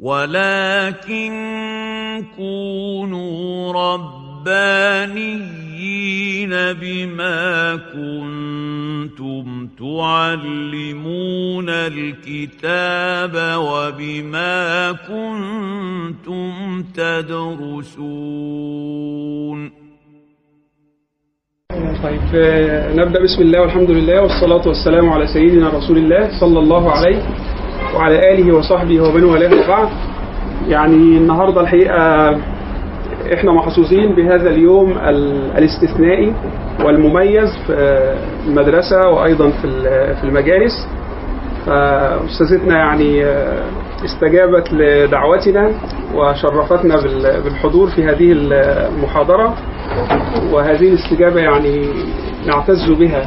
ولكن كونوا ربانيين بما كنتم تعلمون الكتاب وبما كنتم تدرسون. طيب آه، نبدأ بسم الله والحمد لله والصلاة والسلام على سيدنا رسول الله صلى الله عليه وعلى آله وصحبه ومن والاه وبعد يعني النهاردة الحقيقة إحنا محظوظين بهذا اليوم ال- الاستثنائي والمميز في المدرسة وأيضا في ال- في المجالس. فأستاذتنا يعني استجابت لدعوتنا وشرفتنا بال- بالحضور في هذه المحاضرة. وهذه الاستجابة يعني نعتز بها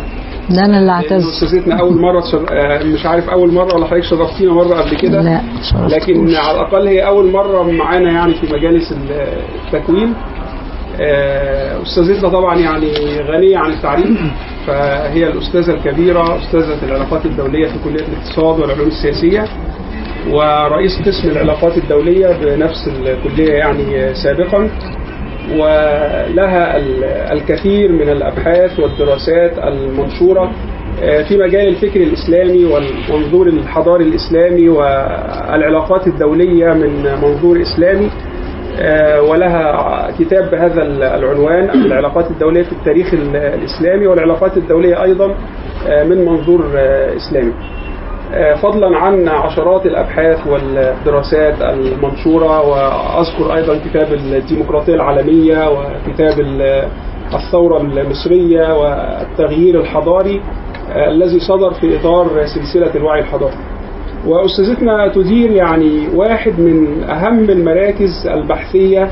ده أنا اللي اعتز. أستاذتنا أول مرة تشر... آه، مش عارف أول مرة ولا حضرتك شرفتينا مرة قبل كده. لا شرفتوش. لكن على الأقل هي أول مرة معانا يعني في مجالس التكوين. آه، أستاذتنا طبعا يعني غنية عن التعريف. فهي الأستاذة الكبيرة أستاذة العلاقات الدولية في كلية الاقتصاد والعلوم السياسية ورئيس قسم العلاقات الدولية بنفس الكلية يعني سابقا. ولها ال- الكثير من الأبحاث والدراسات المنشورة آه، في مجال الفكر الإسلامي والمنظور الحضاري الإسلامي والعلاقات الدولية من منظور إسلامي آه، ولها كتاب بهذا العنوان العلاقات الدولية في التاريخ ال- الإسلامي والعلاقات الدولية أيضا آه، من منظور إسلامي. فضلا عن عشرات الأبحاث والدراسات المنشورة وأذكر أيضا كتاب الديمقراطية العالمية وكتاب ال- الثورة المصرية والتغيير الحضاري آه، الذي صدر في إطار سلسلة الوعي الحضاري. وأستاذتنا تدير يعني واحد من أهم المراكز البحثية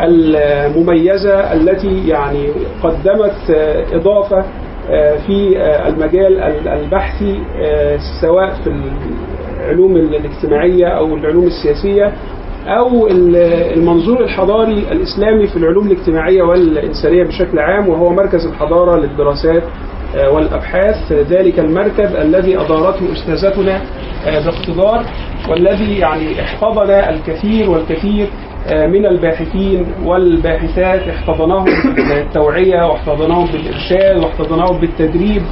المميزة التي يعني قدمت آه، إضافة آه، في آه، المجال ال- البحثي آه، سواء في العلوم الاجتماعية أو العلوم السياسية أو ال- المنظور الحضاري الإسلامي في العلوم الاجتماعية والإنسانية بشكل عام وهو مركز الحضارة للدراسات آه، والأبحاث. ذلك المركز الذي أدارته أستاذتنا آه، باقتدار والذي يعني احتضن الكثير والكثير آه، من الباحثين والباحثات احتضناهم بالتوعيه واحتضناهم بالإرشاد واحتضناهم بالتدريب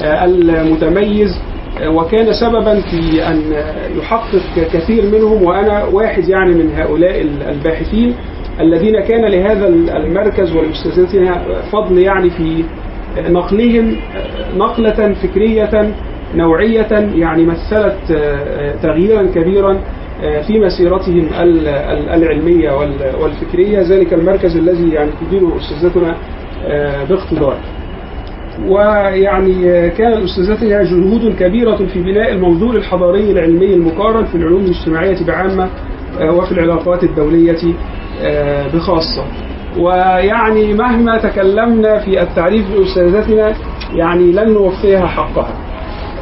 آه، المتميز. آه، وكان سببا في آه، يحقق كثير منهم وأنا واحد يعني من هؤلاء الباحثين الذين كان لهذا المركز والاستاذتنا فضل يعني في نقلهم نقلة فكرية نوعية يعني مثلت تغييرا كبيرا. في مسيرتهم ال- ال- العلمية وال- والفكرية. ذلك المركز الذي يعني تديره أستاذتنا باقتدار. ويعني كان لأستاذتنا جهود كبيرة في بناء المنظور الحضاري العلمي المقارن في العلوم الاجتماعية بعامة وفي العلاقات الدولية بخاصة. ويعني مهما تكلمنا في التعريف بأستاذتنا يعني لن نوفيها حقها.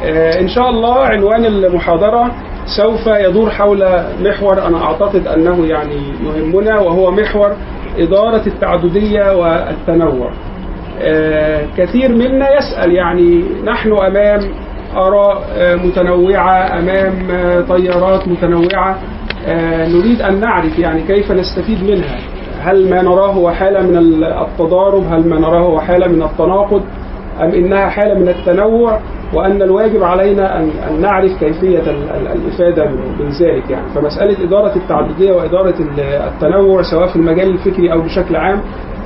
آه، إن شاء الله عنوان المحاضرة سوف يدور حول محور أنا أعتقد أنه يعني يهمنا وهو محور إدارة التعددية والتنوع. آه، كثير منا يسأل يعني نحن أمام آراء آه، متنوعة أمام تيارات متنوعة. آه، نريد أن نعرف يعني كيف نستفيد منها. هل ما نراه هو حالة من التضارب؟ هل ما نراه هو حالة من التناقض؟ أم إنها حالة من التنوع وأن الواجب علينا أن أن نعرف كيفية ال- ال- الإفادة من ذلك يعني. فمسألة إدارة التعددية وإدارة ال- التنوع سواء في المجال الفكري أو بشكل عام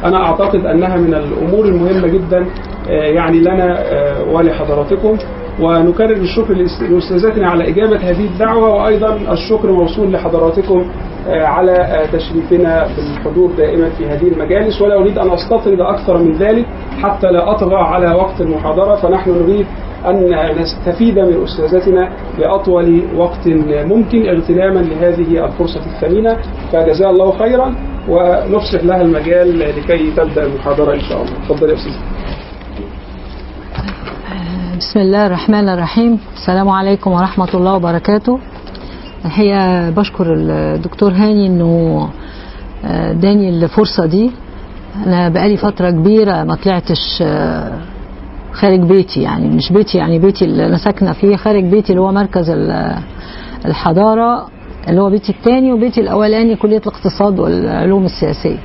أنا أعتقد أنها من الأمور المهمة جدا آه، يعني لنا آه، ولحضراتكم. ونكرر الشكر لأس- لأستاذتنا على إجابة هذه الدعوة وأيضا الشكر موصول لحضراتكم. على تشريفنا بالحضور دائما في هذه المجالس ولا أريد أن أستطرد أكثر من ذلك حتى لا أطغى على وقت المحاضرة فنحن نريد أن نستفيد من أستاذتنا لأطول وقت ممكن اغتناما لهذه الفرصة الثمينة فجزاها الله خيرا ونفسح لها المجال لكي تبدأ المحاضرة إن شاء الله. تفضل يا أستاذ. بسم الله الرحمن الرحيم. السلام عليكم ورحمة الله وبركاته. الحقيقة بشكر الدكتور هاني إنه آه، اداني الفرصة دي. أنا بقالي فترة كبيرة ما طلعتش آه، خارج بيتي يعني مش بيتي يعني بيتي اللي أنا ساكنة فيه خارج بيتي اللي هو مركز ال- الحضارة اللي هو بيتي الثاني وبيتي الأولاني كلية الاقتصاد والعلوم السياسية.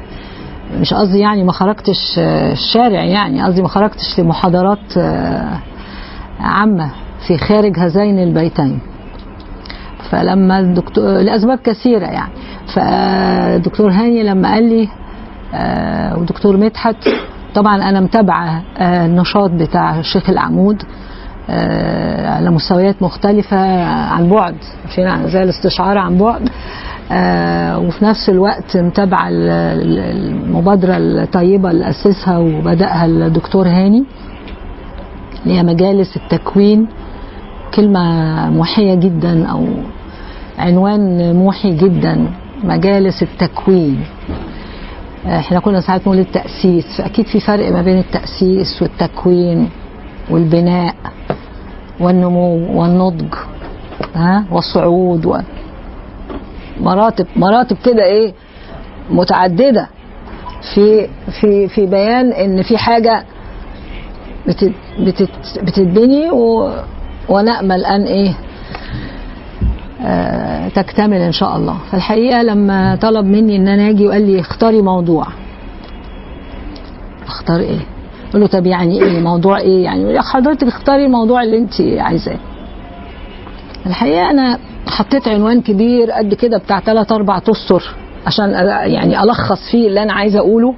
مش قصدي يعني ما خرجتش آه، الشارع يعني قصدي ما خرجتش لمحاضرات آه، عامة في خارج هذين البيتين. فلما الدكتور لأسباب كثيرة يعني. فالدكتور هاني لما قال لي آه، ودكتور مدحت طبعا أنا متابعة آه، النشاط بتاع الشيخ العمود آه، على مستويات مختلفة عن بعد. فينا زي الاستشعار عن بعد. وفي نفس الوقت متابعة ال- ال- المبادرة الطيبة اللي أسسها وبدأها الدكتور هاني اللي هي مجالس التكوين كلمة موحية جدا أو عنوان موحي جدا مجالس التكوين. إحنا كنا ساعات نقول التأسيس. فأكيد في فرق ما بين التأسيس والتكوين والبناء والنمو والنضج ها والصعود و مراتب مراتب كده إيه متعددة. في في في بيان إن في حاجة بتت بتت بتتبني و ونأمل أن إيه؟ آه، تكتمل إن شاء الله. فالحقيقة لما طلب مني إن أنا آجي وقال لي اختاري موضوع. اختار إيه؟ قلت له طب يعني إيه؟ موضوع إيه؟ يعني لي حضرتك اختاري الموضوع اللي أنت عايزاه. الحقيقة أنا حطيت عنوان كبير قد كده بتاع ثلاث أربع أسطر عشان يعني ألخص فيه اللي أنا عايزة أقوله.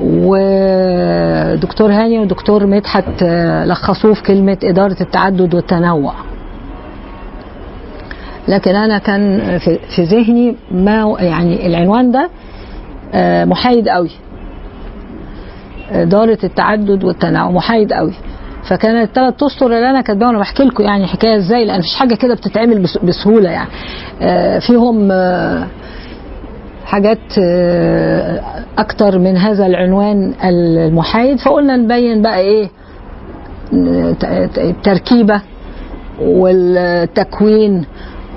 ودكتور هاني ودكتور مدحت آه، لخصوه في كلمة إدارة التعدد والتنوع. لكن أنا كان في, ذهني ما يعني العنوان ده آه، محايد قوي. إدارة التعدد والتنوع محايد قوي. فكانت الثلاث أسطر اللي أنا كاتباها وأنا بحكي لكم يعني حكاية إزاي لأن مفيش حاجة كده بتتعمل بس- بسهولة يعني. آه، فيهم حاجات أكتر من هذا العنوان المحايد فقلنا نبين بقى إيه التركيبة والتكوين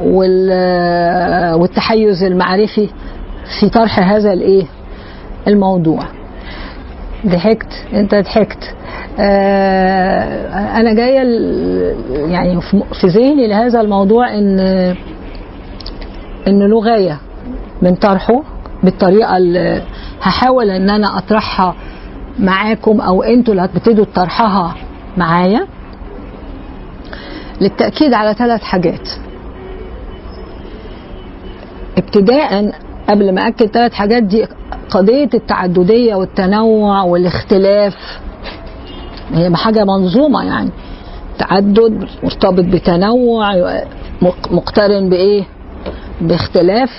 وال- والتحيز المعرفي في طرح هذا الإيه الموضوع. ضحكت؟ أنت ضحكت. آه، أنا جاية يعني في- في ذهني لهذا الموضوع إن إن له غايه من طرحه بالطريقة اللي هحاول إن أنا أطرحها معاكم أو أنتوا اللي هتبتدوا طرحها معايا. للتأكيد على ثلاث حاجات. ابتداء قبل ما أكد ثلاث حاجات دي قضية التعددية والتنوع والاختلاف. هي حاجة منظومة يعني. تعدد مرتبط بتنوع مق- مقترن بإيه؟ باختلاف.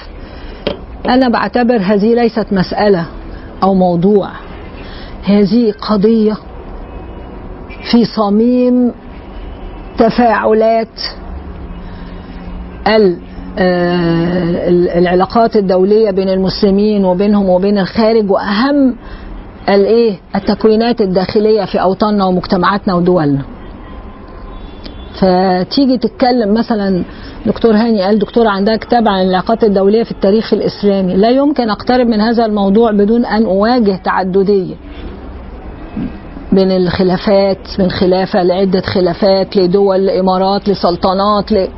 أنا بعتبر هذه ليست مسألة أو موضوع. هذه قضية في صميم تفاعلات ال- آه، العلاقات الدولية بين المسلمين وبينهم وبين الخارج وأهم الايه التكوينات الداخلية في أوطاننا ومجتمعاتنا ودولنا. فتيجي تتكلم مثلا دكتور هاني قال دكتورة عندها كتاب عن العلاقات الدولية في التاريخ الإسلامي. لا يمكن أقترب من هذا الموضوع بدون أن أواجه تعددية بين الخلافات من خلافة لعدة خلافات لدول لإمارات لسلطنات ل...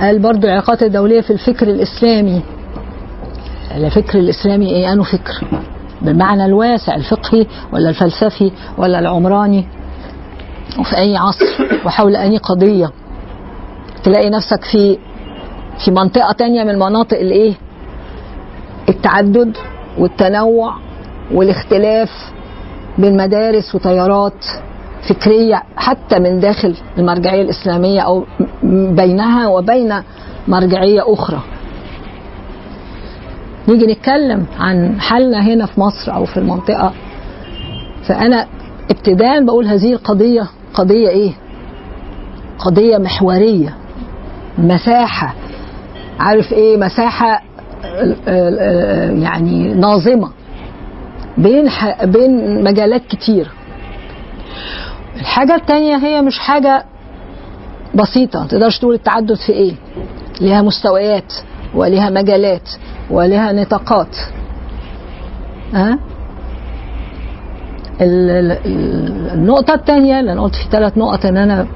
قال برضو العلاقات الدولية في الفكر الإسلامي. الفكر الإسلامي إيه؟ أنه فكر. بالمعنى الواسع الفقهي ولا الفلسفي ولا العمراني وفي أي عصر وحول أي قضية. تلاقي نفسك في في منطقة تانية من مناطق الإيه؟ التعدد والتنوع والاختلاف بين مدارس وتيارات فكرية حتى من داخل المرجعية الإسلامية أو بينها وبين مرجعية أخرى. نيجي نتكلم عن حالنا هنا في مصر أو في المنطقة. فأنا ابتداء بقول هذه القضية قضية إيه؟ قضية محورية. مساحة. عارف مساحة آه، آه، يعني ناظمة بين. بين مجالات كتير. الحاجة التانية هي مش حاجة بسيطة. ما تقدرش تقول التعدد في إيه؟ ليها مستويات وليها مجالات وليها نطاقات. ها؟ ال- النقطة التانية اللي أنا قلت في ثلاث نقط إن أنا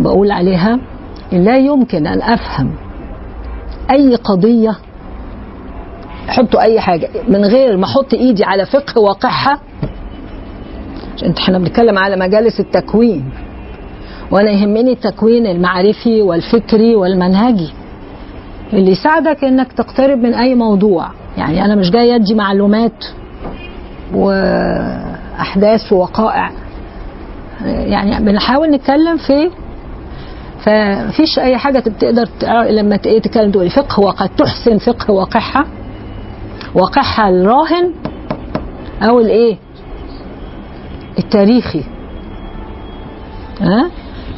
بقول عليها لا يمكن أن أفهم أي قضية حطوا أي حاجة من غير ما أحط إيدي على فقه واقعها. عشان إحنا بنتكلم على مجالس التكوين وأنا يهمني التكوين المعرفي والفكري والمنهجي. اللي يساعدك إنك تقترب من أي موضوع. يعني أنا مش جاي أدي معلومات وأحداث ووقائع. يعني بنحاول نتكلم في فمفيش أي حاجة تقدر لما إيه تتكلم تقولي فقه واقع. تحسن فقه واقعها واقعها الراهن أو الإيه؟ التاريخي. ها؟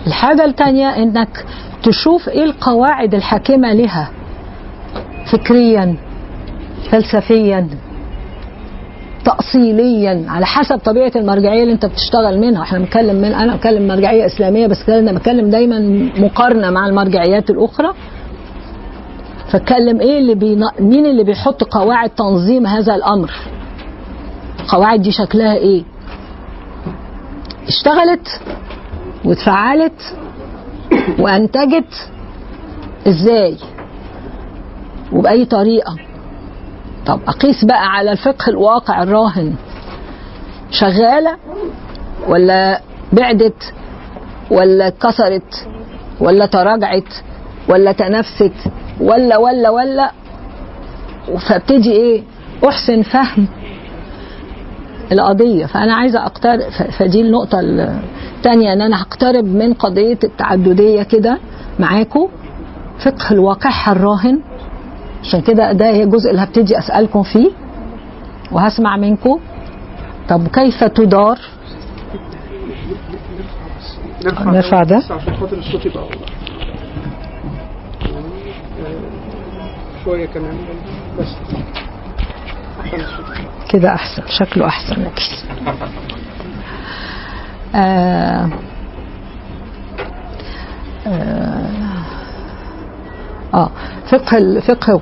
الحاجة الثانية إنك تشوف إيه القواعد الحاكمة لها فكريا فلسفيا. تأصيليا على حسب طبيعة المرجعية اللي أنت بتشتغل منها، إحنا بنتكلم من أنا بتكلم مرجعية إسلامية بس أنا بتكلم دايما مقارنة مع المرجعيات الأخرى. فاتكلم إيه اللي بين... مين اللي بيحط قواعد تنظيم هذا الأمر؟ القواعد دي شكلها إيه؟ اشتغلت واتفعلت وأنتجت إزاي؟ وبأي طريقة؟ طب أقيس بقى على الفقه الواقع الراهن شغالة ولا بعدت ولا اتكسرت ولا تراجعت ولا تنافست ولا ولا ولا؟ فابتدي إيه؟ أحسن فهم القضية. فأنا عايزة اقترب فدي النقطة الثانية إن أنا هقترب من قضية التعددية كده معاكم فقه الواقع الراهن عشان كده ده هي الجزء اللي هبتدي أسألكم فيه وهسمع منكم. طب كيف تدار؟ نرفع ده. عشان خاطر الصوت يبقى شوية كمان. بس. كده أحسن. شكله أحسن. أكيد آه آه فقه فقه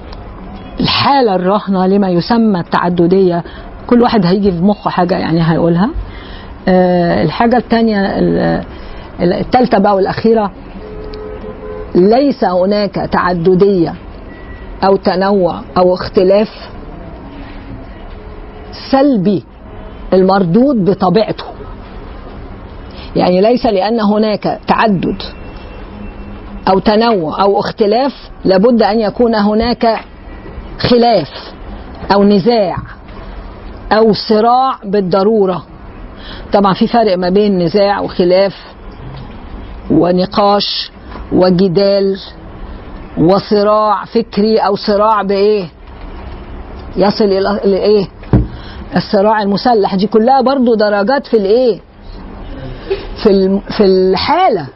الحالة الراهنه لما يسمى التعددية كل واحد هيجي في مخه حاجة يعني هيقولها. آه الحاجة الثانية الثالثه بقى والأخيرة ليس هناك تعددية أو تنوع أو اختلاف سلبي المردود بطبيعته. يعني ليس لأن هناك تعدد أو تنوع أو اختلاف لابد أن يكون هناك خلاف أو نزاع أو صراع بالضرورة. طبعا في فرق ما بين نزاع وخلاف ونقاش وجدال وصراع فكري أو صراع بإيه؟ يصل إلى الايه الصراع المسلح. دي كلها برضو درجات في الإيه؟ في في الحالة.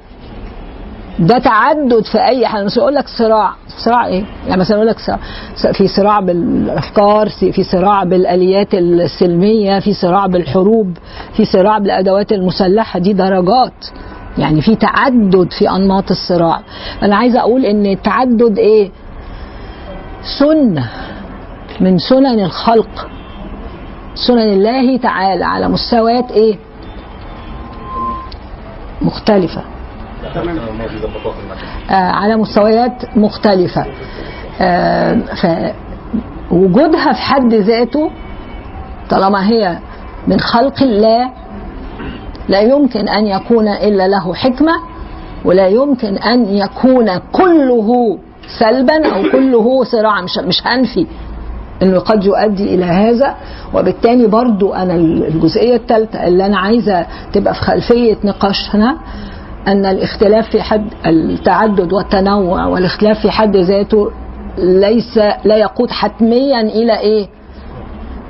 ده تعدد في أي حاجة. مش أقول لك صراع. صراع إيه؟ يعني مثلا أقول لك صراع في صراع بالأفكار في صراع بالآليات السلمية في صراع بالحروب في صراع بالأدوات المسلحة. دي درجات. يعني في تعدد في أنماط الصراع. أنا عايزه أقول إن التعدد إيه؟ سنة. من سنن الخلق. سنن الله تعالى على مستويات إيه؟ مختلفة. على مستويات مختلفة. آه فوجودها في حد ذاته طالما هي من خلق الله لا يمكن أن يكون إلا له حكمة ولا يمكن أن يكون كله سلبا أو كله صراعا مش, مش هنفي إنه قد يؤدي إلى هذا. وبالتالي برضو أنا الجزئية الثالثه اللي أنا عايزة تبقى في خلفية نقاشنا أن الاختلاف في حد التعدد والتنوع والاختلاف في حد ذاته ليس لا يقود حتميا إلى إيه؟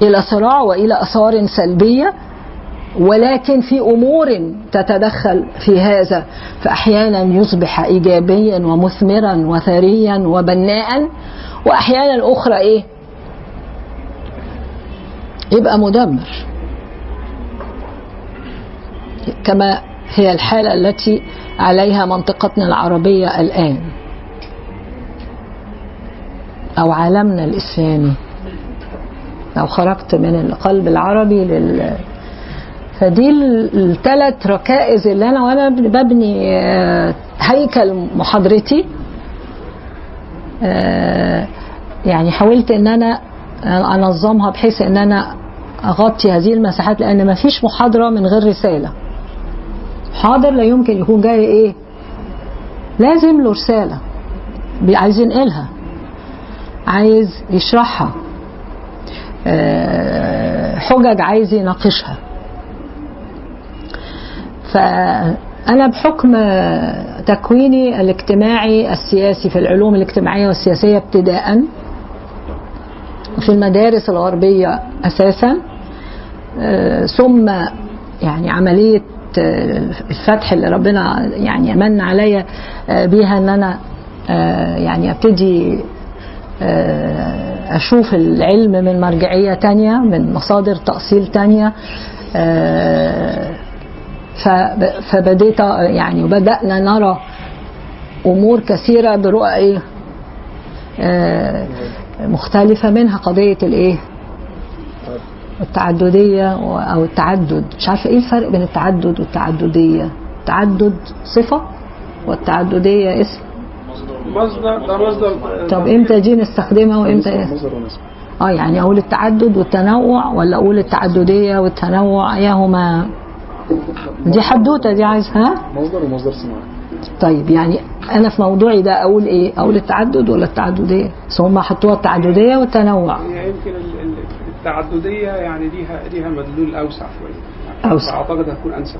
إلى صراع وإلى آثار سلبية ولكن في أمور تتدخل في هذا فأحيانا يصبح إيجابيا ومثمرا وثريا وبناء وأحيانا أخرى إيه؟ يبقى مدمر كما هي الحالة التي عليها منطقتنا العربية الآن. أو عالمنا الإسلامي. لو خرجت من القلب العربي لل. فدي الثلاث ركائز اللي أنا وأنا ببني هيكل محاضرتي. يعني حاولت إن أنا أنظمها بحيث إن أنا أغطي هذه المساحات لأن ما فيش محاضرة من غير رسالة. حاضر لا يمكن يكون جاي إيه؟ لازم له رسالة. عايز ينقلها. عايز يشرحها. آه، حجج عايز يناقشها. فأنا بحكم تكويني الاجتماعي السياسي في العلوم الاجتماعية والسياسية ابتداء في المدارس الغربية أساسا آه، ثم يعني عملية الفتح اللي ربنا يعني من عليا آه، بيها إن أنا آه، يعني أبتدي آه، أشوف العلم من مرجعية تانية من مصادر تأصيل تانية. آه، فب- فبديت يعني وبدأنا نرى أمور كثيرة برؤى آه، مختلفة منها قضية الإيه؟ التعددية أو التعدد. مش عارفة إيه الفرق بين التعدد والتعددية. التعدد صفة والتعددية اسم. مصدر ده مصدر. طب إمتى دي نستخدمها وإمتى إيه؟ مصدر ونسبة. آه يعني أقول التعدد والتنوع ولا أقول التعددية والتنوع؟ ايهما دي حدوتة دي عايز ها؟ مصدر ومصدر صناعي طيب يعني أنا في موضوعي ده أقول إيه؟ أقول التعدد ولا التعددية؟ بس هم حطوها التعددية والتنوع. يمكن التعددية يعني ليها ليها مدلول أوسع شوية أوسع. أعتقد هتكون أنسب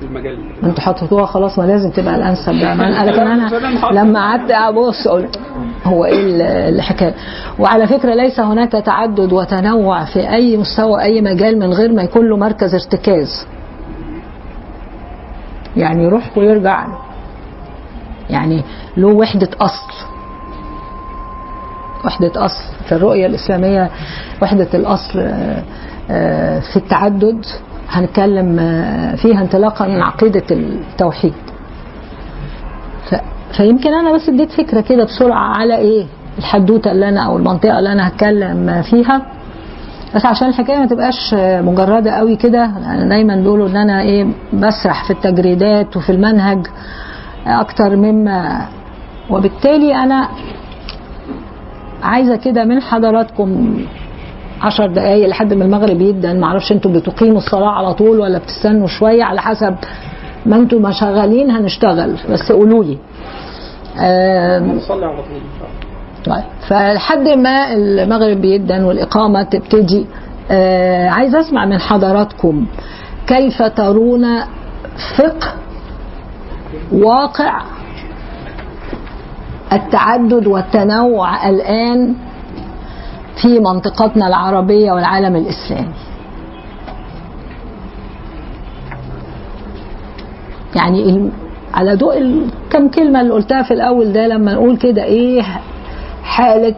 في- المجال. أنتوا حطيتوها خلاص ما لازم تبقى الأنسب ما أنا لكن أنا لما قعدت ابص قلت هو إيه ال- الحكاية؟ وعلى فكرة ليس هناك تعدد وتنوع في أي مستوى أي مجال من غير ما يكون له مركز ارتكاز. يعني يروح ويرجع. يعني له وحدة أصل. وحدة أصل في الرؤية الإسلامية وحدة الأصل آه، آه، في التعدد هنتكلم آه، فيها انطلاقا من عقيدة التوحيد. فيمكن أنا بس اديت فكرة كده بسرعة على إيه؟ الحدوتة اللي أنا أو المنطقة اللي أنا هتكلم فيها. بس عشان الحكاية ما تبقاش مجردة قوي كده أنا دايما بيقولوا إن أنا إيه بسرح في التجريدات وفي المنهج أكتر مما وبالتالي أنا عايزة كده من حضراتكم عشر دقايق لحد ما المغرب يبدأ. معرفش أنتوا بتقيموا الصلاة على طول ولا بتستنوا شوية على حسب ما أنتوا ما شغالين هنشتغل. بس قولوا لي. آم، هنصلي على طول طيب. فلحد ما المغرب بيدن والإقامة تبتدي آه عايز أسمع من حضراتكم. كيف ترون فقه واقع التعدد والتنوع الآن في منطقتنا العربية والعالم الإسلامي. يعني على ضوء كم كلمة اللي قلتها في الأول ده لما نقول كده إيه حالة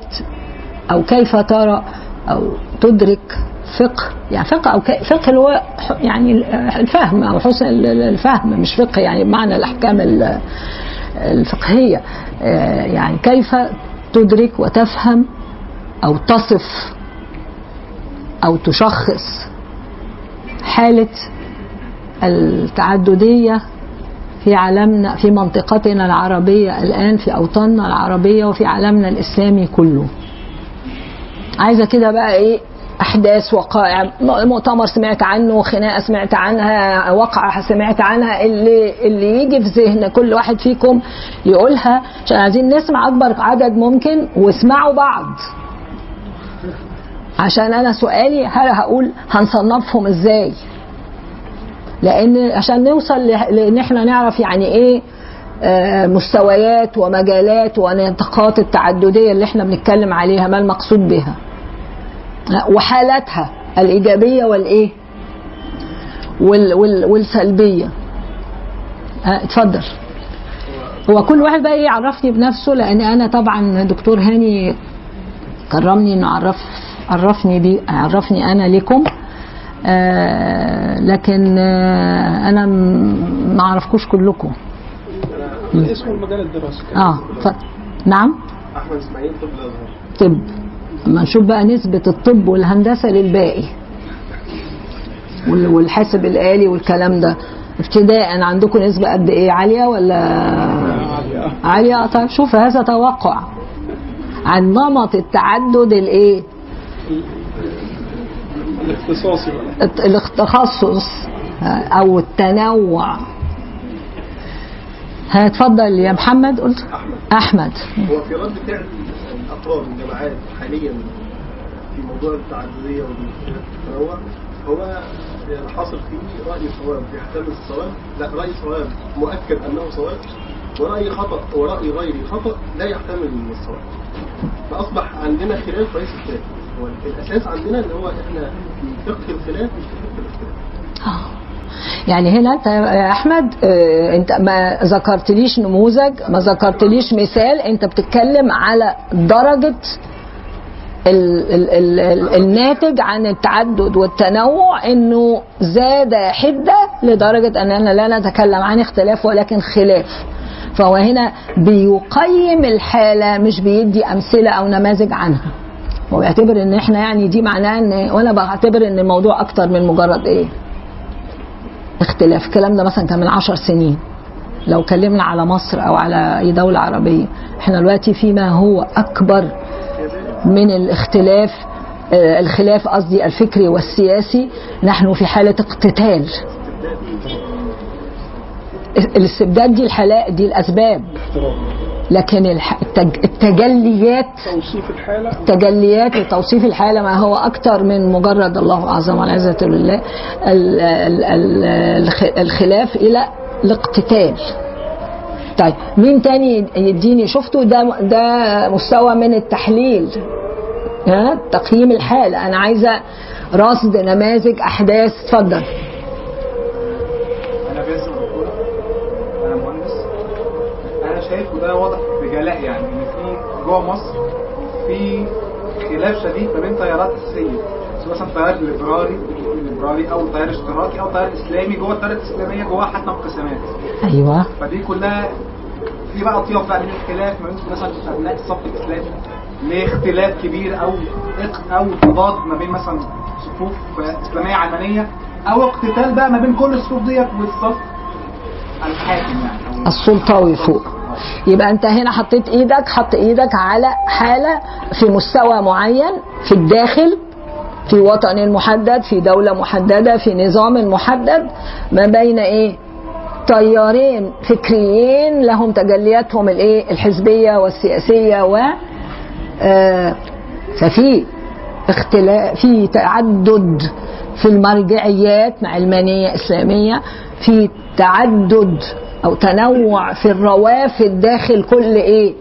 أو كيف ترى أو تدرك فقه. يعني فقه أو فقه اللي هو يعني الفهم أو حسن ال- ال- الفهم مش فقه يعني بمعنى الأحكام ال- الفقهية آه، يعني كيف تدرك وتفهم أو تصف أو تشخص حالة التعددية في عالمنا في منطقتنا العربية الآن في أوطاننا العربية وفي عالمنا الإسلامي كله؟ عايزة كده بقى إيه؟ أحداث وقائع. مؤتمر سمعت عنه خناقة سمعت عنها وقعة سمعت عنها. اللي اللي يجي في ذهن كل واحد فيكم يقولها. عشان عايزين نسمع أكبر عدد ممكن واسمعوا بعض. عشان أنا سؤالي هل هقول هنصنفهم إزاي؟ لأن عشان نوصل لأن إحنا نعرف يعني إيه آه، مستويات ومجالات ونطاقات التعددية اللي إحنا بنتكلم عليها ما المقصود بها؟ وحالاتها الإيجابية والإيه؟ وال وال والسلبية. اتفضل. هو كل واحد بقى يعرفني بنفسه لأن أنا طبعا دكتور هاني كرمني إنه عرف عرفني بي عرفني أنا لكم آه لكن آه أنا ما أعرفكوش كلكم. اسمه المجال الدراسي. آه ف... نعم؟ أحمد إسماعيل طب الأزهر. طب. اما نشوف بقى نسبة الطب والهندسة للباقي. وال- والحاسب الآلي والكلام ده. ابتداء عندكم نسبة قد إيه؟ عالية ولا؟ عالية. طيب شوف هذا توقع. عن نمط التعدد الإيه؟ الاختصاصي التخصص أو التنوع. هتفضل يا محمد. قلت أحمد. هو في رد فعل الافراد والجماعات حاليا في موضوع التعددية والتنوع هو حاصل فيه رأي صواب يحتمل الصواب. لا رأي صواب مؤكد أنه صواب. ورأي خطأ ورأي غير خطأ لا يحتمل الصواب. فأصبح عندنا خلاف خلاف هو الأساس عندنا إن هو إحنا في فقه الخلاف مش في فقه الاختلاف. يعني هنا انت يا احمد آه، انت ما ذكرتليش نموذج ما ذكرتليش مثال انت بتتكلم على درجة ال ال ال ال الناتج عن التعدد والتنوع انه زاد حدة لدرجة اننا لا نتكلم عن اختلاف ولكن خلاف. فهو هنا بيقيم الحالة مش بيدي أمثلة أو نماذج عنها. هو بيعتبر إن إحنا يعني دي معناه إن وأنا بعتبر إن الموضوع أكتر من مجرد إيه؟ اختلاف. الكلام ده مثلا كان من عشر سنين. لو كلمنا على مصر أو على أي دولة عربية إحنا دلوقتي فيما هو أكبر من الاختلاف آه، الخلاف قصدي الفكري والسياسي نحن في حالة اقتتال. الاستبداد دي الحالات دي الأسباب. لكن التجليات توصيف الحالة. تجليات وتوصيف الحالة ما هو أكثر من مجرد الله أعظم والعزة لله ال- ال- ال- الخ- الخلاف إلى الاقتتال. طيب مين تاني يديني شفتوا ده ده مستوى من التحليل. ها؟ تقييم الحالة. أنا عايزة رصد نماذج أحداث. اتفضل. أنا شايف وده واضح بجلاء يعني إن في جوه مصر في خلاف شديد ما بين تيارات اساسيه سواء مثلا تيار ليبرالي ليبرالي أو تيار اشتراكي أو تيار إسلامي جوه التيارات الإسلامية جواها حتى انقسامات. أيوه. فدي كلها في بقى طيف بقى من الخلاف ما بين مثلا أبناء الصف الإسلامي لاختلاف كبير أو أو تضاد ما بين مثلا صفوف إسلامية علمانية أو اقتتال بقى ما بين كل الصفوف ديت والصف الحاكم يعني. السلطوي فوق. يبقى انت هنا حطيت إيدك حط إيدك على حالة في مستوى معين في الداخل في وطن محدد في دولة محددة في نظام محدد ما بين إيه؟ تيارين فكريين لهم تجلياتهم الايه؟ الحزبية والسياسية و آه، ففي اختلاف في تعدد في المرجعيات مع علمانية إسلامية في تعدد أو تنوع في الروافد داخل كل إيه؟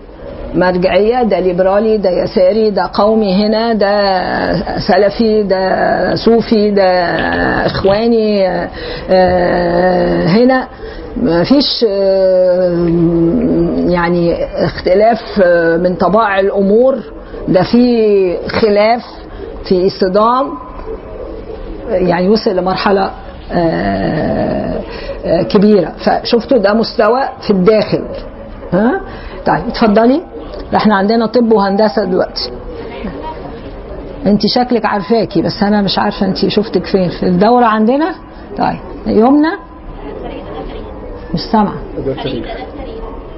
مرجعية ده ليبرالي ده يساري ده قومي هنا ده سلفي ده صوفي ده إخواني آه، هنا. ما فيش آه، يعني اختلاف آه، من طبائع الأمور. ده في خلاف في اصطدام. يعني وصل لمرحلة آه، آه، كبيرة. فشفتوا ده مستوى في الداخل. ها؟ طيب اتفضلي. إحنا عندنا طب وهندسة دلوقتي. انت شكلك عارفاكي بس أنا مش عارفة انت شفتك فين. في الدورة عندنا؟ طيب يمنى مش سامعة ده تاريخ.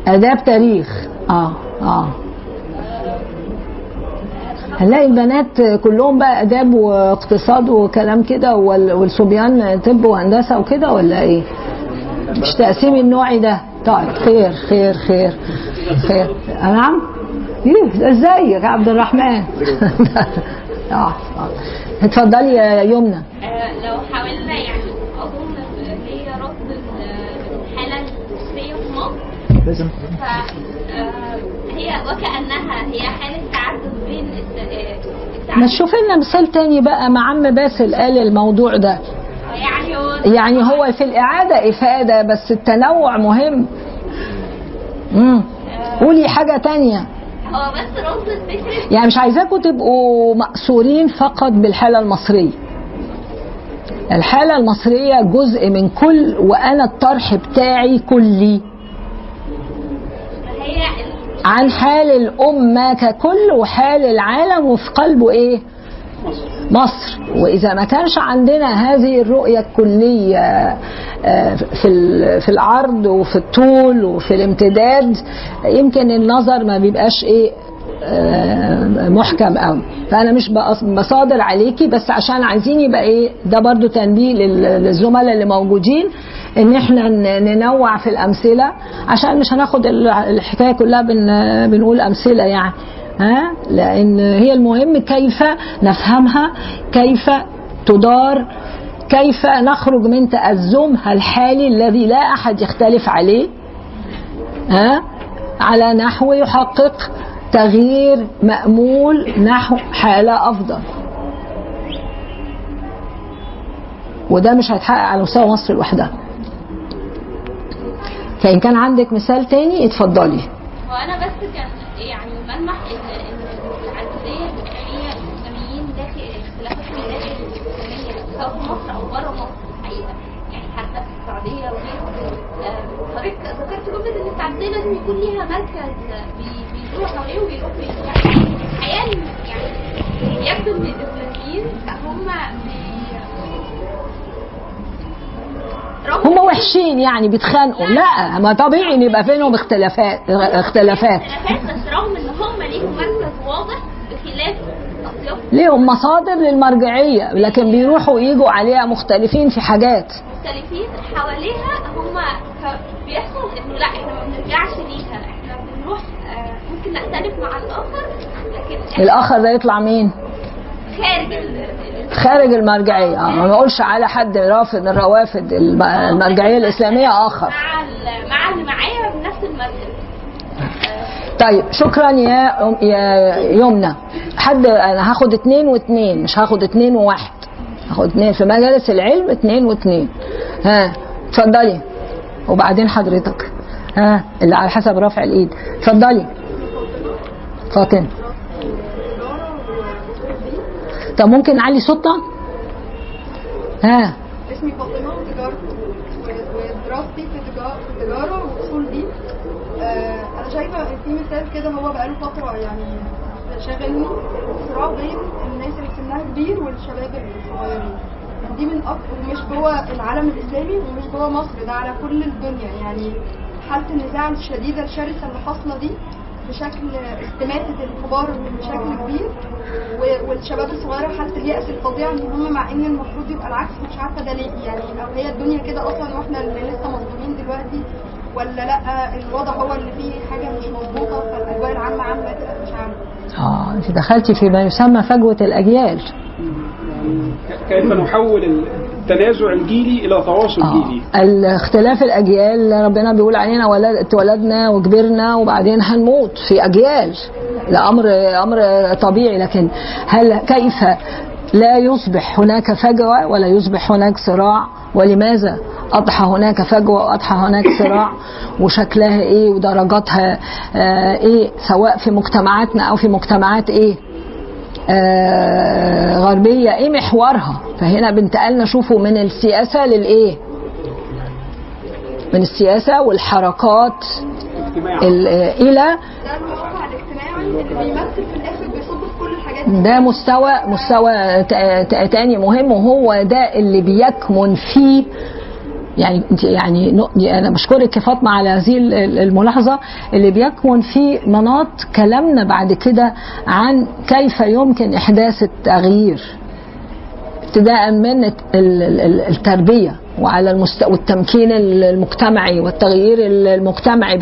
آداب تاريخ. آه آه. هنلاقي البنات كلهم بقى آداب واقتصاد وكلام كده وال- والصبيان طب وهندسة وكده ولا إيه؟ مش تقسيم النوعي ده طيب خير خير خير خير نعم؟ إيه إزيك يا عبد الرحمن؟ آه آه اتفضلي يا يمنى آه، لو حاولنا يعني أظن هي رصد الحاله النفسيه في مصر لازم ف آه، هي وكأنها هي حالة بين آه، ما التعدد. تشوفي لنا مثال تاني بقى مع عم باسل قال الموضوع ده. يعني هو يعني هو في الإعادة إفادة بس التنوع مهم. امم قولي حاجة تانية. هو بس الفكرة. يعني مش عايزاكم تبقوا مأسورين فقط بالحالة المصرية. الحالة المصرية جزء من كل وأنا الطرح بتاعي كلي. هي عن حال الأمة ككل وحال العالم وفي قلبه إيه؟ مصر. وإذا ما كانش عندنا هذه الرؤية الكلية آه، في في العرض وفي الطول وفي الامتداد يمكن النظر ما بيبقاش إيه؟ آه، محكم قوي فأنا مش بصادر عليكي بس عشان عايزين يبقى إيه؟ ده برضو تنبيه لل- للزملاء اللي موجودين. إن إحنا ننوع في الأمثلة عشان مش هناخد ال- الحكاية كلها بن بنقول أمثلة يعني ها؟ لأن هي المهم كيف نفهمها كيف تدار كيف نخرج من تأزمها الحالي الذي لا أحد يختلف عليه ها؟ على نحو يحقق تغيير مأمول نحو حالة أفضل. وده مش هيتحقق على مستوى مصر لوحدها. فإن كان عندك مثال تاني اتفضلي. وأنا بس كان يعني ملمح الاسلاميين داخل سواء في مصر أو بره مصر يعني حتى في السعودية وغيره. آه، حضرتك ذكرت جملة إن التعدديه لازم يكون ليها مركز بي- بيدور حواليه وبيروح يعني الحقيقة يعني يبدو ان الإسلاميين هم هم وحشين يعني بيتخانقوا. لا. ما طبيعي إن يبقى بينهم اختلافات اختلافات. بس رغم إن هم ليهم مركز واضح بخلاف ليهم مصادر للمرجعية لكن بيروحوا يجوا عليها مختلفين في حاجات. مختلفين حواليها هم بيحصل إنه لا إحنا ما بنرجعش ليها. إحنا بنروح آه، ممكن نختلف مع الآخر لكن الآخر ده يطلع مين؟ خارج ال- ال- خارج المرجعية. آه، ما بقولش على حد رافض الروافد الم- المرجعية الإسلامية آخر. مع ال- مع اللي معايا بنفس المركز طيب شكرا يا يا يمنى. حد أنا هاخد اتنين واتنين مش هاخد اتنين وواحد. هاخد اتنين في مجالس العلم اتنين واتنين. ها اتفضلي. وبعدين حضرتك. ها اللي على حسب رفع الإيد. اتفضلي. فاطمة. طب ممكن نعلي صوتنا؟ ها. اسمي فاطمة وتجارة ودراستي في تجارة وأصول دين. آه، أنا شايفة إن في مثال كده هو بقاله فترة يعني شاغلني صراع بين الناس اللي سنها كبير والشباب الصغيرين. دي من أكتر ومش جوه العالم الإسلامي ومش جوه مصر ده على كل الدنيا. يعني حالة النزاع الشديدة الشرسة اللي حاصلة دي بشكل استماتة الكبار بشكل كبير والشباب الصغيرة حالة اليأس الفظيع إن هم مع إن المفروض يبقى العكس مش عارفة ده ليه يعني أو هي الدنيا كده أصلا وإحنا اللي لسه مظلومين دلوقتي ولا لأ الوضع هو اللي فيه حاجة مش مظبوطة فالأجواء العامة عاملة كده مش عارفة آه أنت دخلتي في ما يسمى فجوة الأجيال. كيف نحول التنازع الجيلي إلى تواصل آه. جيلي. الاختلاف الأجيال ربنا بيقول علينا ولد اتولدنا وكبرنا وبعدين هنموت في أجيال. ده أمر أمر طبيعي. لكن هل كيف لا يصبح هناك فجوة ولا يصبح هناك صراع؟ ولماذا أضحى هناك فجوة وأضحى هناك صراع؟ وشكلها إيه ودرجاتها آه إيه سواء في مجتمعاتنا أو في مجتمعات إيه؟ غربية. إيه محورها؟ فهنا بنتقلنا شوفوا من السياسة للإيه؟ من السياسة والحركات ال- إلى ده مستوى مستوى تا- تا- تاني مهم وهو ده اللي بيكمن فيه يعني انت يعني أنا بشكرك يا فاطمة على هذه ال- ال- الملاحظة اللي بيكمن في مناط كلامنا بعد كده عن كيف يمكن إحداث التغيير. ابتداء من الت- ال- ال- ال- التربية وعلى المستوى والتمكين ال- المجتمعي والتغيير ال- المجتمعي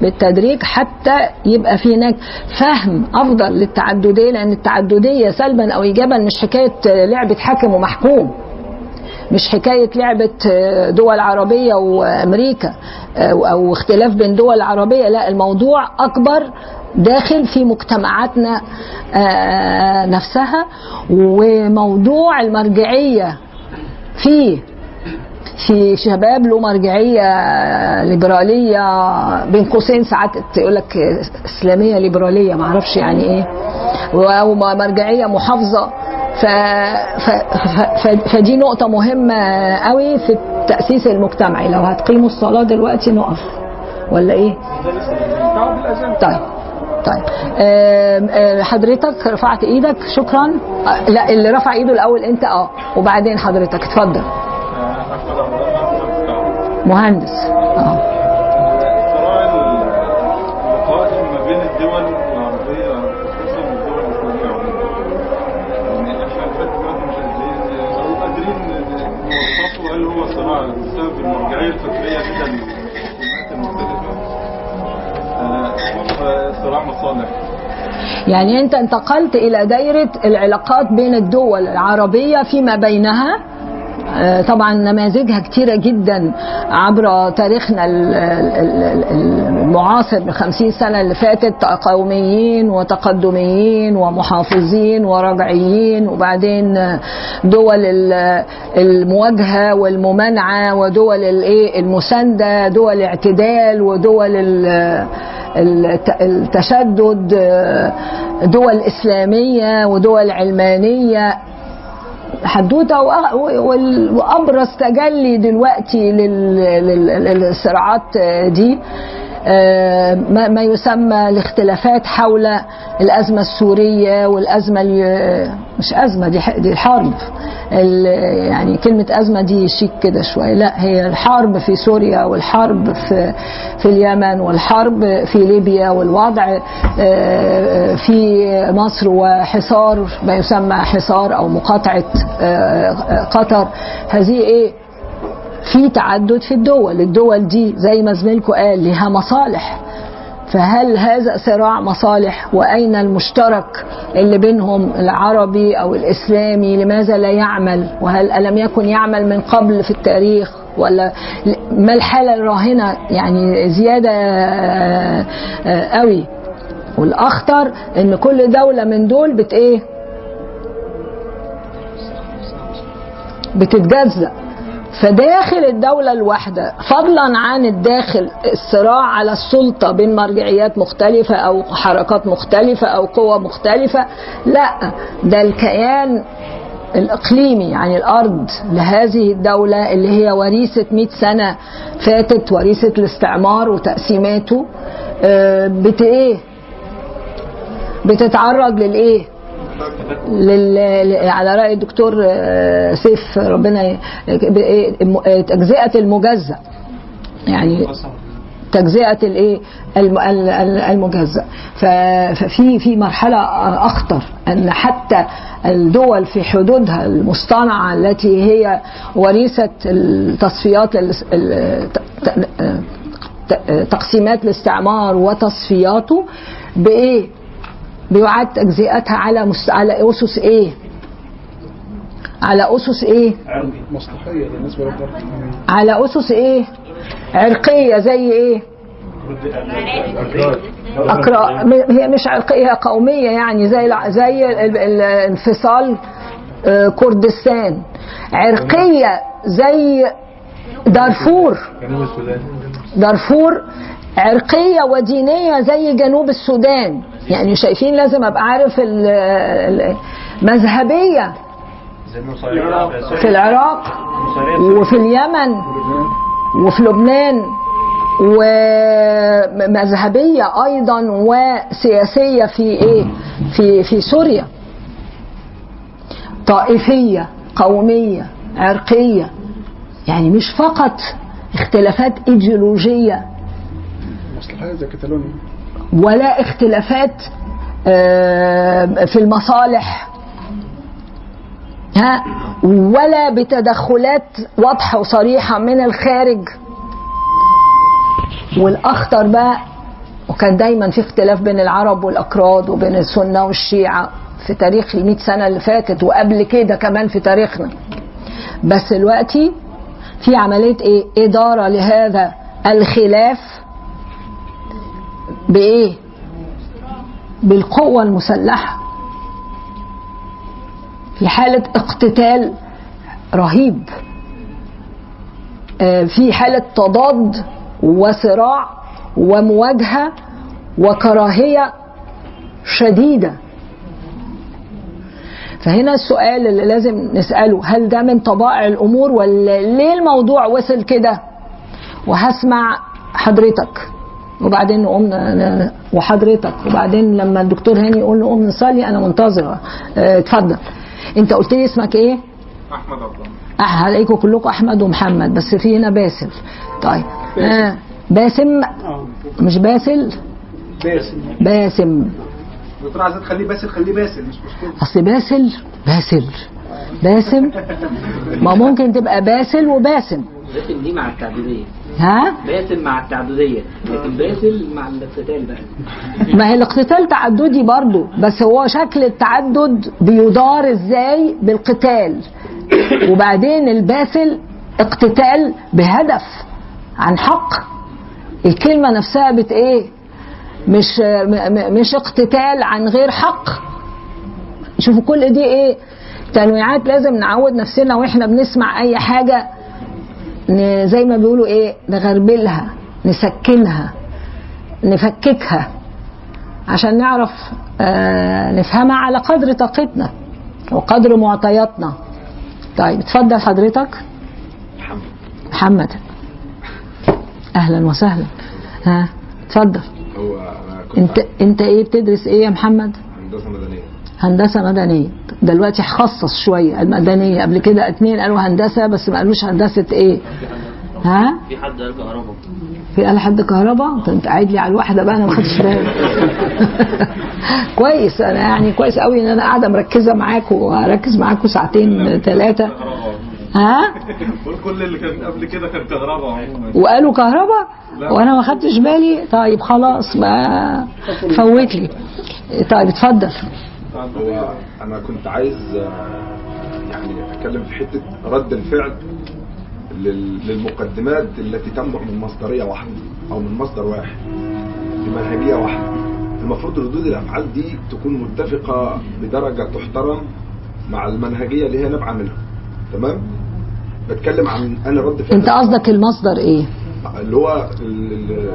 بالتدريج حتى يبقى في هناك فهم أفضل للتعدديه لأن التعددية سلبا أو ايجابا مش حكاية لعبة حاكم ومحكوم. مش حكاية لعبة دول عربية وأمريكا أو اختلاف بين دول عربية لا الموضوع أكبر داخل في مجتمعاتنا آه، نفسها وموضوع المرجعية فيه في شباب له مرجعية ليبرالية بين قوسين ساعات تقول لك إسلامية ليبرالية ما أعرفش يعني إيه أو مرجعية محافظة. ف... ف... ف... فدي نقطة مهمة قوي في التأسيس المجتمعي لو هتقيموا الصلاة دلوقتي نقف. ولا إيه؟ طيب طيب. آم، آم، حضرتك رفعت إيدك. شكرا. آه، لا اللي رفع إيده الأول أنت آه. وبعدين حضرتك اتفضل. مهندس. آه. اسمه صراع مصالح يعني انت انتقلت إلى دايرة العلاقات بين الدول العربية فيما بينها. آه، طبعا نماذجها كتيرة جدا عبر تاريخنا ال- ال- ال- المعاصر خمسين سنة اللي فاتت قوميين وتقدميين ومحافظين ورجعيين وبعدين دول ال- المواجهة والممانعة ودول الايه المساندة دول الاعتدال ودول التشدد آه، دول إسلامية ودول علمانية. حدوتة وأبرز تجلي دلوقتي لل- لل- للصراعات دي ما ما يسمى الاختلافات حول الأزمة السورية والأزمة ال- مش أزمة دي دي حرب. يعني كلمة أزمة دي شيك كده شوية. لا هي الحرب في سوريا والحرب في في اليمن والحرب في ليبيا والوضع آه، في مصر وحصار ما يسمى حصار أو مقاطعة آه، قطر. هذه إيه؟ في تعدد في الدول. الدول دي زي ما زميلكم قال لها مصالح. فهل هذا صراع مصالح؟ وأين المشترك اللي بينهم العربي أو الإسلامي؟ لماذا لا يعمل؟ وهل ألم يكن يعمل من قبل في التاريخ؟ ولا ما الحالة الراهنة؟ يعني زيادة آه، قوي. والأخطر إن كل دولة من دول بت إيه؟ بتتجزأ. فداخل الدولة الواحدة فضلا عن الداخل الصراع على السلطة بين مرجعيات مختلفة أو حركات مختلفة أو قوى مختلفة لا ده الكيان الإقليمي يعني الأرض لهذه الدولة اللي هي وريثة 100 سنة فاتت وريثة الاستعمار وتقسيماته. آه، بت إيه؟ بتتعرض للإيه؟ لل... على رأي الدكتور آه، سيف ربنا الم- آه، تجزئة المجزأ. يعني تجزئة الإيه؟ الم- ال- ال- المجزأ. ففي في مرحلة أخطر أن حتى الدول في حدودها المصطنعة التي هي وريثة التصفيات تقسيمات الاستعمار وتصفياته بإيه؟ بيعاد تجزئتها على مست... على أسس إيه؟ على أسس إيه؟ مصلحية بالنسبة على أسس إيه؟ عرقية زي إيه؟ أقرأ هي مش عرقية هي قومية يعني زي زي ال- ال- الانفصال آه، كردستان عرقية زي دارفور دارفور عرقية ودينية زي جنوب السودان يعني شايفين لازم أبقى عارف ال- ال- مذهبية في العراق. وفي اليمن وفي لبنان ومذهبية أيضا وسياسية في إيه؟ في في سوريا. طائفية قومية عرقية. يعني مش فقط اختلافات إيديولوجية. مصلحيه زي كتالونيا ولا اختلافات في المصالح. ها؟ ولا بتدخلات واضحة وصريحة من الخارج. والأخطر بقى وكان دايما في اختلاف بين العرب والأكراد وبين السنة والشيعة في تاريخ المئة سنة اللي فاتت وقبل كده كمان في تاريخنا. بس دلوقتي في عملية إيه؟ إدارة لهذا الخلاف. بإيه؟ بالقوة المسلحة. في حالة اقتتال رهيب. آه، في حالة تضاد وصراع ومواجهة وكراهية شديدة. فهنا السؤال اللي لازم نسأله هل ده من طبائع الأمور ولا ليه الموضوع وصل كده؟ وهسمع حضرتك. وبعدين نقوم وحضرتك. وبعدين لما الدكتور هاني يقول نقوم نصلي أنا منتظرة. آه، اتفضل. أنت قلت لي اسمك إيه؟ أحمد عبد الله. عليكم كلكم أحمد ومحمد بس في هنا باسل. طيب. آه باسم؟ آه. مش باسل؟ باسم باسم. دكتور عايز تخليه باسل خليه باسل مش مشكلة. أصل باسل باسل. باسم؟ ما ممكن تبقى باسل وباسم. باسل دي مع التعددية ها؟ باسل مع التعددية. لكن باسل مع الاقتتال بقى. ما هي الاقتتال تعددي برضو بس هو شكل التعدد بيدار إزاي بالقتال. وبعدين الباسل اقتتال بهدف عن حق. الكلمة نفسها بت إيه؟ مش مش اقتتال عن غير حق. شوفوا كل دي إيه؟ تنويعات لازم نعود نفسنا وإحنا بنسمع أي حاجة ن- زي ما بيقولوا إيه نغربلها نسكنها نفككها عشان نعرف آه نفهمها على قدر طاقتنا وقدر معطياتنا. طيب اتفضل حضرتك. محمد. محمد. أهلا وسهلا. ها اتفضل. هو كنت أنت أنت إيه بتدرس إيه يا محمد؟ هندسة مدنية. هندسة مدنية. دلوقتي خصص شوية. المدنيه قبل كده اتنين قالوا هندسة بس ما قالوش هندسة إيه. ها؟ في حد قال كهرباء في قال حد كهرباء طب انت قاعد لي على الواحدة بقى أنا ما خدتش بالي. كويس أنا يعني كويس قوي إن أنا قاعدة مركزة معاكم وهركز معاكم ساعتين ثلاثة ها؟ كل اللي كان قبل كده كان كهرباء عموما وقالوا كهرباء وأنا ما خدتش بالي؟ طيب خلاص ما فوت لي. طيب اتفضل. هو أنا كنت عايز آه، يعني أتكلم في حتة رد الفعل لل- للمقدمات التي تنبع من مصدرية واحدة أو من مصدر واحد بمنهجيه واحدة. المفروض ردود الأفعال دي تكون متفقة بدرجة تحترم مع المنهجية اللي هي نابعة منها. تمام؟ بتكلم عن أنا رد فعل أنت قصدك المصدر إيه؟ اللي هو ال- ال-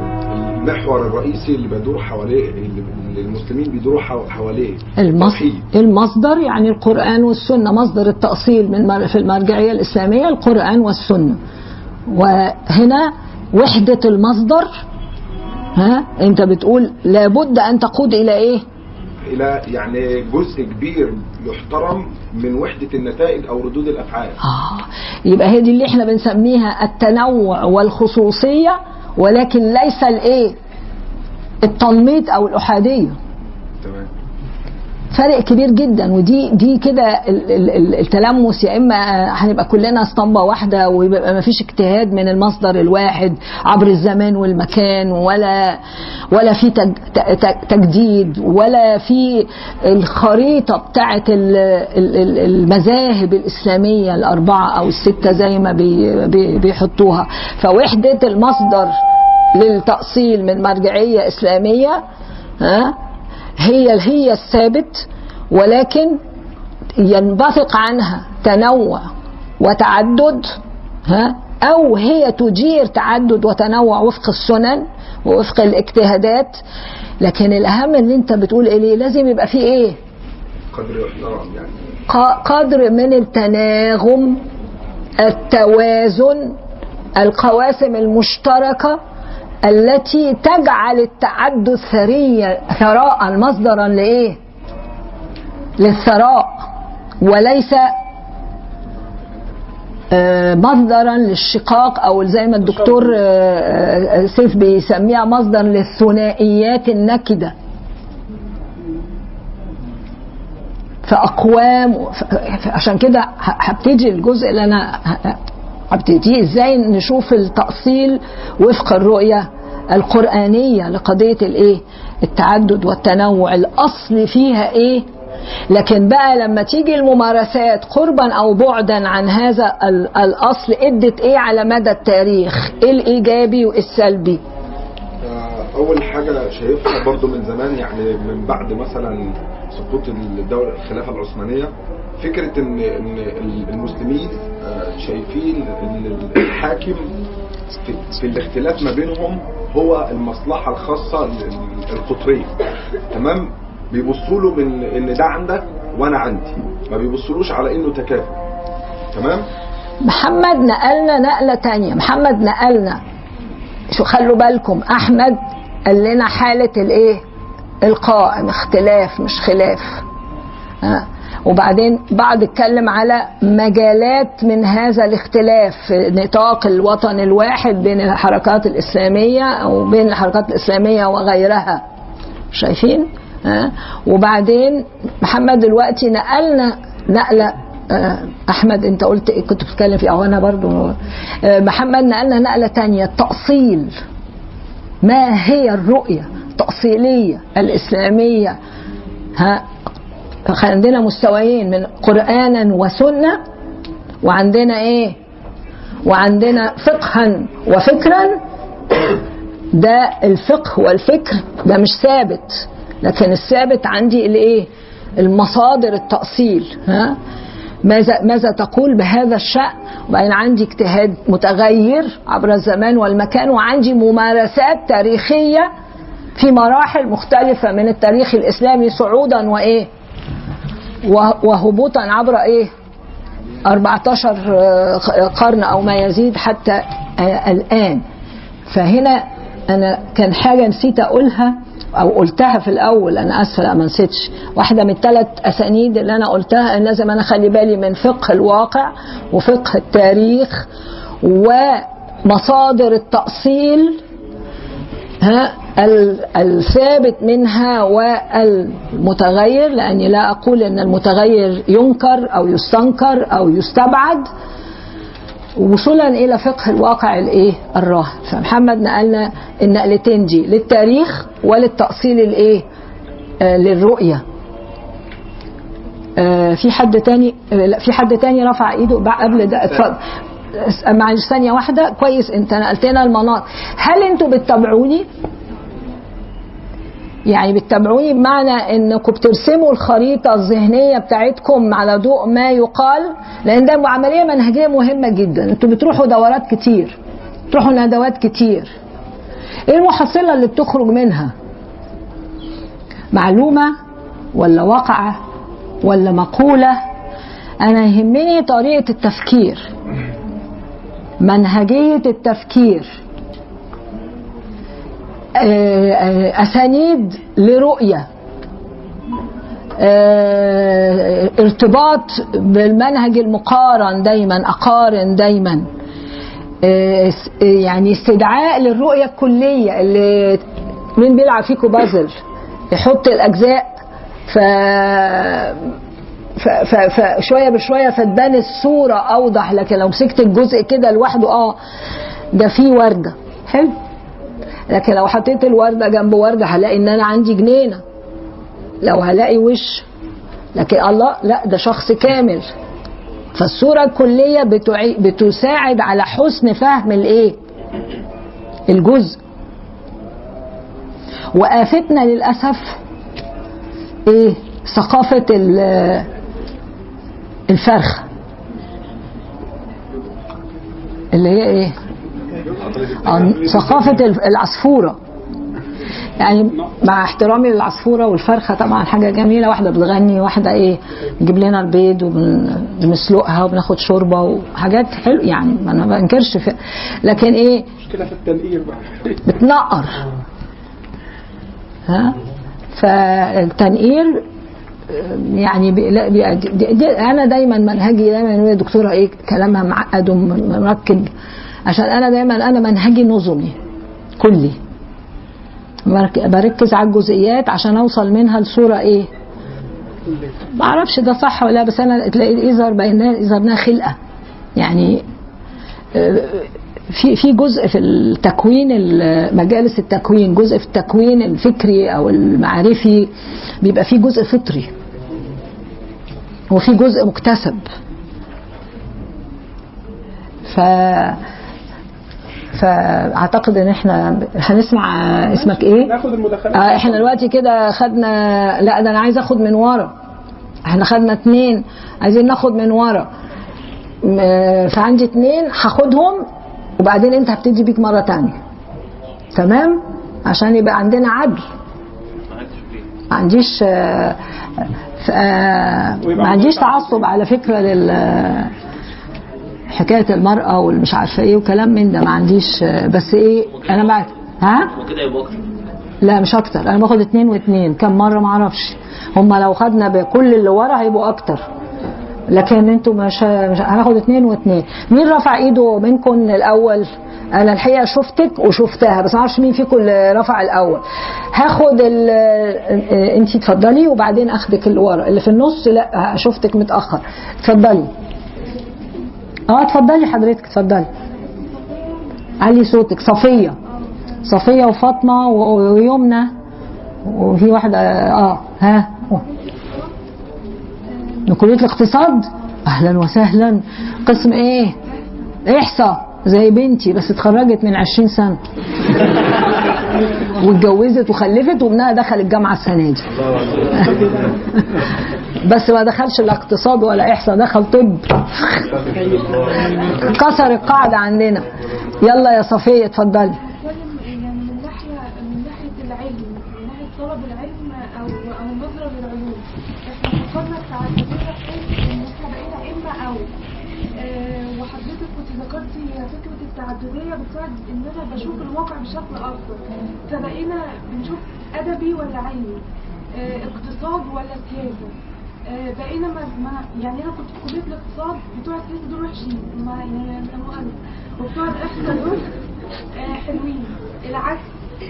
المحور الرئيسي اللي بيدور حواليه اللي اللي المسلمين بيدوروا حو- حواليه. المصدر. المصدر يعني القرآن والسنة مصدر التأصيل من في المرجعية الإسلامية القرآن والسنة. وهنا وحدة المصدر ها أنت بتقول لابد أن تقود إلى إيه؟ إلى يعني جزء كبير يحترم من وحدة النتائج أو ردود الأفعال. آه. يبقى هي دي اللي إحنا بنسميها التنوع والخصوصية ولكن ليس الإيه؟ التنميط أو الأحادية. تمام. فرق كبير جدا ودي دي كده ال- ال- ال- التلمس يا إما هنبقى كلنا أسطمبة واحدة ويبقى ما فيش اجتهاد من المصدر الواحد عبر الزمان والمكان ولا ولا في تجديد ولا في الخريطة بتاعه ال- ال- ال- المذاهب الإسلامية الأربعة أو الستة زي ما بي- بي- بيحطوها. فوحدة المصدر للتأصيل من مرجعية إسلامية ها هي هي الثابت ولكن ينبثق عنها تنوع وتعدد ها أو هي تجير تعدد وتنوع وفق السنن ووفق الاجتهادات. لكن الأهم إن أنت بتقول إيه لازم يبقى فيه إيه؟ قدر يعني. قدر من التناغم التوازن القواسم المشتركة التي تجعل التعدد ثريا ثراء مصدرا لإيه؟ للثراء وليس آه، مصدرا للشقاق أو زي ما الدكتور آه، آه، سيف بيسميها مصدر للثنائيات النكدة. فأقوام عشان كده هبتدي الجزء اللي أنا هبتدي إزاي نشوف التأصيل وفق الرؤية القرآنية لقضية الإيه؟ التعدد والتنوع. الأصل فيها إيه؟ لكن بقى لما تيجي الممارسات قربا أو بعدا عن هذا ال- الأصل إدت إيه على مدى التاريخ؟ إيه الإيجابي والسلبي آه، أول حاجة شايفها برضو من زمان يعني من بعد مثلا سقوط الدولة الخلافة العثمانية فكرة ان إن المسلمين آه، شايفين إن الحاكم في, الاختلاف ما بينهم هو المصلحة الخاصة ال- القطريه تمام؟ بيبصوا له من إن ده عندك وأنا عندي. ما بيبصلوش على إنه تكافؤ. تمام؟ محمد نقلنا نقلة تانية. محمد نقلنا. شو خلوا بالكم. أحمد قال لنا حالة الإيه؟ القائم. اختلاف مش خلاف. ها وبعدين بعد اتكلم على مجالات من هذا الاختلاف في نطاق الوطن الواحد بين الحركات الإسلامية أو بين الحركات الإسلامية وغيرها. شايفين؟ ها؟ وبعدين محمد دلوقتي نقلنا نقلة آه، أحمد أنت قلت إيه؟ كنت بتتكلم في أو أنا برضو آه، محمد نقلنا نقلة تانية التاصيل ما هي الرؤية التأصيلية الإسلامية؟ ها؟ عندنا مستويين من قرانا وسنة وعندنا إيه؟ وعندنا فقها وفكرا. ده الفقه والفكر ده مش ثابت. لكن الثابت عندي الإيه؟ المصادر التأصيل ها؟ ماذا ماذا تقول بهذا الشأن؟ وبعدين عندي اجتهاد متغير عبر الزمان والمكان وعندي ممارسات تاريخية في مراحل مختلفة من التاريخ الإسلامي صعودا وإيه؟ وهبوطا عبر إيه؟ 14 قرن أو ما يزيد حتى آه، الآن. فهنا أنا كان حاجة نسيت أقولها أو قلتها في الأول. أنا آسفة لا ما نسيتش. واحدة من الثلاث أسانيد اللي أنا قلتها إن لازم أنا أخلي بالي من فقه الواقع وفقه التاريخ ومصادر التأصيل ها ال- الثابت منها والمتغير لأني لا أقول إن المتغير ينكر أو يستنكر أو يستبعد وصولا إلى فقه الواقع الإيه؟ الراهن. فمحمد نقلنا النقلتين دي للتاريخ وللتأصيل الإيه؟ آه للرؤية. آه في حد تاني لا في حد تاني رفع إيده؟ قبل ده اتفضل. معلش ثانية واحدة. كويس انت نقلت لنا المناطق. هل أنتوا بتتابعوني؟ يعني بتتابعوني بمعنى انكم بترسموا الخريطة الذهنية بتاعتكم على ضوء ما يقال؟ لأن ده عمليه منهجية مهمة جدا. أنتوا بتروحوا دورات كتير. بتروحوا ندوات كتير. إيه المحصلة اللي بتخرج منها؟ معلومة ولا واقعة ولا مقولة؟ أنا يهمني طريقة التفكير. منهجية التفكير. آه، آه، أسانيد لرؤية. آه، ارتباط بالمنهج المقارن دايما أقارن دايما. يعني استدعاء للرؤية الكلية اللي مين بيلعب فيكم بازل؟ يحط ف- ف- فشويه بشوية فتبان الصورة أوضح لكن لو مسكت الجزء كده لوحده آه ده فيه وردة. حلو؟ لكن لو حطيت الوردة جنب وردة هلاقي إن أنا عندي جنينة. لو هلاقي وش. لكن الله لا ده شخص كامل. فالصورة الكلية بتساعد على حسن فهم الإيه؟ الجزء. وآفتنا للأسف إيه؟ ثقافة ال- الفرخ اللي هي إيه؟ آه، ثقافة العصفورة. يعني مع احترامي للعصفورة والفرخة طبعا حاجة جميلة. واحدة بتغني واحدة إيه؟ بتجيب لنا البيض وبنسلقها وبناخد شوربة وحاجات حلو يعني. ما أنا ما بنكرش لكن إيه؟ مشكلة في التنقير بقى. بتنقر. ها؟ فالتنقير يعني أنا دايما منهجي دايما يا دكتوره إيه كلامها معقد ومركب عشان أنا دايما أنا منهجي نظمي كلي. برك- بركز على الجزئيات عشان أوصل منها لصورة إيه؟ ما أعرفش ده صح ولا لأ، بس أنا تلاقي إذا بينها إذا خلقة. يعني في في جزء في التكوين ال- مجالس التكوين جزء في التكوين الفكري أو المعرفي بيبقى فيه جزء فطري. وفي جزء مكتسب. ف فأعتقد إن إحنا هنسمع اسمك إيه؟ ناخد المداخلات آه إحنا دلوقتي كده خدنا لا ده أنا عايز آخد من ورا. إحنا خدنا اتنين. عايزين ناخد من ورا. فعندي اتنين هاخدهم وبعدين انت هبتدي بيك مرة تانية. تمام؟ عشان يبقى عندنا عدل. ما عنديش آه، آه، ما عنديش تعصب على فكرة لل حكاية المرأة والمش عارفة إيه وكلام من ده. ما عنديش آه، بس إيه أنا معك ها؟ وكده يبقى لا مش أكتر. أنا باخد اتنين واتنين. كم مرة؟ ما أعرفش. هما لو خدنا بكل اللي ورا هيبقوا أكتر. لكن أنتوا مش هناخد اتنين واتنين. مين رفع ايده منكم الأول؟ أنا الحقيقة شفتك وشفتها بس ما أعرفش مين فيكم اللي رفع الأول. هاخد ال انت اتفضلي وبعدين أخدك اللي ورا اللي في النص لا شفتك متأخر. اتفضلي. آه اتفضلي حضرتك اتفضلي. علي صوتك. صفية. صفية وفاطمة ويمنى وفي واحدة آه ها. من كلية الاقتصاد؟ أهلا وسهلا. قسم إيه؟ إحصاء. زي بنتي بس اتخرجت من 20 سنة. واتجوزت وخلفت وابنها دخل الجامعة السنة دي. بس ما دخلش لا اقتصاد ولا إحصاء دخل طب. كسر القاعدة عندنا. يلا يا صفية اتفضلي بتكلم يعني من ناحيه من ناحيه العلم من ناحيه طلب العلم أو أو النظره للعلوم إحنا فكرنا التعدديه بحيث ان إحنا بقينا اما أو آه، وحضرتك كنت ذكرتي فكره التعددية بتساعد إن أنا بشوف الواقع بشكل أفضل. فبقينا بنشوف أدبي ولا علمي آه، اقتصاد ولا سياسة. آه، بقينا ما ما- يعني أنا كنت في كلية الاقتصاد بتوع السياسة دول وحشين ما يعني وبتوع الاحصاء دول آه، حلوين. العكس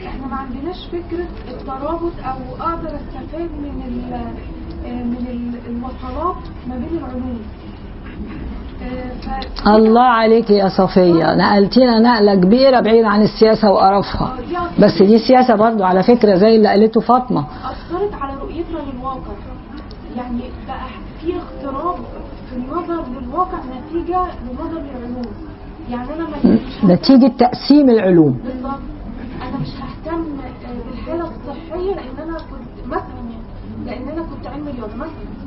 إحنا ما عندناش فكرة الترابط أو أقدر أستفاد من آه، من ال- الوصلات ما بين العلوم. الله عليك يا صفية. نقلتينا نقلة كبيرة بعيد عن السياسة وقرفها. بس دي سياسة برضو على فكرة زي اللي قالته فاطمة. أثرت على رؤيتنا للواقع. يعني بقى في اغتراب في النظر للواقع نتيجة لنظر للعلوم. يعني أنا ما نتيجة تقسيم العلوم. بالظبط أنا مش ههتم بالحالة الصحية لأن أنا كنت مثلا يعني لأن أنا كنت علم رياضة مثلا.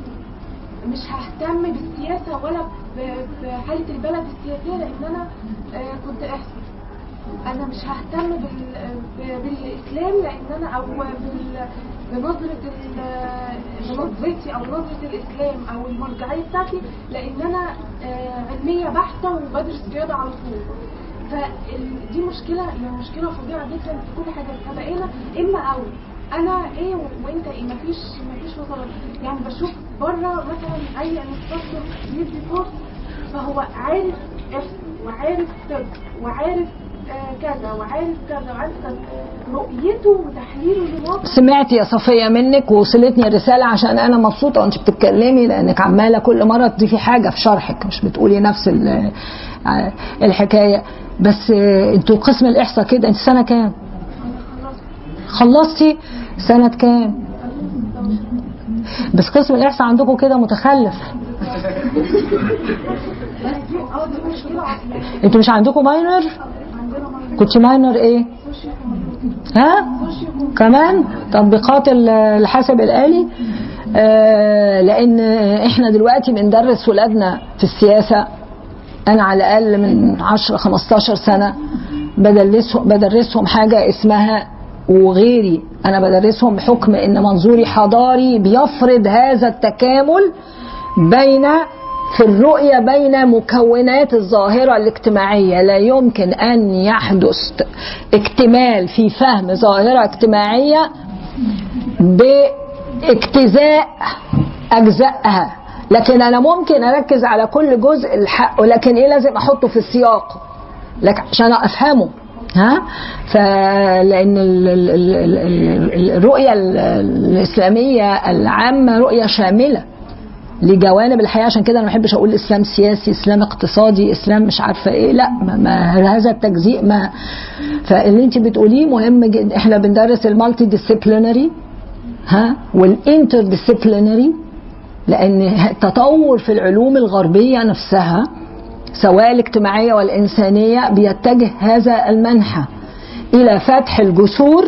مش ههتم بالسياسة ولا ب- بحالة البلد السياسية لأن أنا آه، كنت أحسن. أنا مش ههتم بالإسلام لأن أنا أو ال... بنظرتي أو نظرة الإسلام أو المرجعية بتاعتي لأن أنا آه، علمية بحتة وبدرس رياضة على طول. فدي مشكلة يعني مشكلة فظيعة جدا في كل حاجة فبقينا إما أو. أنا إيه وأنت إيه؟ مفيش مفيش وصلات يعني بشوف بره مثلا أي انستراكتور بيدي كورس فهو عارف اسم وعارف طب وعارف آه كذا وعارف كذا وعارف كذا. رؤيته وتحليله سمعت يا صفية منك ووصلتني الرسالة عشان أنا مبسوطة وأنت بتتكلمي لأنك عمالة كل مرة تضيفي حاجة في شرحك مش بتقولي نفس آه، الحكاية. بس آه، أنتوا قسم الإحصاء كده أنت سنة كام؟ خلصتي سنة كام؟ بس قسم الإحصاء عندكم كده متخلف أنتوا مش عندكم ماينر؟ كنت ماينر إيه؟ ها؟ كمان تطبيقات ال- الحاسب الآلي آه لأن إحنا دلوقتي بندرس ولادنا في السياسة أنا على الأقل من 10 15 سنة بدرسهم بدرسهم حاجة اسمها وغيري أنا بدرسهم بحكم إن منظوري حضاري بيفرض هذا التكامل بين في الرؤية بين مكونات الظاهرة الاجتماعية. لا يمكن أن يحدث اكتمال في فهم ظاهرة اجتماعية باجتزاء أجزائها. لكن أنا ممكن أركز على كل جزء ولكن إيه لازم أحطه في السياق؟ لك عشان أفهمه. ها؟ فلأن ال- ال- ال- ال- ال- الرؤية ال- الإسلامية العامة رؤية شاملة لجوانب الحياة. عشان كده أنا ما بحبش أقول إسلام سياسي إسلام اقتصادي إسلام مش عارفة إيه. لا ما, ما هذا التجزيء ما فاللي أنت بتقوليه مهم جدا إحنا بندرس ال multidisciplinary ها؟ وال interdisciplinary لأن التطور في العلوم الغربية نفسها سواء الاجتماعيه والإنسانية بيتجه هذا المنحى إلى فتح الجسور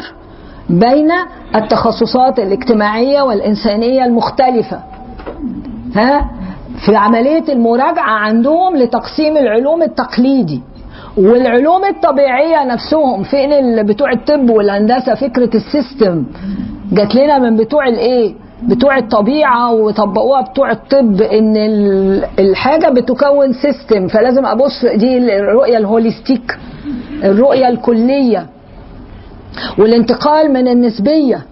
بين التخصصات الاجتماعية والإنسانية المختلفة. ها؟ في عملية المراجعة عندهم لتقسيم العلوم التقليدي والعلوم الطبيعية نفسهم. فين ال- بتوع الطب والهندسة؟ فكرة ال system جات لنا من بتوع الإيه؟ بتوع الطبيعة وطبقوها بتوع الطب إن ال- الحاجة بتكون system فلازم أبص دي الرؤية ال holistic الرؤية الكلية والانتقال من النسبية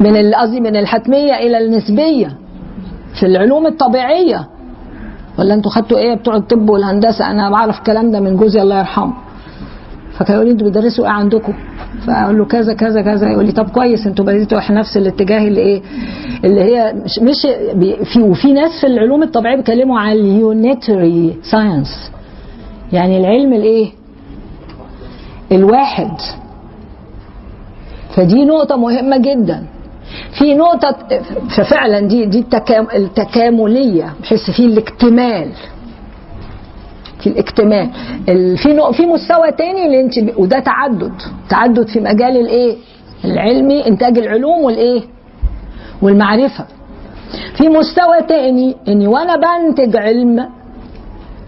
من قصدي من الحتمية إلى النسبية في العلوم الطبيعية. ولا أنتوا خدتوا إيه بتوع الطب والهندسة؟ أنا بعرف الكلام ده من جوزي الله يرحمه. فكان يقول لي أنتوا بتدرسوا إيه عندكم؟ فاقول له كذا كذا كذا. يقول لي طب كويس أنتوا بديتوا في نفس الاتجاه اللي إيه اللي هي مش مش في وفي ناس في العلوم الطبيعية بيتكلموا على ال unitary science. يعني العلم الايه؟ الواحد. فدي نقطة مهمة جدا. في نقطة ففعلا دي دي التكام التكاملية بحيث في الاكتمال. في الاكتمال ال- في في مستوى تاني اللي انت وده تعدد. تعدد في مجال الايه؟ العلمي إنتاج العلوم والإيه؟ والمعرفة. في مستوى تاني اني وأنا بنتج علم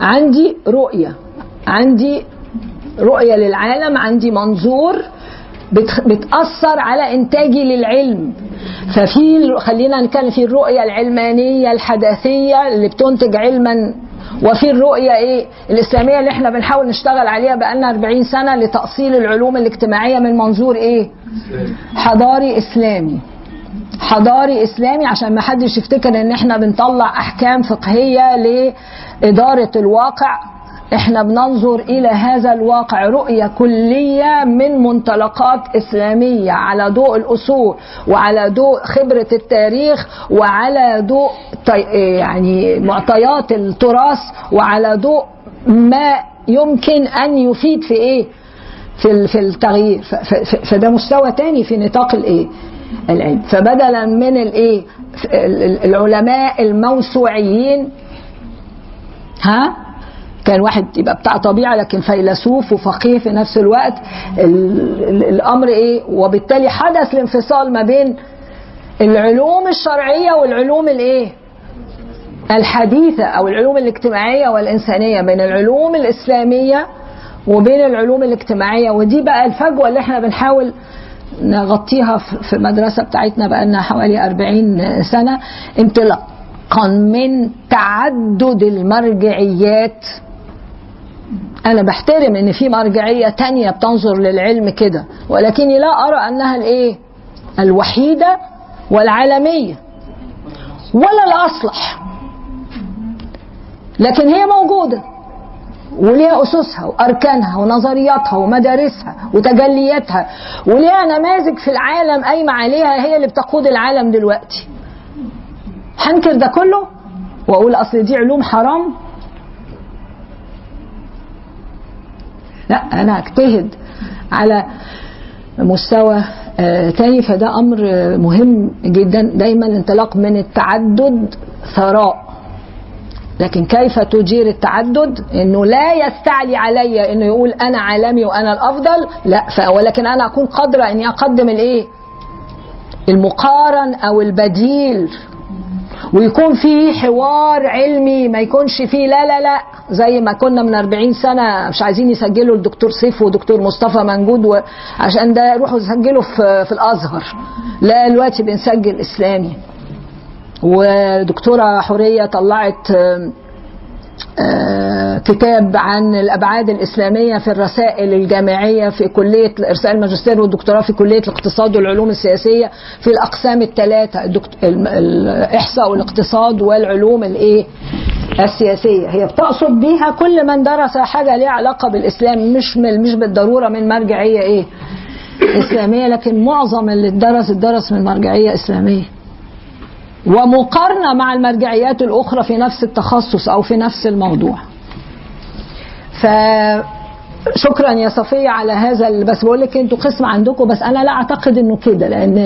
عندي رؤية عندي رؤية للعالم عندي منظور بتأثر على إنتاجي للعلم. ففي خلينا نتكلم في الرؤية العلمانية الحداثية اللي بتنتج علما وفي الرؤية إيه؟ الإسلامية اللي إحنا بنحاول نشتغل عليها بقالنا 40 سنة لتأصيل العلوم الاجتماعية من منظور إيه؟ حضاري إسلامي. حضاري إسلامي عشان ما حدش يفتكر إن إحنا بنطلع أحكام فقهية لإدارة الواقع. إحنا بننظر إلى هذا الواقع رؤية كلية من منطلقات إسلامية على ضوء الأصول وعلى ضوء خبرة التاريخ وعلى ضوء يعني معطيات التراث وعلى ضوء ما يمكن أن يفيد في إيه؟ في في التغيير. فده مستوى تاني في نطاق الإيه؟ العلم. فبدلا من الإيه؟ ال- ال- العلماء الموسوعيين ها؟ كان واحد يبقى بتاع طبيعة لكن فيلسوف وفقيه في نفس الوقت ال- ال- الأمر إيه؟ وبالتالي حدث الانفصال ما بين العلوم الشرعية والعلوم الإيه؟ الحديثة أو العلوم الاجتماعية والإنسانية بين العلوم الإسلامية وبين العلوم الاجتماعية. ودي بقى الفجوة اللي إحنا بنحاول نغطيها في المدرسة بتاعتنا بقى لنا حوالي 40 سنة انطلاقا من تعدد المرجعيات أنا بحترم إن في مرجعية تانية بتنظر للعلم كده ولكني لا أرى أنها الإيه؟ الوحيدة والعالمية ولا الأصلح. لكن هي موجودة وليها أسسها وأركانها ونظرياتها ومدارسها وتجلياتها وليها نماذج في العالم قايمة عليها هي اللي بتقود العالم دلوقتي. هنكر ده كله وأقول أصل دي علوم حرام لا أنا أجتهد على مستوى آه، تاني فده آه، مهم جدا. دايما الانطلاق من التعدد ثراء. لكن كيف تجير التعدد؟ إنه لا يستعلي علي إنه يقول أنا عالمي وأنا الأفضل. لا ولكن أنا أكون قادرة إني أقدم الإيه؟ المقارن أو البديل. ويكون في حوار علمي ما يكونش فيه لا لا لا زي ما كنا من 40 سنة مش عايزين يسجلوا الدكتور سيف ودكتور مصطفى منجود عشان ده يروحوا يسجلوا في في الأزهر. لا دلوقتي بنسجل إسلامي. ودكتورة حورية طلعت كتاب عن الأبعاد الإسلامية في الرسائل الجامعية في كلية رسائل الماجستير والدكتوراه في كلية الاقتصاد والعلوم السياسية في الدكت- الم- الإحصاء والاقتصاد والعلوم الإيه؟ السياسية. هي بتقصد بيها كل من درس حاجة ليها علاقة بالإسلام مش من مش بالضرورة من مرجعية إيه؟ إسلامية لكن معظم اللي اتدرس اتدرس من مرجعية إسلامية. ومقارنة مع المرجعيات الأخرى في نفس التخصص أو في نفس الموضوع. فشكرا يا صفية على هذا بس بقول لك أنتوا قسم عندكم بس أنا لا أعتقد إنه كده لأن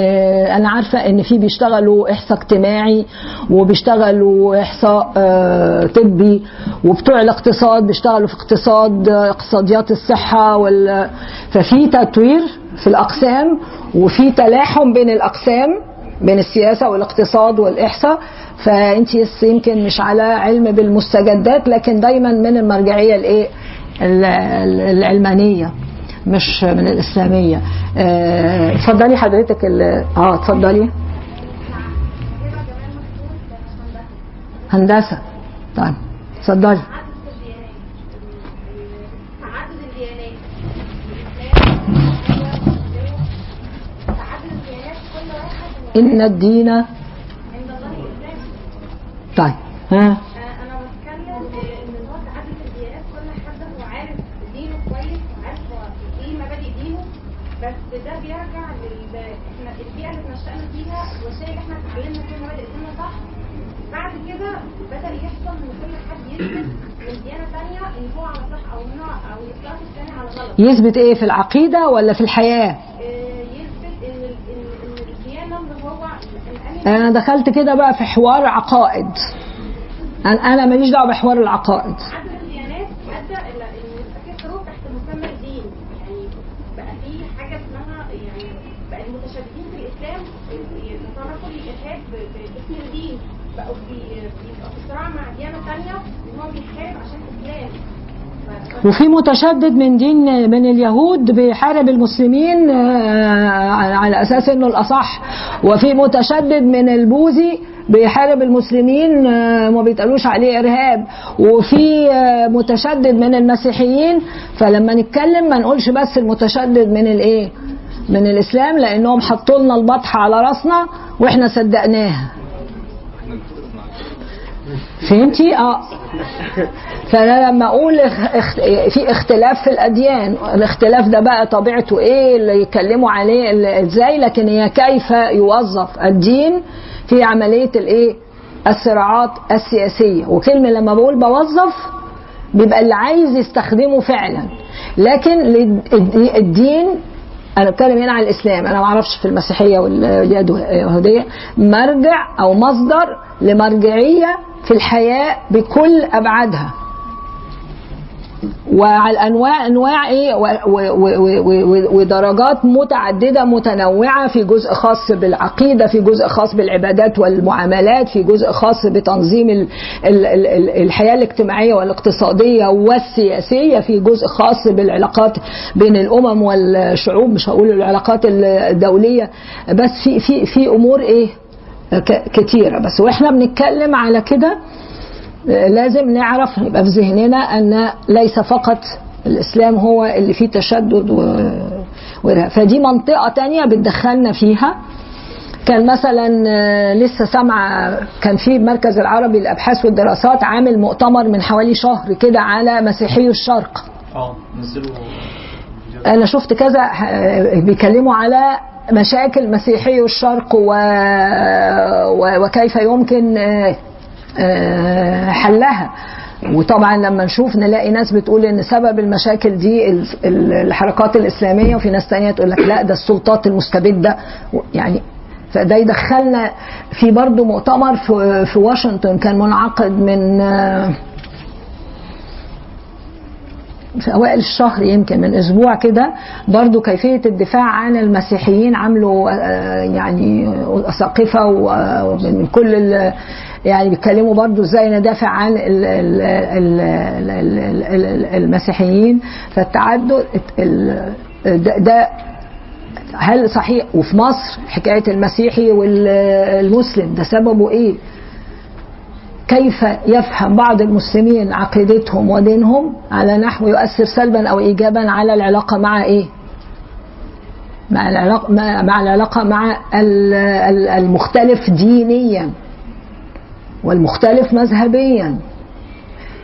أنا عارفة إن في بيشتغلوا إحصاء اجتماعي وبيشتغلوا إحصاء آه، طبي وبتوع الاقتصاد بيشتغلوا في اقتصاد آه، اقتصاديات الصحة وال ففي تطوير في الأقسام وفي تلاحم بين الأقسام. بين السياسة والاقتصاد والإحصاء فانت يمكن مش على علم بالمستجدات لكن دايما من المرجعية الإيه؟ ال- ال- العلمانية مش من الإسلامية. آه، اتفضلي حضرتك آه اتفضلي. هندسة. طيب اتفضلي. هو إيه مبادئ دينه بس ده بيرجع اللي فيها إحنا اتعلمنا مبادئ صح بعد كده بدأ يحصل إن كل حد يثبت من ديانه ثانية ان هو على صح أو الثاني على غلط يثبت إيه في العقيدة ولا في الحياة آه، يثبت ان ال- ان ان الديانه اللي هو الامن أنا دخلت كده بقى في حوار عقائد. أنا أنا ماليش دعوة بحوار العقائد عدد الديانات ادى إلى ان يبقى في حروب تحت مسمى الدين يعني بقى في حاجة اسمها يعني بقى المتشددين في الاسلام يتصرفوا للارهاب ب- باسم الدين بقوا بي- بيبقوا في صراع مع ديانه ثانية ان هو بيحارب عشان الاسلام ف- وفي متشدد من دين من اليهود بيحارب المسلمين آه، على أساس إنه الأصح. وفي متشدد من البوذي بيحارب المسلمين آه، ما بيتقالوش عليه إرهاب. وفي آه، متشدد من المسيحيين. فلما نتكلم ما نقولش بس المتشدد من الإيه؟ من الإسلام لأنهم حطوا لنا البطحه على رأسنا وإحنا صدقناها. فهمتي؟ آه. فأنا لما أقول في اختلاف في الأديان الاختلاف ده بقى طبيعته إيه اللي يتكلموا عليه إزاي؟ لكن هي كيف يوظف الدين في عملية الإيه؟ الصراعات السياسية. وكلمة لما بقول بوظف بيبقى اللي عايز يستخدمه فعلا. لكن الدين أنا بتكلم هنا عن الإسلام. أنا ما أعرفش في المسيحية واليهوديه مرجع أو مصدر لمرجعية في الحياة بكل أبعادها. وعلى أنواع انواع إيه ودرجات متعددة متنوعة في جزء خاص بالعقيدة في جزء خاص بالعبادات والمعاملات في جزء خاص بتنظيم ال- ال- ال- ال- الحياة الاجتماعية والاقتصادية والسياسية في جزء خاص بالعلاقات بين الأمم والشعوب مش هقول العلاقات الدولية. بس في في في أمور إيه؟ كتيرة. بس وإحنا بنتكلم على كده لازم نعرف يبقى في ذهننا أن ليس فقط الإسلام هو اللي فيه تشدد و... فدي منطقة تانية بتدخلنا فيها. كان مثلا آه، لسه سامعه كان في المركز العربي للأبحاث والدراسات عامل مؤتمر من حوالي شهر كده على مسيحي الشرق. آه أنا شفت كذا آه، بيتكلموا على مشاكل مسيحي الشرق و... و... وكيف يمكن آه، حلها. وطبعا لما نشوف نلاقي ناس بتقول إن سبب المشاكل دي ال- ال- الحركات الإسلامية وفي ناس تانية تقول لك لا ده السلطات المستبده يعني فده يدخلنا في برضه مؤتمر في واشنطن كان منعقد من آه، في أوائل الشهر يمكن من أسبوع كده برضو كيفية الدفاع عن المسيحيين عملوا آه، يعني اساقفه ومن كل يعني بيتكلموا برضو إزاي ندافع عن ال- ال- ال- ال- ال- ال- المسيحيين فالتعدد ال- ده, ده هل صحيح وفي مصر حكاية المسيحي والمسلم ده سببه إيه؟ كيف يفهم بعض المسلمين عقيدتهم ودينهم على نحو يؤثر سلبا أو ايجابا على العلاقة مع إيه؟ مع العلاقه مع العلاقة مع ال- ال- المختلف دينيا والمختلف مذهبيا.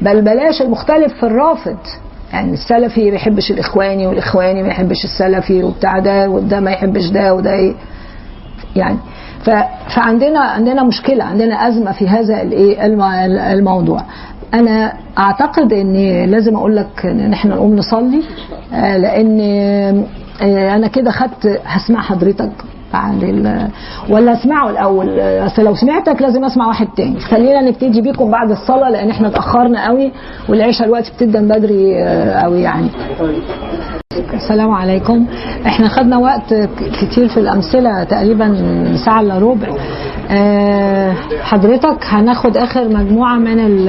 بل بلاش المختلف في الرافض. يعني السلفي ما يحبش الإخواني والإخواني ما يحبش السلفي وبتاع ده وده ما يحبش ده وده إيه. يعني ف... فعندنا عندنا مشكلة عندنا أزمة في هذا الإيه الم- الموضوع. أنا أعتقد ان لازم أقول لك إن إحنا نقوم نصلي آه، لأن آه، أنا كده خدت هسمع حضرتك بعد ال... ولا اسمعه الأول. أصل لو سمعتك لازم أسمع واحد تاني. خلينا نبتدي بيكم بعد الصلاة لأن إحنا اتأخرنا قوي والعشاء الوقت بتبدأ بدري آه، قوي يعني. السلام عليكم. إحنا خدنا وقت كتير في الأمثلة تقريبا ساعة إلا ربع. آه، حضرتك هناخد آخر مجموعة من ال-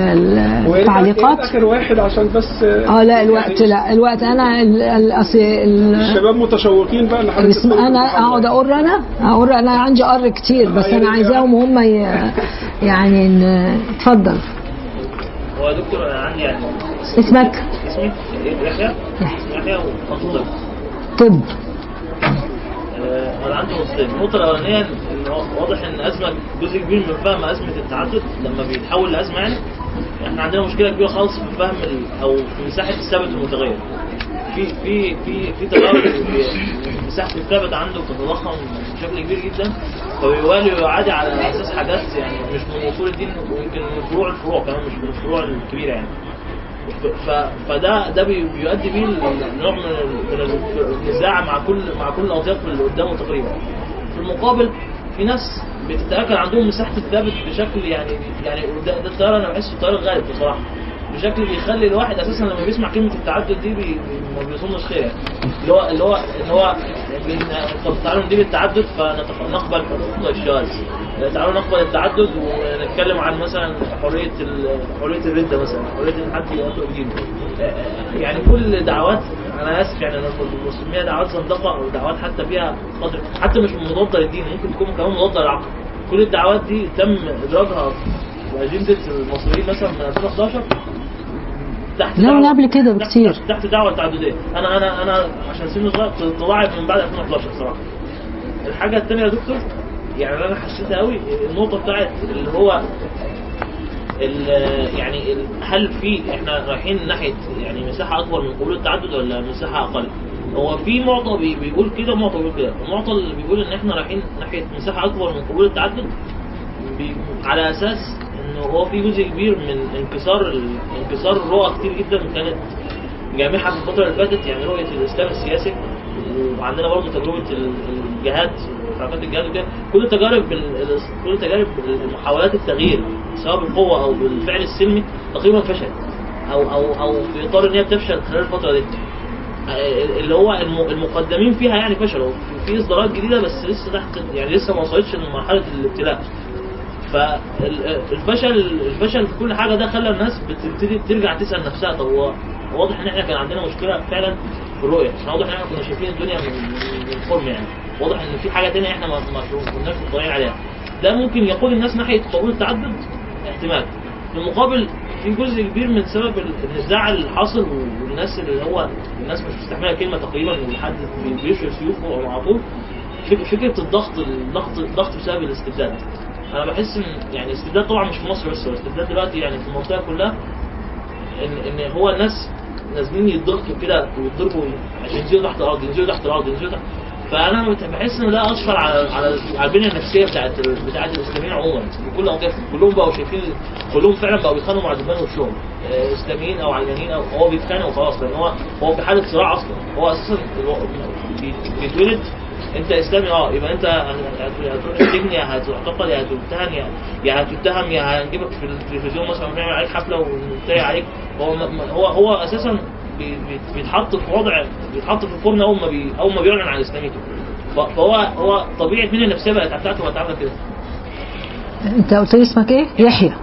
التعليقات؟ آخر واحد عشان بس آه لا الوقت لا الوقت. أنا ال- الشباب متشوقين بقى إن حضرتك اسم أنا أقعد أقر أنا؟ أقر أنا عندي قر كتير بس أنا عايزاهم هم يعني اتفضل. هو دكتور أنا عندي يعني. اسمك؟ اسمي؟ يحيى. يحيى. وخطوط طب. آه، ولا عنده نقطتين النقطه الأولانية واضح إن ازمه جزء كبير من فهم أزمة التعدد. لما بيتحول لازمه يعني إحنا عندنا مشكلة كبيرة خالص في فهم أو في مساحة الثابت والمتغير في في في في في مساحة الثابت عنده بتتضخم بشكل كبير جدا. فبيوالي ويعادي على أساس حاجات يعني مش من أصول الدين ويمكن من فروع الفروع كمان مش من الفروع الكبيرة يعني. ف- فده ده بي- بيؤدي بيه لنوع من ال- من النزاع مع كل مع كل الاطياف اللي قدامه تقريبا. في المقابل في ناس بتتأكد عندهم مساحة الثابت بشكل يعني يعني ده, ده الطيارة أنا بحسه الطيارة الغالب بصراحة. بشكل بيخلي الواحد أساسا لما بيسمع كلمة التعدد دي بي ما بيظنش خير. اللي هو اللي هو ان هو طب تعالوا ندير التعدد فنقبل حقوق الشواذ تعالوا نقبل التعدد ونتكلم عن مثلا حرية ال- حرية الرده مثلا حرية إن حد يطلق دينه يعني كل دعوات أنا آسف يعني أنا بسميها دعوات زندقه أو دعوات حتى فيها قدر حتى مش مضادة للدين ممكن تكون كمان مضادة للعقل. كل الدعوات دي تم إدراجها في اجنده المصريين مثلا من 2011 تحت لا، من قبل كده تحت- بكتير. تحت دعوة تعدديه أنا أنا أنا عشان سن صغير طلعت من بعد 2011 صراحة الحاجة الثانية يا دكتور يعني أنا حسيتها قوي النقطة بتاعت اللي هو يعني ال- هل في إحنا رايحين ناحية يعني مساحة أكبر من قبول التعدد ولا مساحة أقل؟ هو في معطى بي- بيقول كده ومعطى بيقول كده، المعطى اللي بيقول إن إحنا رايحين ناحية مساحة أكبر من قبول التعدد على أساس إنه هو في جزء كبير من انكسار انكسار الرؤى كتير جدا. كانت جامحه في الفترة اللي فاتت يعني رؤية الإسلام السياسي وعندنا برضه تجربة ال- الجهاد حركات الجهاد وكده. كل تجارب كل تجارب محاولات التغيير سواء بالقوه أو بالفعل السلمي تقريبا فشلت. أو أو أو في إطار إن هي بتفشل خلال الفترة دي. اللي هو الم- المقدمين فيها يعني فشلوا. في إصدارات جديدة بس لسه تحت يعني لسه ما وصلتش لمرحلة الابتلاء. فالفشل الفشل في كل حاجة ده خلى الناس بتبتدي ترجع تسأل نفسها طب هو واضح إن إحنا كان عندنا مشكلة فعلا في الرؤية إحنا واضح إن إحنا كنا شايفين الدنيا من فورم يعني واضح إن في حاجة تانية إحنا ما كناش مطلعين عليها. ده ممكن يقود الناس ناحية قبول التعدد احتمال. في المقابل في جزء كبير من سبب النزاع اللي حاصل والناس اللي هو الناس مش مستحملة الكلمة تقريبا وحد بيشرب سيوفه على طول فك- فكرة الضغط الضغط الضغط بسبب الاستبداد. أنا بحس إن يعني الاستبداد طبعا مش في مصر بس هو الاستبداد دلوقتي يعني في المنطقة كلها إن إن هو الناس نازلين يتضغطوا كده ويتضربوا عشان ينزلوا تحت الأرض ينزلوا تحت الأرض ينزلوا تحت. فأنا بحس ان ده اثر على على على البنيه النفسية بتاعت بتاعت الإسلاميين عموما. في كل اطيافهم كلهم بقوا شايفين كلهم فعلا بقوا بيتخانقوا مع دبان وشهم. آه، إسلاميين أو علمانيين أو هو بيتخانق وخلاص لأن هو هو في حاله صراع أصلا. هو أساسا بيتولد انت اسلامي آه يبقى انت هت- هتروح السجن يا هتعتقل يا هتتهم يا يا هتتهم يا هنجيبك في التلفزيون مثلا ونعمل عليك حفلة ونتريق عليك. هو هو هو أساسا بي- بي- بيتحط في وضع بيتحط في الفرن أول ما بي أول ما بيعلن عن إسلاميته. فهو هو طبيعة البنيه النفسية بقت بتاعته بقت عامله كده. انت قلت لي اسمك إيه؟ يحيى.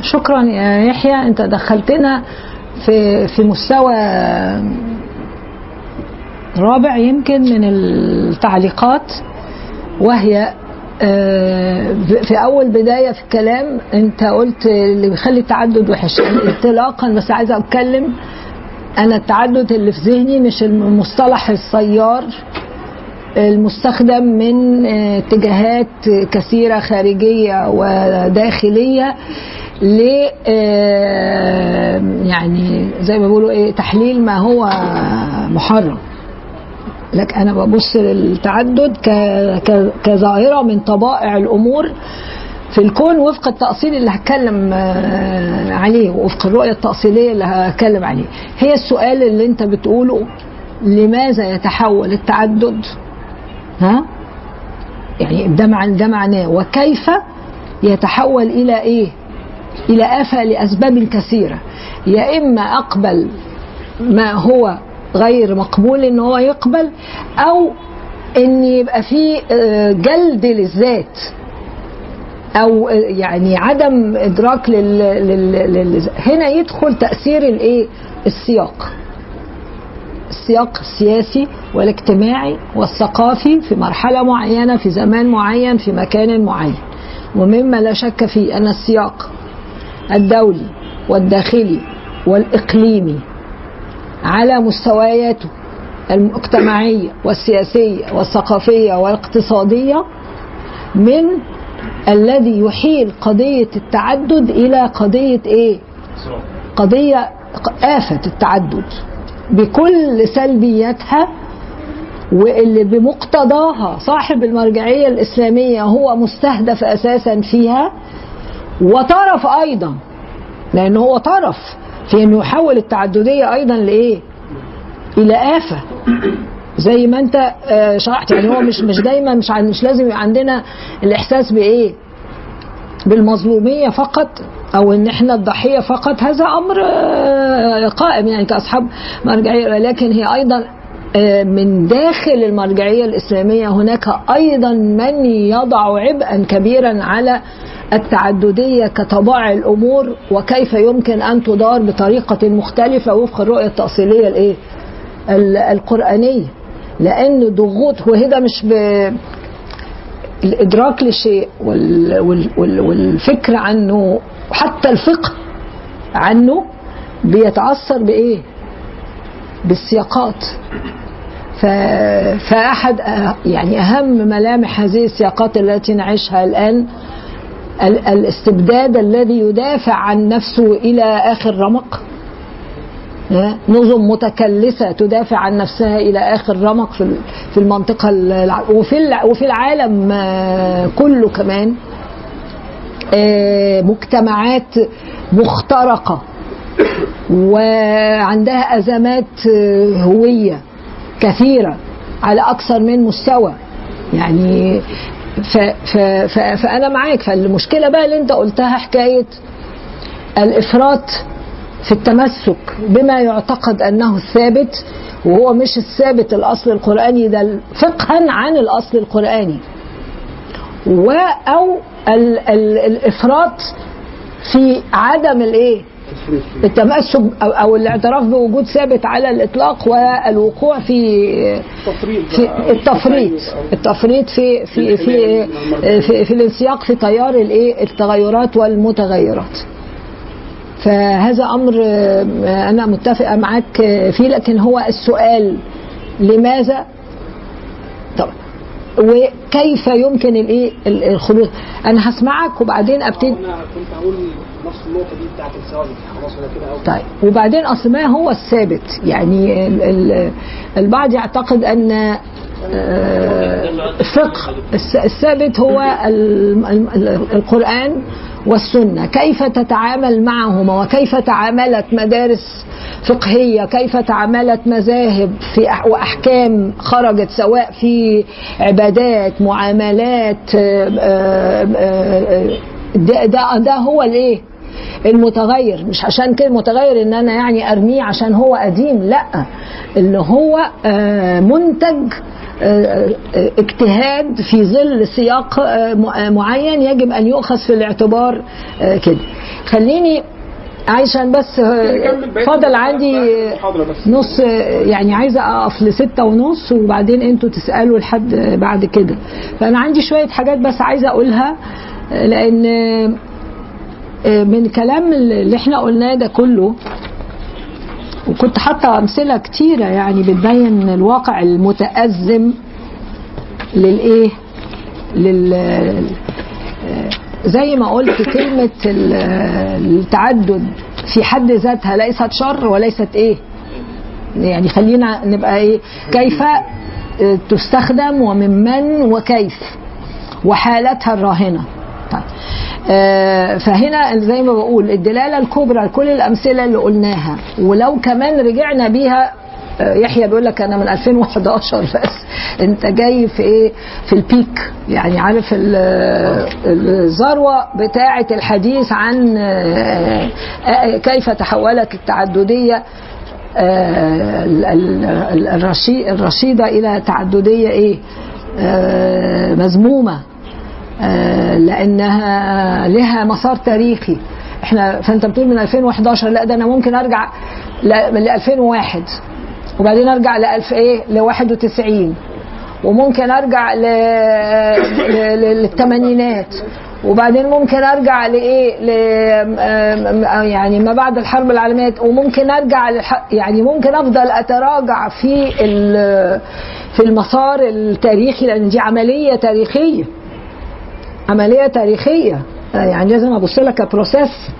شكرا يا يحيى انت دخلتنا في في مستوى رابع يمكن من التعليقات وهي آه، في أول بداية في الكلام أنت قلت اللي بيخلي التعدد وحش. انطلاقا بس عايزه أتكلم أنا التعدد اللي في ذهني مش المصطلح السيار المستخدم من آه، اتجاهات كثيرة خارجية وداخلية ل آه، يعني زي ما بيقولوا إيه تحليل ما هو محرم. لكن أنا ببص للتعدد كظاهرة من طبائع الأمور في الكون وفق التأصيل اللي هتكلم آه، عليه وفق الرؤية التأصيلية اللي هتكلم عليه. هي السؤال اللي أنت بتقوله لماذا يتحول التعدد؟ ها؟ يعني ده مع ده معناه. وكيف يتحول إلى إيه؟ إلى آفة لأسباب كثيرة. يا إما أقبل ما هو غير مقبول إن هو يقبل أو إن يبقى في آه، جلد للذات أو آه، يعني عدم إدراك لل... لل... لل... هنا يدخل تأثير الإيه؟ السياق. السياق السياسي والاجتماعي والثقافي في مرحلة معينة في زمان معين في مكان معين. ومما لا شك فيه أن السياق الدولي والداخلي والإقليمي على مستوياته المجتمعية والسياسية والثقافية والاقتصادية من الذي يحيل قضية التعدد إلى قضية إيه؟ قضية آفة التعدد بكل سلبياتها واللي بمقتضاها صاحب المرجعية الإسلامية هو مستهدف أساسا فيها وطرف أيضا لأنه هو طرف في أنه يحول التعددية أيضا لإيه؟ إلى آفة زي ما أنت آه، شرحت يعني هو مش مش دايما مش مش لازم يبقى عندنا الإحساس بإيه؟ بالمظلومية فقط أو إن إحنا الضحية فقط هذا أمر آه، قائم يعني كأصحاب مرجعية لكن هي أيضا آه، من داخل المرجعية الإسلامية هناك أيضا من يضع عبئا كبيرا على التعددية كطباع الأمور وكيف يمكن أن تدار بطريقة مختلفة وفق الرؤية التأصيلية الإيه؟ ال- القرآنية لأن ضغوط وهي ده مش ب... الإدراك لشيء وال... وال... وال... والفكر عنه وحتى الفقه عنه بيتأثر بإيه؟ بالسياقات ف... فأحد أه- يعني أهم ملامح هذه السياقات التي نعيشها الآن ال... الاستبداد الذي يدافع عن نفسه إلى آخر رمق؟ نظم متكلسة تدافع عن نفسها إلى آخر رمق في ال- في المنطقة وفي وفي العالم آه، كله كمان. آه، مجتمعات مخترقة وعندها أزمات آه، هوية كثيرة على أكثر من مستوى. يعني ف ف ف فأنا معاك. فالمشكلة بقى اللي أنت قلتها حكاية الإفراط في التمسك بما يعتقد أنه الثابت وهو مش الثابت الأصل القرآني ده فقها عن الأصل القرآني. و أو ال ال الإفراط في عدم الإيه؟ التمسك أو الاعتراف بوجود ثابت على الإطلاق والوقوع في في التفريط. التفريط في في في في, في الانسياق في تيار الإيه؟ التغيرات والمتغيرات. فهذا أمر أنا متفقه معاك فيه لكن هو السؤال لماذا؟ طب وكيف يمكن الإيه؟ ال- الخلود أنا هسمعك وبعدين أبتدي. نفس النقطة دي بتاعت الثوابت خلاص كده. طيب وبعدين أصل ما هو الثابت؟ يعني ال- ال- البعض يعتقد أن آه، الفقه الثابت هو ال- ال- القرآن والسنة. كيف تتعامل معهما؟ وكيف تعاملت مدارس فقهية؟ كيف تعاملت مذاهب في أح- وأحكام خرجت سواء في عبادات معاملات آه، آه، ده, ده, ده هو الايه المتغير مش عشان كده متغير إن أنا يعني أرميه عشان هو قديم لأ اللي هو آه، منتج آه، آه، اجتهاد في ظل سياق معين يجب أن يؤخذ في الاعتبار كده. خليني عشان بس فاضل عندي. نص يعني عايزة أقف لستة ونص وبعدين أنتوا تسألوا لحد بعد كده. فأنا عندي شوية حاجات بس عايزة أقولها لأن من كلام اللي إحنا قلناه ده كله وكنت حاطة أمثلة كتيرة يعني بتبين الواقع المتأزم للإيه؟ لل آه، زي ما قلت كلمة ال- التعدد في حد ذاتها ليست شر وليست إيه؟ يعني خلينا نبقى إيه؟ كيف تستخدم وممن وكيف؟ وحالتها الراهنة. طيب. آه، فهنا زي ما بقول الدلالة الكبرى لكل الأمثلة اللي قلناها. ولو كمان رجعنا بيها آه، يحيى بيقول لك أنا من 2011 بس. أنت جاي في إيه؟ في البيك يعني عارف ال- الذروة بتاعة الحديث عن آه، آه، كيف تحولت التعددية آه، ال- ال- الرشي- الرشيدة إلى تعددية إيه؟ آه، مذمومة. آه، لأنها لها مسار تاريخي. إحنا فأنت بتقول من 2011 لا ده أنا ممكن أرجع ل 2001 وبعدين أرجع ل 1000 إيه؟ ل 91 وممكن أرجع ل- للثمانينات وبعدين ممكن أرجع لايه ل آم، آم، يعني ما بعد الحرب العالمية وممكن أرجع. يعني ممكن أفضل أتراجع في في المسار التاريخي لأن دي عملية تاريخية. عملية تاريخية. يعني لازم أبص لها كبروسيس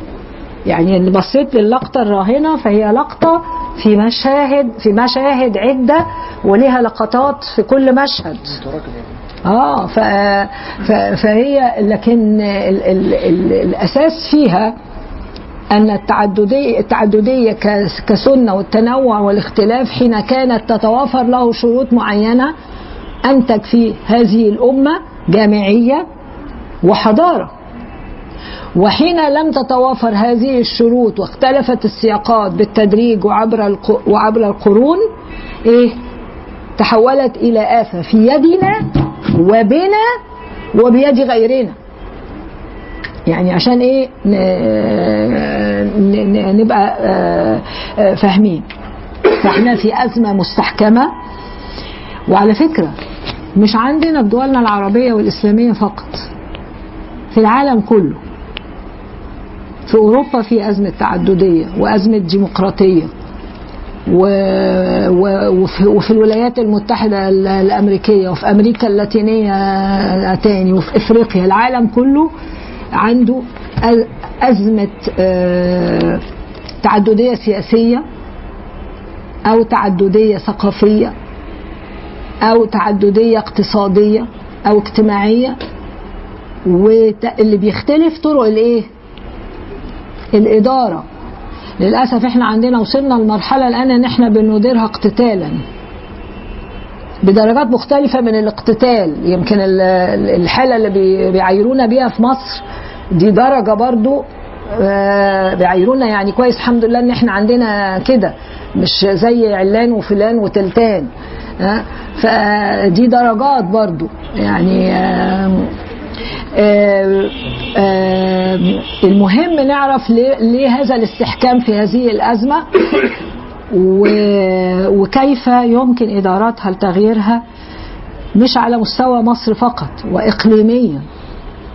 يعني اللي بصيت للقطة الراهنة فهي لقطة في مشاهد في مشاهد عدة ولها لقطات في كل مشهد. آه ف... فهي لكن ال... ال... ال... الأساس فيها أن التعدديه التعددية ك... كسنة والتنوع والاختلاف حين كانت تتوافر له شروط معينة أنتج في هذه الأمة جامعية وحضارة. وحين لم تتوافر هذه الشروط واختلفت السياقات بالتدريج وعبر. وعبر القرون إيه؟ تحولت إلى آفة في يدنا وبنا وبيد غيرنا. يعني عشان إيه. نبقى آه، آه، فاهمين. فإحنا في أزمة مستحكمة. وعلى فكرة مش عندنا في دولنا العربية والإسلامية فقط. في العالم كله في أوروبا في أزمة تعددية وأزمة ديمقراطية و... و... وفي... الولايات المتحدة ال- الأمريكية وفي أمريكا اللاتينية تاني وفي إفريقيا. العالم كله عنده أزمة آه، تعددية سياسية أو تعددية ثقافية أو تعددية اقتصادية أو اجتماعية واللي بيختلف طرق الإيه؟ الإدارة للأسف إحنا عندنا وصلنا لمرحلة الآن إن إحنا بنديرها اقتتالا بدرجات مختلفة من الاقتتال يمكن ال- ال- الحالة اللي بي- بيعايرونا بيها في مصر دي درجة برضو آه، بيعايرونا يعني كويس الحمد لله إن إحنا عندنا كده مش زي علان وفلان وتلتان ها؟ فدي درجات برضو يعني آم، المهم نعرف ليه, ليه هذا الاستحكام في هذه الأزمة. وكيف يمكن إدارتها لتغييرها؟ مش على مستوى مصر فقط وإقليميا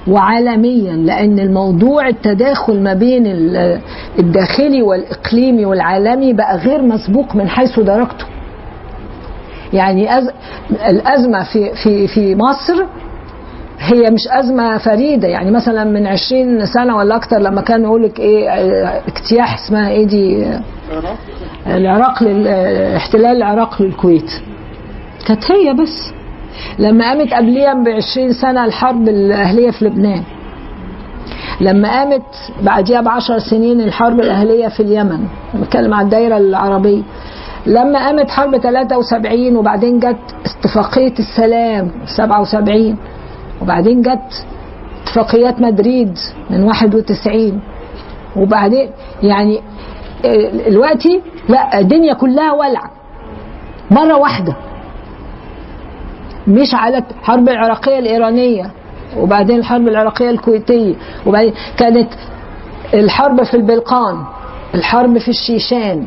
وعالميا لأن الموضوع التداخل ما بين ال- الداخلي والإقليمي والعالمي بقى غير مسبوق من حيث درجته. يعني أز... الأزمة في في في مصر هي مش أزمة فريدة. يعني مثلا من 20 سنة ولا أكتر لما كان يقول لك إيه اجتياح اسمها إيه دي؟ العراق احتلال العراق للكويت. كانت هي بس. لما قامت قبليها ب 20 سنة الحرب الأهلية في لبنان. لما قامت بعديها بعشر سنين الحرب الأهلية في اليمن. بتكلم عن الدايرة العربية. لما قامت حرب 73 وبعدين جت اتفاقية السلام 77 وبعدين جت اتفاقيات مدريد من 91 وبعدين يعني آه، دلوقتي لا الدنيا كلها ولع. مرة واحدة. مش على الحرب العراقية الإيرانية وبعدين الحرب العراقية الكويتية وبعدين كانت الحرب في البلقان الحرب في الشيشان.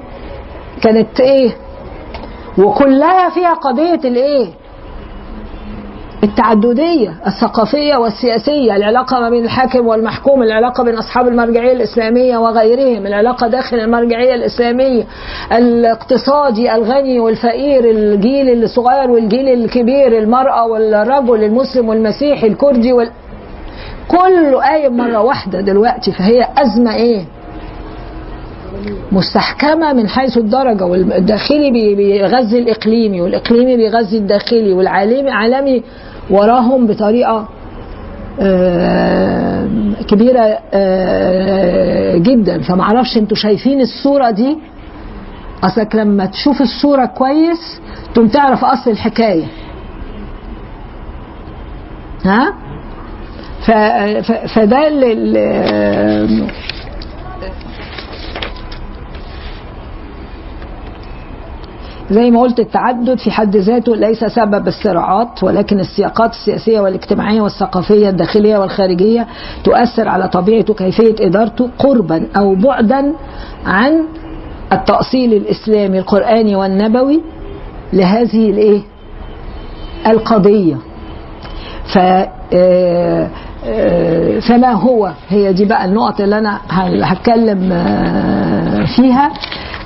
كانت إيه؟ وكلها فيها قضية الإيه؟ التعددية الثقافية والسياسية العلاقة ما بين الحاكم والمحكوم العلاقة بين أصحاب المرجعية الإسلامية وغيرهم العلاقة داخل المرجعية الإسلامية الاقتصادي الغني والفقير الجيل الصغير والجيل الكبير المرأة والرجل المسلم والمسيحي الكردي وال... كله قايم مرة واحدة دلوقتي فهي أزمة إيه؟ مستحكمة من حيث الدرجة والداخلي بي- بيغذي الإقليمي والإقليمي بيغذي الداخلي والعالمي عالمي وراهم بطريقة آه، كبيرة آه، جدا. فمعرفش أنتوا شايفين الصورة دي؟ أصلك لما تشوف الصورة كويس تقوم تعرف أصل الحكاية. ها. فده اللي زي ما قلت التعدد في حد ذاته ليس سبب الصراعات ولكن السياقات السياسية والاجتماعية والثقافية الداخلية والخارجية تؤثر على طبيعة وكيفية إدارته قربا أو بعدا عن التأصيل الإسلامي القرآني والنبوي لهذه الإيه؟ القضية. ف آه، آه، فما هو؟ هي دي بقى النقط اللي أنا ه- هتكلم آه، فيها.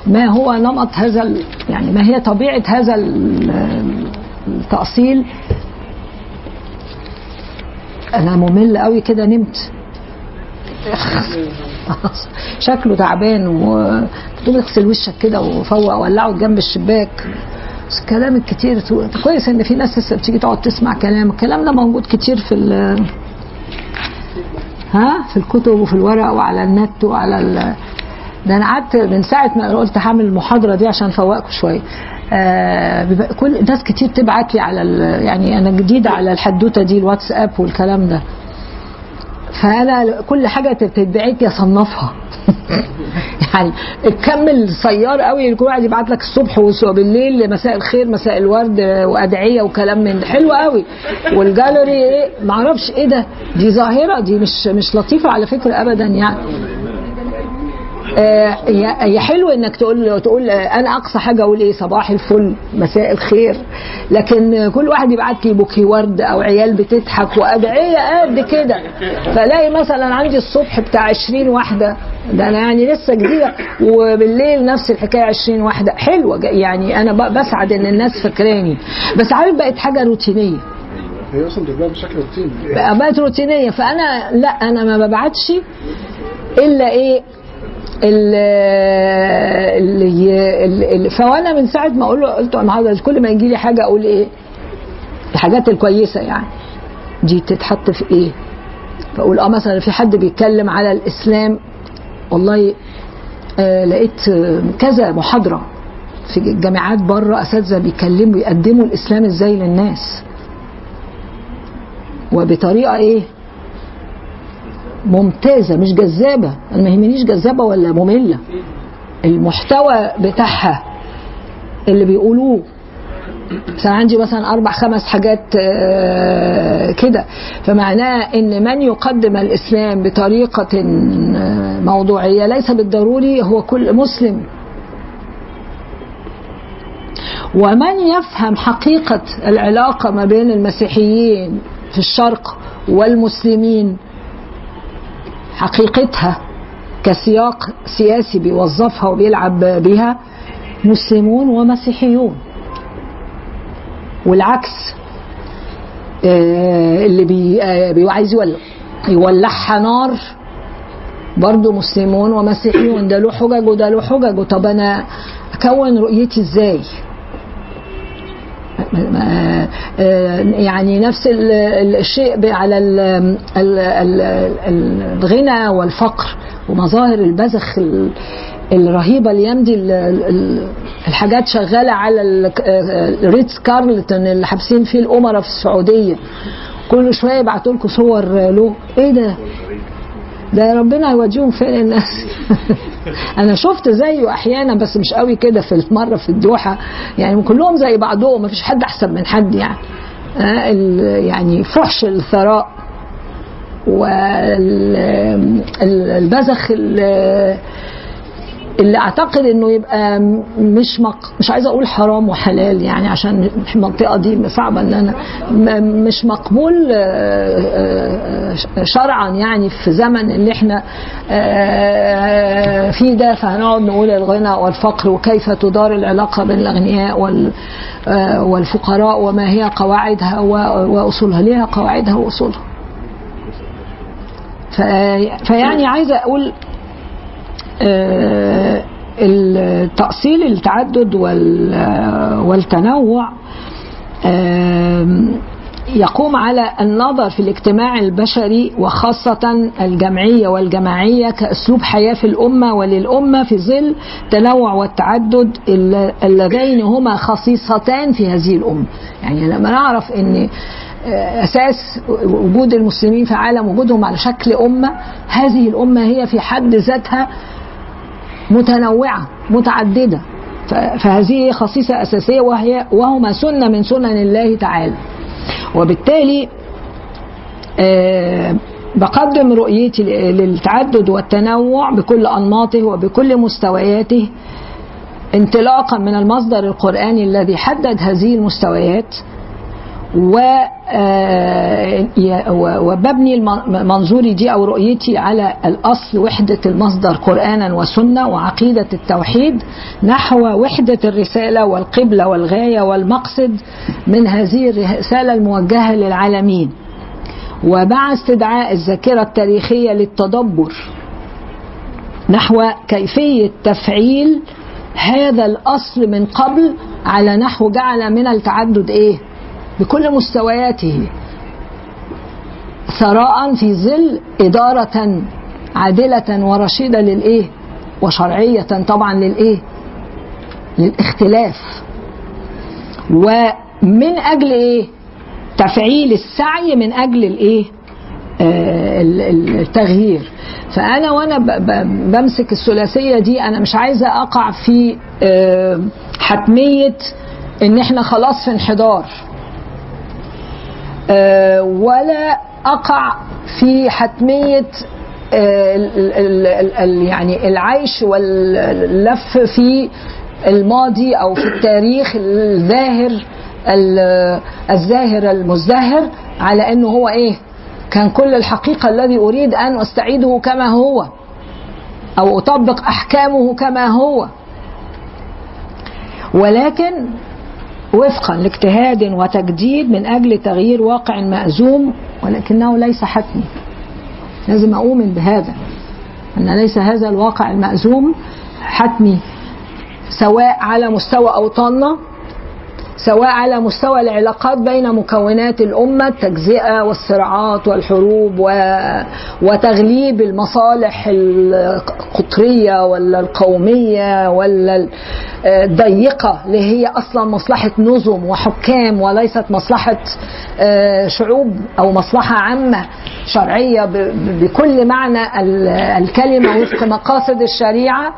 ما هو نمط هذا يعني ما هي طبيعة هذا ال- التأصيل؟ أنا ممل قوي كده نمت. شكله تعبان وتقوم اغسل وشك كده وفوق ولعه جنب الشباك. الكلام الكتير كويس إن في ناس لسه بتيجي تقعد تسمع كلام. الكلام ده موجود كتير في ها؟ في الكتب وفي الورق وعلى النت وعلى. ده أنا قعدت من ساعة ما قلت هعمل المحاضرة دي عشان أفوقكم شوية. آه كل ناس كتير تبعت لي على. يعني أنا جديده على الحدوتة دي الواتساب والكلام ده. فأنا كل حاجة تتبعت أصنفها. يعني الكم صيار قوي كل واحد يبعت لك الصبح وبالليل مساء الخير مساء الورد وأدعية وكلام من حلو قوي. والجاليري إيه؟ معرفش إيه ده. دي ظاهرة دي مش مش لطيفة على فكرة ابدا يعني. هي هي حلو إنك تقول تقول آه، أنا أقصى حاجة أقول إيه؟ صباح الفل مساء الخير. لكن آه، كل واحد يبعت لي بوكي ورد أو عيال بتضحك وأدعية قد كده. فلاقي مثلا عندي الصبح بتاع 20 واحدة. ده أنا يعني لسه جديده وبالليل نفس الحكاية 20 واحدة. حلوة يعني أنا بسعد إن الناس فاكراني. بس عارف بقت حاجة روتينية. هي أصلا بتتباع بشكل روتيني. بقت روتينية. فأنا لا أنا ما ببعتش إلا إيه؟ اللي فوانا من ساعة ما أقول له قلت النهارده كل ما يجي لي حاجة أقول إيه؟ الحاجات الكويسة يعني. دي تتحط في إيه؟ فأقول آه مثلا في حد بيتكلم على الإسلام والله آه لقيت آه، كذا محاضرة في الجامعات بره أساتذة بيتكلموا يقدموا الإسلام إزاي للناس؟ وبطريقة إيه؟ ممتازة مش جذابة. أنا ما يهمنيش جذابة ولا مملة. المحتوى بتاعها اللي بيقولوه. بس أنا عندي مثلا أربع خمس حاجات آه، كده. فمعناه إن من يقدم الإسلام بطريقة آه، موضوعية ليس بالضروري هو كل مسلم. ومن يفهم حقيقة العلاقة ما بين المسيحيين في الشرق والمسلمين حقيقتها كسياق سياسي بيوظفها وبيلعب بها مسلمون ومسيحيون. والعكس آه، اللي بي آه، عايز يولع يولعها نار. برضه مسلمون ومسيحيون ده له حجج وده له حجج. طب أنا أكون رؤيتي إزاي؟ آه، يعني نفس ال- ال- الشيء على ال- ال- ال- الغنى والفقر ومظاهر البذخ ال- الرهيبة الأيام دي ال- ال- الحاجات شغالة على آه، الريتز كارلتون اللي حابسين فيه الأمراء في السعودية كل شوية يبعتوا لكم صور له إيه ده؟ ده ربنا يوديهم فين الناس. أنا شفت زيه أحيانا بس مش قوي كده في المرة في الدوحة. يعني كلهم زي بعضهم مفيش حد أحسن من حد يعني. آه، يعني فحش الثراء والبذخ اللي أعتقد إنه يبقى مش مق... مش عايزه أقول حرام وحلال يعني عشان المنطقة دي صعبة إن أنا مش مقبول آه، آه، شرعا يعني في زمن اللي إحنا آه، فيه ده فهنقعد نقول الغنى والفقر وكيف تدار العلاقة بين الأغنياء وال والفقراء وما هي قواعدها وأصولها ليها قواعدها وأصولها. فيعني عايزه أقول آه، التأصيل التعدد آه، والتنوع آم، يقوم على النظر في الاجتماع البشري وخاصة الجمعية والجماعية كأسلوب حياة في الأمة وللأمة في ظل تنوع والتعدد الل- اللذين هما خصيصتان في هذه الأمة. يعني لما نعرف أن آه، أساس وجود المسلمين في عالم وجودهم على شكل أمة هذه الأمة هي في حد ذاتها متنوعة متعددة. فهذه خصيصة أساسية وهي وهما سنة من سنن الله تعالى. وبالتالي آه، بقدم رؤيتي للتعدد والتنوع بكل أنماطه وبكل مستوياته انطلاقا من المصدر القرآني الذي حدد هذه المستويات وببني الم- منظوري دي أو رؤيتي على الأصل وحدة المصدر قرآنا وسنة وعقيدة التوحيد نحو وحدة الرسالة والقبلة والغاية والمقصد من هذه الرسالة الموجهة للعالمين. ومع استدعاء الذاكرة التاريخية للتدبر نحو كيفية تفعيل هذا الأصل من قبل على نحو جعل من التعدد إيه؟ بكل مستوياته. ثراء في ظل إدارة عادلة ورشيدة للإيه؟ وشرعية طبعا للإيه؟ للاختلاف. ومن أجل إيه؟ تفعيل السعي من أجل الإيه؟ آه، ال- ال- التغيير. ب- ب- بمسك الثلاثية دي أنا مش عايزة أقع في آه، حتمية إن إحنا خلاص في انحدار. ولا أقع في حتمية آه، يعني العيش واللف في الماضي أو في التاريخ الظاهر ال- الزاهر المزدهر على أنه هو إيه؟ كان كل الحقيقة الذي أريد أن أستعيده كما هو أو أطبق أحكامه كما هو. ولكن وفقا لاجتهاد وتجديد من أجل تغيير واقع مأزوم ولكنه ليس حتمي لازم أؤمن بهذا أن ليس هذا الواقع المأزوم حتمي سواء على مستوى أوطاننا سواء على مستوى العلاقات بين مكونات الأمة التجزئة والصراعات والحروب و... وتغليب المصالح القطرية ولا القومية ولا الضيقة اللي هي أصلا مصلحة نظم وحكام وليست مصلحة آه، شعوب أو مصلحة عامة شرعية بكل معنى ال- الكلمة وفق مقاصد الشريعة.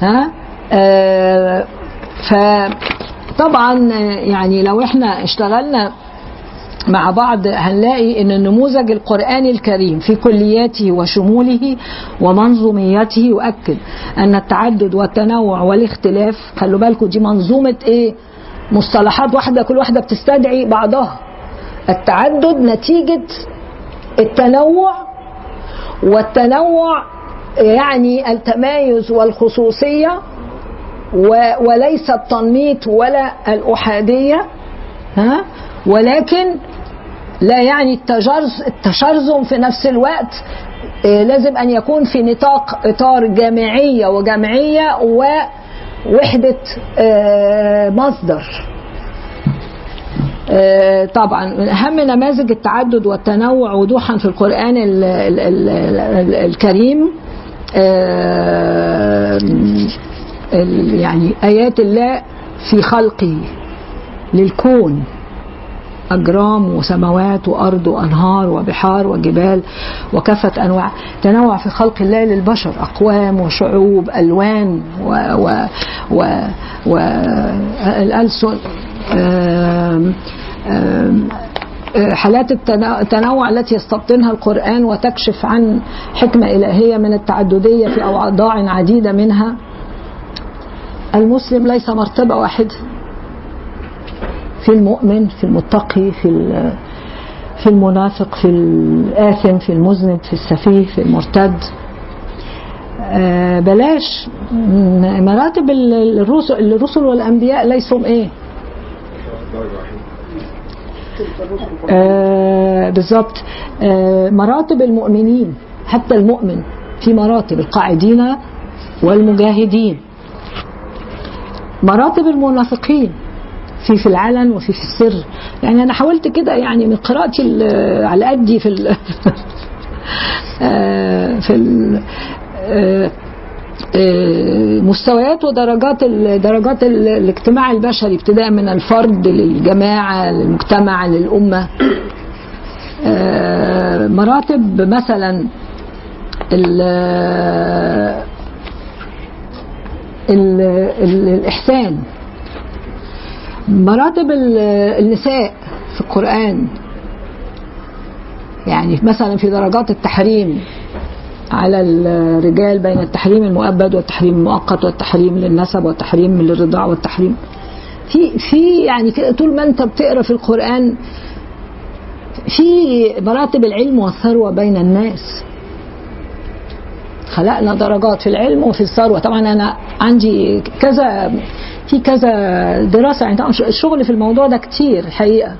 ها؟ آه، فطبعا يعني لو إحنا اشتغلنا مع بعض هنلاقي إن النموذج القرآني الكريم في كلياته وشموله ومنظوميته يؤكد أن التعدد والتنوع والاختلاف خلوا بالكم دي منظومة إيه؟ مصطلحات واحدة كل واحدة بتستدعي بعضها. التعدد نتيجة التنوع والتنوع يعني التمايز والخصوصية و- وليس التنميط ولا الأحادية ها؟ ولكن لا يعني التشرذم في نفس الوقت آه، لازم أن يكون في نطاق إطار جامعية وجمعية ووحدة آه، مصدر. آه، طبعا من أهم نماذج التعدد والتنوع وضوحا في القرآن ال ال ال ال الكريم ال- يعني آيات الله في خلقه للكون. أجرام وسماوات وأرض وأنهار وبحار وجبال وكافة أنواع تنوع في خلق الله للبشر. أقوام وشعوب ألوان و, و, و, و الألسن حالات التنوع التي يستبطنها القرآن وتكشف عن حكمة إلهية من التعددية في أوضاع عديدة منها. المسلم ليس مرتبة واحدة في المؤمن في المتقي في في المنافق في الآثم في المذنب في السفيه في المرتد. آه، بلاش. مراتب ال- الرسل الرسل والأنبياء ليسوا إيه؟ آه بالظبط آه مراتب المؤمنين حتى المؤمن في مراتب القاعدين والمجاهدين. مراتب المنافقين في في العلن وفي في السر. يعني أنا حاولت كده يعني من قراءتي على قدي في ال آه، في ال آه، آه، مستويات ودرجات درجات ال- الاجتماع البشري ابتداء من الفرد للجماعة للمجتمع للأمة. مراتب مثلا ال ال ال الإحسان. مراتب ال- النساء في القرآن يعني مثلا في درجات التحريم على الرجال بين التحريم المؤبد والتحريم المؤقت والتحريم للنسب والتحريم للرضاع والتحريم. في في يعني طول ما أنت بتقرأ في القرآن في مراتب العلم والثروة بين الناس. خلقنا درجات في العلم وفي الثروة. طبعا أنا عندي كذا في كذا دراسة يعني طبعا الشغل في الموضوع ده كتير الحقيقة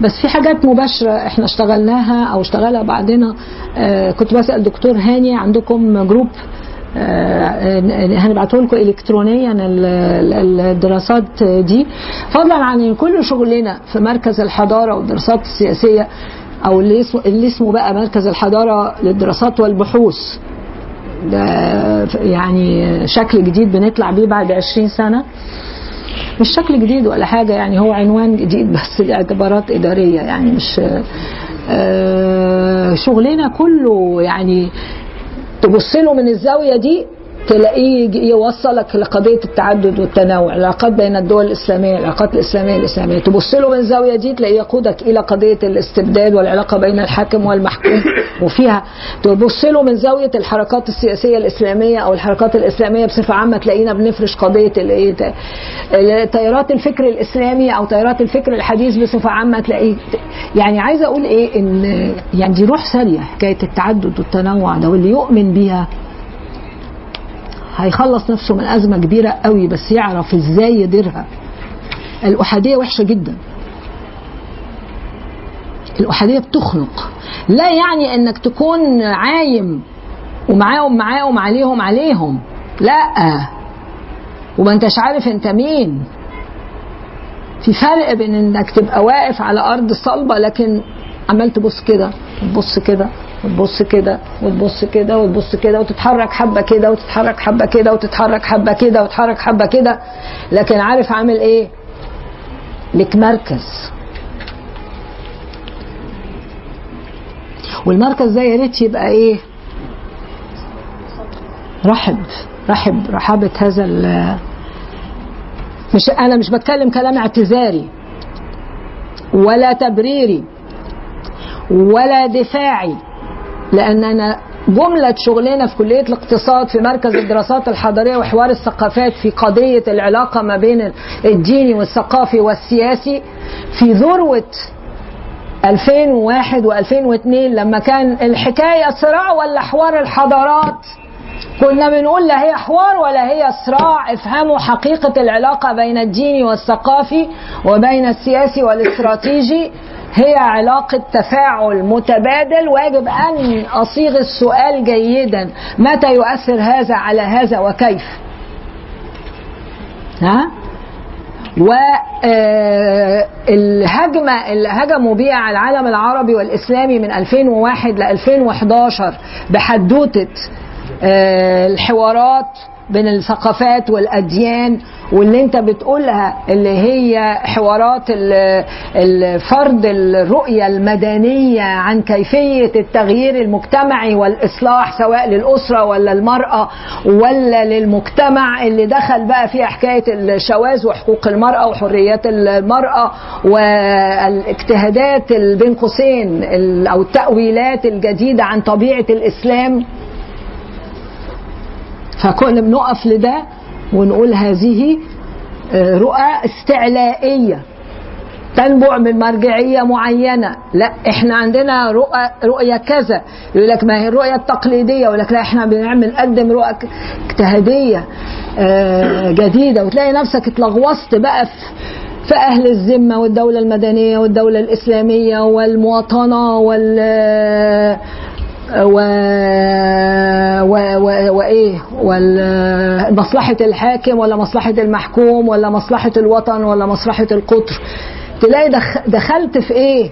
بس في حاجات مباشرة إحنا اشتغلناها أو اشتغلها بعدنا. آه كنت بسأل دكتور هاني عندكم جروب. آه، هنبعته لكم الكترونيا ال- ال- الدراسات دي. فضلا عن كل شغلنا في مركز الحضارة والدراسات السياسية أو اللي اسمه بقى مركز الحضارة للدراسات والبحوث. يعني شكل جديد بنطلع بيه بعد 20 سنة. مش شكل جديد ولا حاجة يعني هو عنوان جديد بس لأعتبارات إدارية يعني مش آه، شغلنا كله يعني تبص له من الزاوية دي تلاقيه يوصلك لقضية التعدد والتنوع العلاقات بين الدول الإسلامية العلاقات الإسلامية الإسلامية. تبص له من الزاويه دي تلاقيه يقودك إلى قضية الاستبداد والعلاقة بين الحاكم والمحكوم. وفيها تبص له من زاوية الحركات السياسية الإسلامية أو الحركات الإسلامية بصفة عامة تلاقينا بنفرش قضية الايه تيارات الفكر الإسلامي أو تيارات الفكر الحديث بصفة عامة تلاقيه يعني عايزه أقول إيه إن يعني دي روح ساريه حكاية التعدد والتنوع ده واللي يؤمن بيها. هيخلص نفسه من أزمة كبيرة قوي بس يعرف إزاي يديرها. الأحادية وحشة جدا. الأحادية بتخنق. لا يعني إنك تكون عايم ومعاهم معاهم عليهم عليهم. لا. وما أنتش عارف أنت مين. في فرق بين إنك تبقى واقف على أرض صلبة لكن عمال تبص كده وتبص كده وتبص كده وتبص كده وتبص كده وتتحرك حبة كده وتتحرك حبة كده وتتحرك حبة كده وتتحرك حبة كده لكن عارف عامل إيه؟ لك مركز والمركز ده يا ريت يبقى إيه؟ رحب رحب رحابة هذا ال- مش أنا مش بتكلم كلام اعتذاري ولا تبريري ولا دفاعي. لأن أنا جملة شغلنا في كلية الاقتصاد في مركز الدراسات الحضارية وحوار الثقافات في قضية العلاقة ما بين الديني والثقافي والسياسي في ذروة 2001 و2002 لما كان الحكاية صراع ولا حوار الحضارات؟ كنا بنقول لا هي حوار ولا هي صراع افهموا حقيقة العلاقة بين الديني والثقافي وبين السياسي والاستراتيجي. هي علاقة تفاعل متبادل ويجب أن أصيغ السؤال جيدا. متى يؤثر هذا على هذا وكيف؟ ها؟ والهجمة اللي هجموا بيها على العالم العربي والإسلامي من 2001 ل 2011 بحدوتة آه، الحوارات بين الثقافات والأديان واللي انت بتقولها اللي هي حوارات ال- الفرض الرؤية المدنية عن كيفية التغيير المجتمعي والإصلاح سواء للأسرة ولا المرأة ولا للمجتمع اللي دخل بقى فيها حكاية الشواذ وحقوق المرأة وحريات المرأة والإجتهادات ال- بين قوسين ال- أو التأويلات الجديدة عن طبيعة الإسلام. فكنا بنقف لده ونقول هذه آه، رؤى استعلائية. تنبع من مرجعية معينة. لا إحنا عندنا رؤى رؤية كذا. يقول لك ما هي الرؤية التقليدية؟ يقول لك لا إحنا بنعمل نقدم رؤى اجتهادية آه، جديدة. وتلاقي نفسك اتلغوصت بقى في في أهل الذمة والدولة المدنية والدولة الإسلامية والمواطنة وال و... و... و... وايه ومصلحه الحاكم ولا مصلحة المحكوم ولا مصلحة الوطن ولا مصلحة القطر. تلاقي دخ... دخلت في إيه؟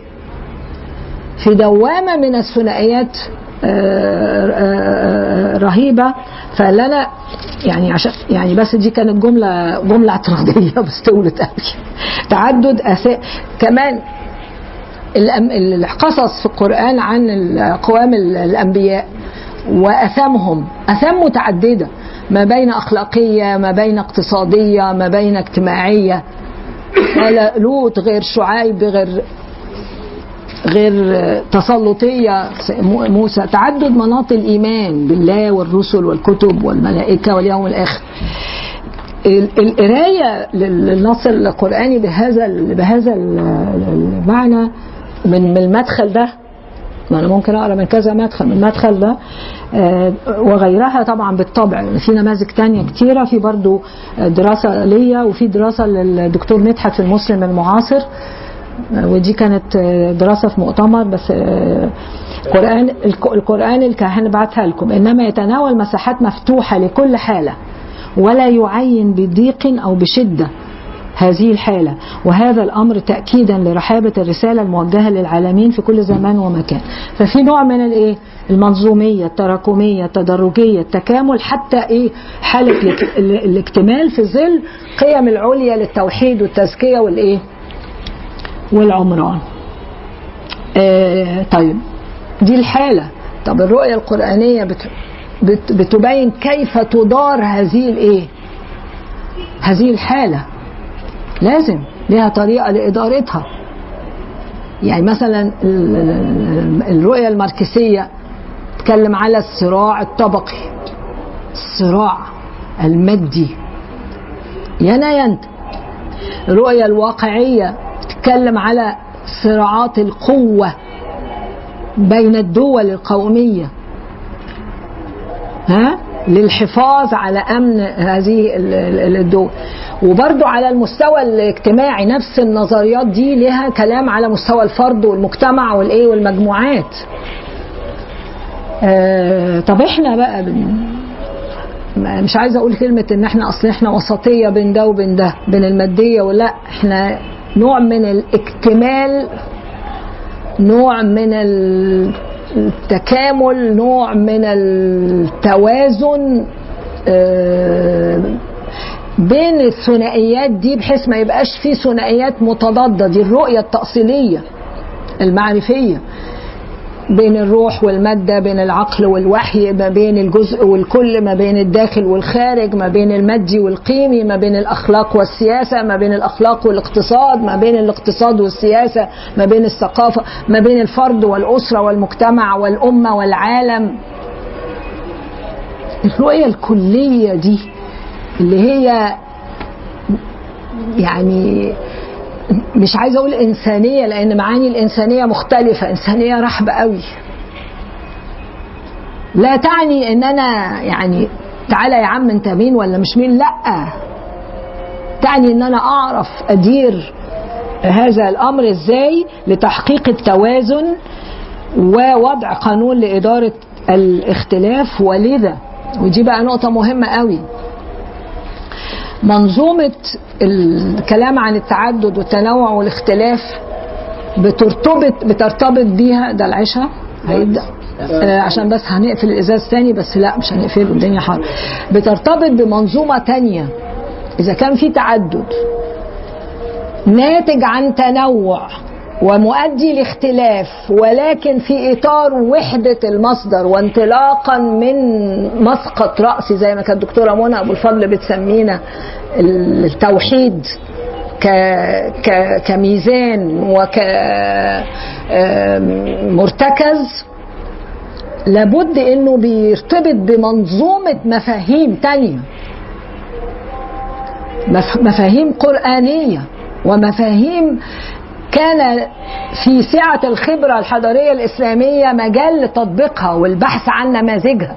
في دوامة من الثنائيات آه، آه، آه، رهيبة. فاللي أنا يعني عشان يعني بس دي كانت جملة جملة اعتراضية بس طولت قوي تعدد أسا... كمان القصص في القرآن عن أقوام ال- الأنبياء وأثامهم أثام متعددة ما بين أخلاقية ما بين اقتصادية ما بين اجتماعية. ولا لوط غير شعيب غير غير تسلطية موسى. تعدد مناط الإيمان بالله والرسل والكتب والملائكة واليوم الآخر. ال- القراية لل- للنص القرآني بهذا بهذا ال- المعنى من من المدخل ده ما أنا ممكن أقرأ من كذا مدخل من المدخل ده آه، وغيرها طبعا بالطبع. في نماذج تانية كتيرة في برضو دراسة ليا وفي دراسة للدكتور مدحت في المسلم المعاصر آه، ودي كانت آه، دراسة في مؤتمر بس آه، القرآن الكاهن بعتها لكم. إنما يتناول مساحات مفتوحة لكل حالة ولا يعين بضيق أو بشدة. هذه الحالة وهذا الأمر تأكيدا لرحابة الرسالة الموجهة للعالمين في كل زمان ومكان. ففي نوع من الإيه؟ المنظومية التراكمية التدرجية التكامل حتى إيه؟ حالة الاك- ال- الاكتمال في ظل قيم العليا للتوحيد والتزكية والإيه؟ والعمران. آه طيب دي الحالة. طب الرؤية القرآنية بت بت بتبين كيف تدار هذه الإيه؟ هذه الحالة. لازم لها طريقة لإدارتها. يعني مثلا ال- ال- الرؤية الماركسية تتكلم على الصراع الطبقي الصراع المادي. ينا ينت الرؤية الواقعية تتكلم على صراعات القوة بين الدول القومية. ها؟ للحفاظ على أمن هذه ال- ال- الدول. وبرضو على المستوى الاجتماعي نفس النظريات دي لها كلام على مستوى الفرد والمجتمع والإيه والمجموعات. آه طب إحنا بقى مش عايزه أقول كلمة إن إحنا أصل إحنا وسطية بين ده وبين ده بين المادية ولا إحنا نوع من الاكتمال نوع من التكامل نوع من التوازن آه، بين الثنائيات دي بحيث ما يبقاش في ثنائيات متضادة دي الرؤية التأصيلية المعرفية بين الروح والمادة بين العقل والوحي ما بين الجزء والكل ما بين الداخل والخارج ما بين المادي والقيمي ما بين الأخلاق والسياسة ما بين الأخلاق والاقتصاد ما بين الاقتصاد والسياسة ما بين الثقافة ما بين الفرد والأسرة والمجتمع والأمة والعالم. الرؤية الكلية دي اللي هي يعني مش عايزه أقول إنسانية لأن معاني الإنسانية مختلفة. إنسانية رحبه قوي. لا تعني إن أنا يعني تعالى يا عم أنت مين ولا مش مين لأ. تعني إن أنا أعرف أدير هذا الأمر إزاي لتحقيق التوازن ووضع قانون لإدارة الاختلاف. ولذا؟ ودي بقى نقطة مهمة قوي. منظومة الكلام عن التعدد والتنوع والاختلاف بترتبط بترتبط بيها ده العشاء هيبدأ. آه عشان بس هنقفل الإزاز تاني بس لا مش هنقفله الدنيا حر. بترتبط بمنظومة تانية. إذا كان في تعدد ناتج عن تنوع ومؤدي لاختلاف ولكن في إطار وحدة المصدر وانطلاقا من مسقط راسي زي ما كانت الدكتورة منى أبو الفضل بتسمينا التوحيد ك ك كميزان وك مرتكز. لابد إنه بيرتبط بمنظومة مفاهيم تانية. مفاهيم قرآنية ومفاهيم كان في سعة الخبرة الحضارية الإسلامية مجال لتطبيقها والبحث عن نماذجها.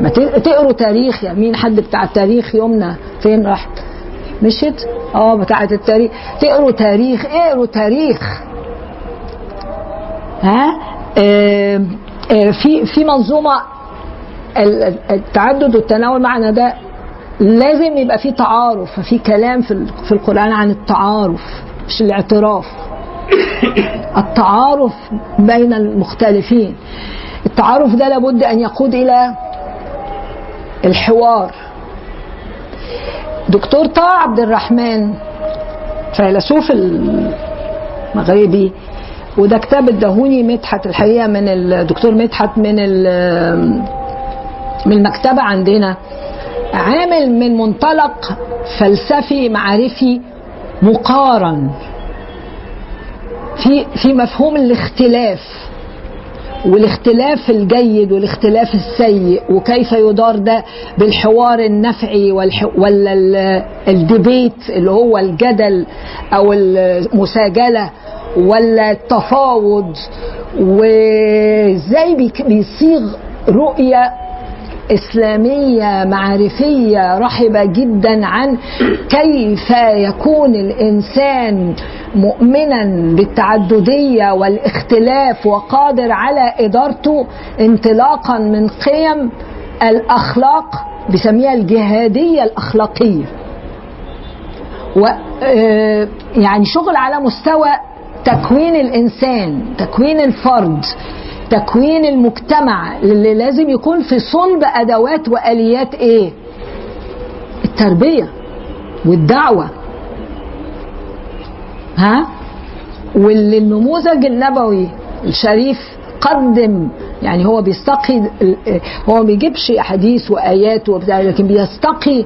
ما تقروا تاريخ يا مين؟ حد بتاع التاريخ يومنا فين راحت مشيت؟ آه بتاعة التاريخ. تقروا تاريخ اقروا تاريخ. ها؟ آه آه في في منظومة التعدد والتناول معنا ده لازم يبقى في تعارف ففي كلام في القرآن عن التعارف. مش الاعتراف. التعارف بين المختلفين. التعارف ده لابد أن يقود إلى الحوار. دكتور طه عبد الرحمن فيلسوف المغربي وده كتاب ادهوني مدحت الحقيقة من الدكتور مدحت من من المكتبة عندنا. عامل من منطلق فلسفي معرفي مقارن في في مفهوم الاختلاف والاختلاف الجيد والاختلاف السيء وكيف يدار ده بالحوار النفعي. ولا ال- الديبيت اللي هو الجدل أو المساجلة ولا التفاوض وإزاي بيصيغ رؤية إسلامية معرفية رحبة جدا عن كيف يكون الإنسان مؤمنا بالتعددية والإختلاف وقادر على إدارته انطلاقا من قيم الأخلاق بسميها الجهادية الأخلاقية. و آه، يعني شغل على مستوى تكوين الإنسان تكوين الفرد. تكوين المجتمع اللي لازم يكون في صلب أدوات وآليات إيه؟ التربية والدعوة. ها؟ واللي النموذج النبوي الشريف قدم يعني هو بيستقي هو ما بيجيبش أحاديث وآيات وبتاع لكن بيستقي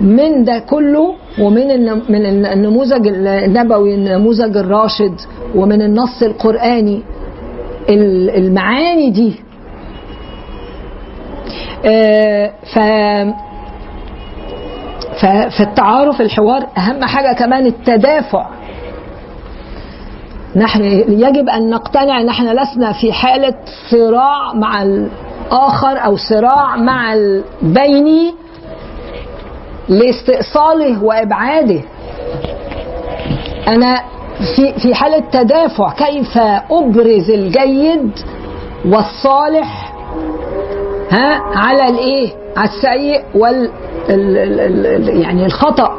من ده كله ومن من النموذج النبوي النموذج الراشد ومن النص القرآني. ال- المعاني دي. آه، ف فالتعارف الحوار أهم حاجة كمان التدافع. نحن يجب أن نقتنع أن إحنا لسنا في حالة صراع مع الآخر أو صراع مع البيني لاستئصاله وإبعاده. أنا في في حالة تدافع كيف أبرز الجيد والصالح ها على الإيه؟ على السيء وال ال ال ال ال يعني الخطأ.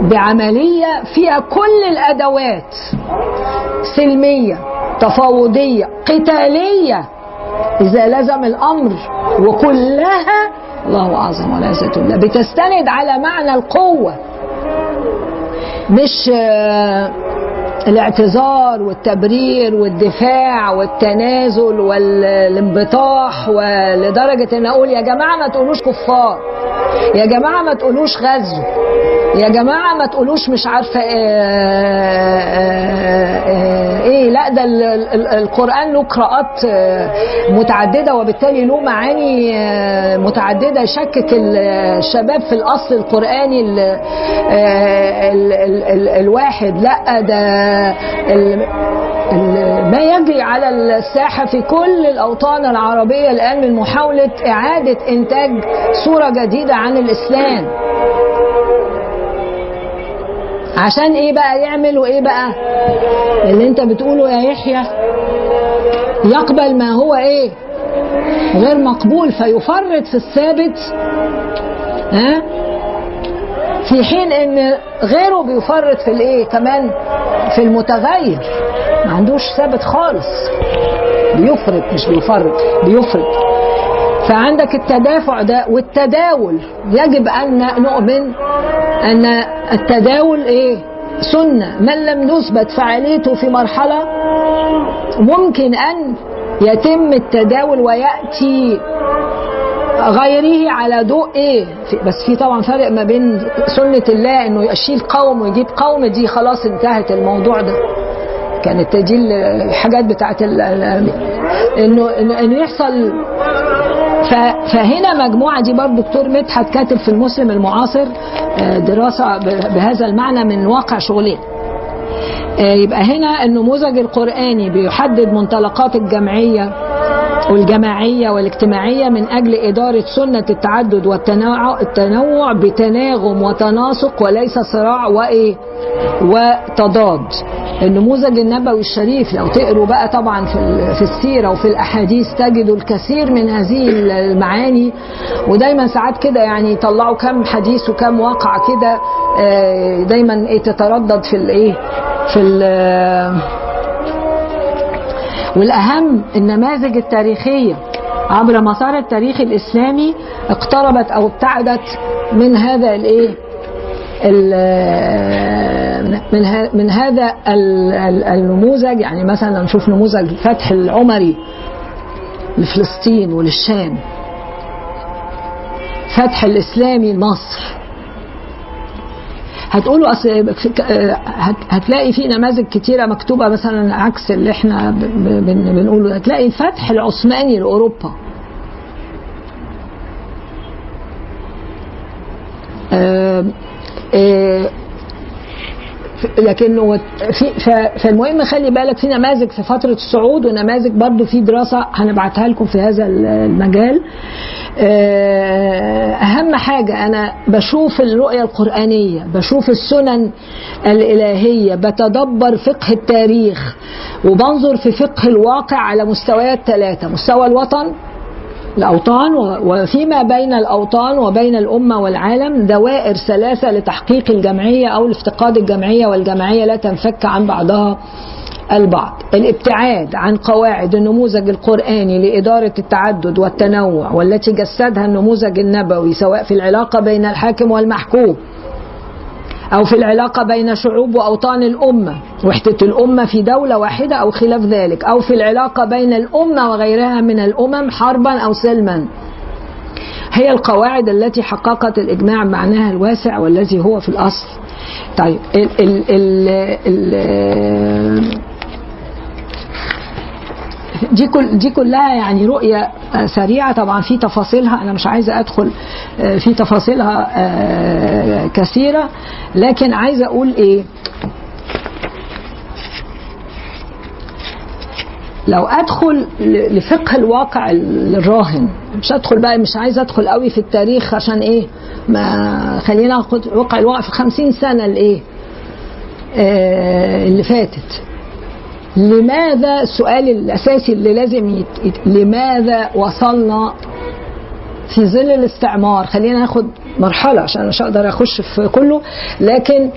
بعملية فيها كل الأدوات سلمية تفاوضية قتالية إذا لزم الأمر وكلها الله أعظم والعزة بالله بتستند على معنى القوة. مش الاعتذار والتبرير والدفاع والتنازل والانبطاح ولدرجة إن أقول يا جماعة ما تقولوش كفار يا جماعة ما تقولوش غزو يا جماعة ما تقولوش مش عارفة آه، آه، آه، إيه لا ده ال- ال- القرآن له قراءات متعددة وبالتالي له معاني متعددة. يشكك ال- الشباب في الأصل القرآني ال- ال- ال- ال- الواحد لا ده ما يجري على الساحة في كل الأوطان العربية الآن من محاولة إعادة إنتاج صورة جديدة عن الإسلام. عشان إيه بقى يعملوا إيه بقى؟ اللي أنت بتقوله يا يحيى يقبل ما هو إيه؟ غير مقبول فيفرط في الثابت ها؟ في حين إن غيره بيفرط في الإيه؟ كمان في المتغير. ما عندوش ثابت خالص. بيفرط مش بيفرط بيفرط. فعندك التدافع ده والتداول. يجب أن نؤمن أن التداول إيه؟ سنة. من لم يثبت فعاليته في مرحلة ممكن أن يتم التداول ويأتي غيره على ضوء إيه؟ بس في طبعا فرق ما بين سنة الله إنه يشيل قوم ويجيب قوم دي خلاص انتهت الموضوع ده. كانت دي الحاجات بتاعت انه انه يحصل. فهنا مجموعة دي برضه دكتور مدحت كاتب في المسلم المعاصر آه، دراسة ب- بهذا المعنى من واقع شغلين. آه، يبقى هنا النموذج القرآني بيحدد منطلقات الجمعية والجماعية والاجتماعية من أجل إدارة سنة التعدد والتنوع التنوع بتناغم وتناسق وليس صراع وإيه؟ وتضاد. النموذج النبوي الشريف لو تقروا بقى طبعا في ال- في السيرة وفي الأحاديث تجدوا الكثير من هذه المعاني. ودايما ساعات كده يعني يطلعوا كم حديث وكم واقع كده آه، دايما إيه تتردد في الايه في والأهم النماذج التاريخية. عبر مسار التاريخ الإسلامي اقتربت أو ابتعدت من هذا الإيه؟ ال- من من هذا ال- ال- النموذج. يعني مثلا نشوف نموذج الفتح العمري لفلسطين وللشام. فتح الإسلامي لمصر. هتقولوا أصل هتلاقي في نماذج كتيرة مكتوبة مثلا عكس اللي إحنا بنقوله. هتلاقي الفتح العثماني لأوروبا. آه، آه، لكنه في فالمهم خلي بالك في نماذج في فترة الصعود ونماذج برضو في دراسة هنبعتها لكم في هذا المجال. آه، أهم حاجة أنا بشوف الرؤية القرآنية بشوف السنن الإلهية بتدبر فقه التاريخ وبنظر في فقه الواقع على مستويات ثلاثة مستوى الوطن الأوطان وفيما بين الأوطان وبين الأمة والعالم دوائر ثلاثة لتحقيق الجمعية أو لافتقاد الجمعية والجمعية لا تنفك عن بعضها البعض. الابتعاد عن قواعد النموذج القرآني لإدارة التعدد والتنوع والتي جسدها النموذج النبوي سواء في العلاقة بين الحاكم والمحكوم. أو في العلاقة بين شعوب وأوطان الأمة وحدة الأمة في دولة واحدة أو خلاف ذلك أو في العلاقة بين الأمة وغيرها من الأمم حربا أو سلما. هي القواعد التي حققت الإجماع بمعناها الواسع والذي هو في الأصل. طيب ال ال ال ال دي كل دي كلها يعني رؤية آه، سريعة. طبعا في تفاصيلها أنا مش عايزة أدخل آه، في تفاصيلها آه، كثيرة. لكن عايزة أقول إيه؟ لو أدخل لفقه الواقع الراهن مش أدخل بقى مش عايزة أدخل قوي في التاريخ عشان إيه؟ ما خلينا واقع الواقع في خمسين سنة الايه آه اللي فاتت. لماذا السؤال الأساسي اللي لازم يت... لماذا وصلنا في ظل الاستعمار؟ خلينا ناخد مرحلة عشان مش هقدر أخش في كله لكن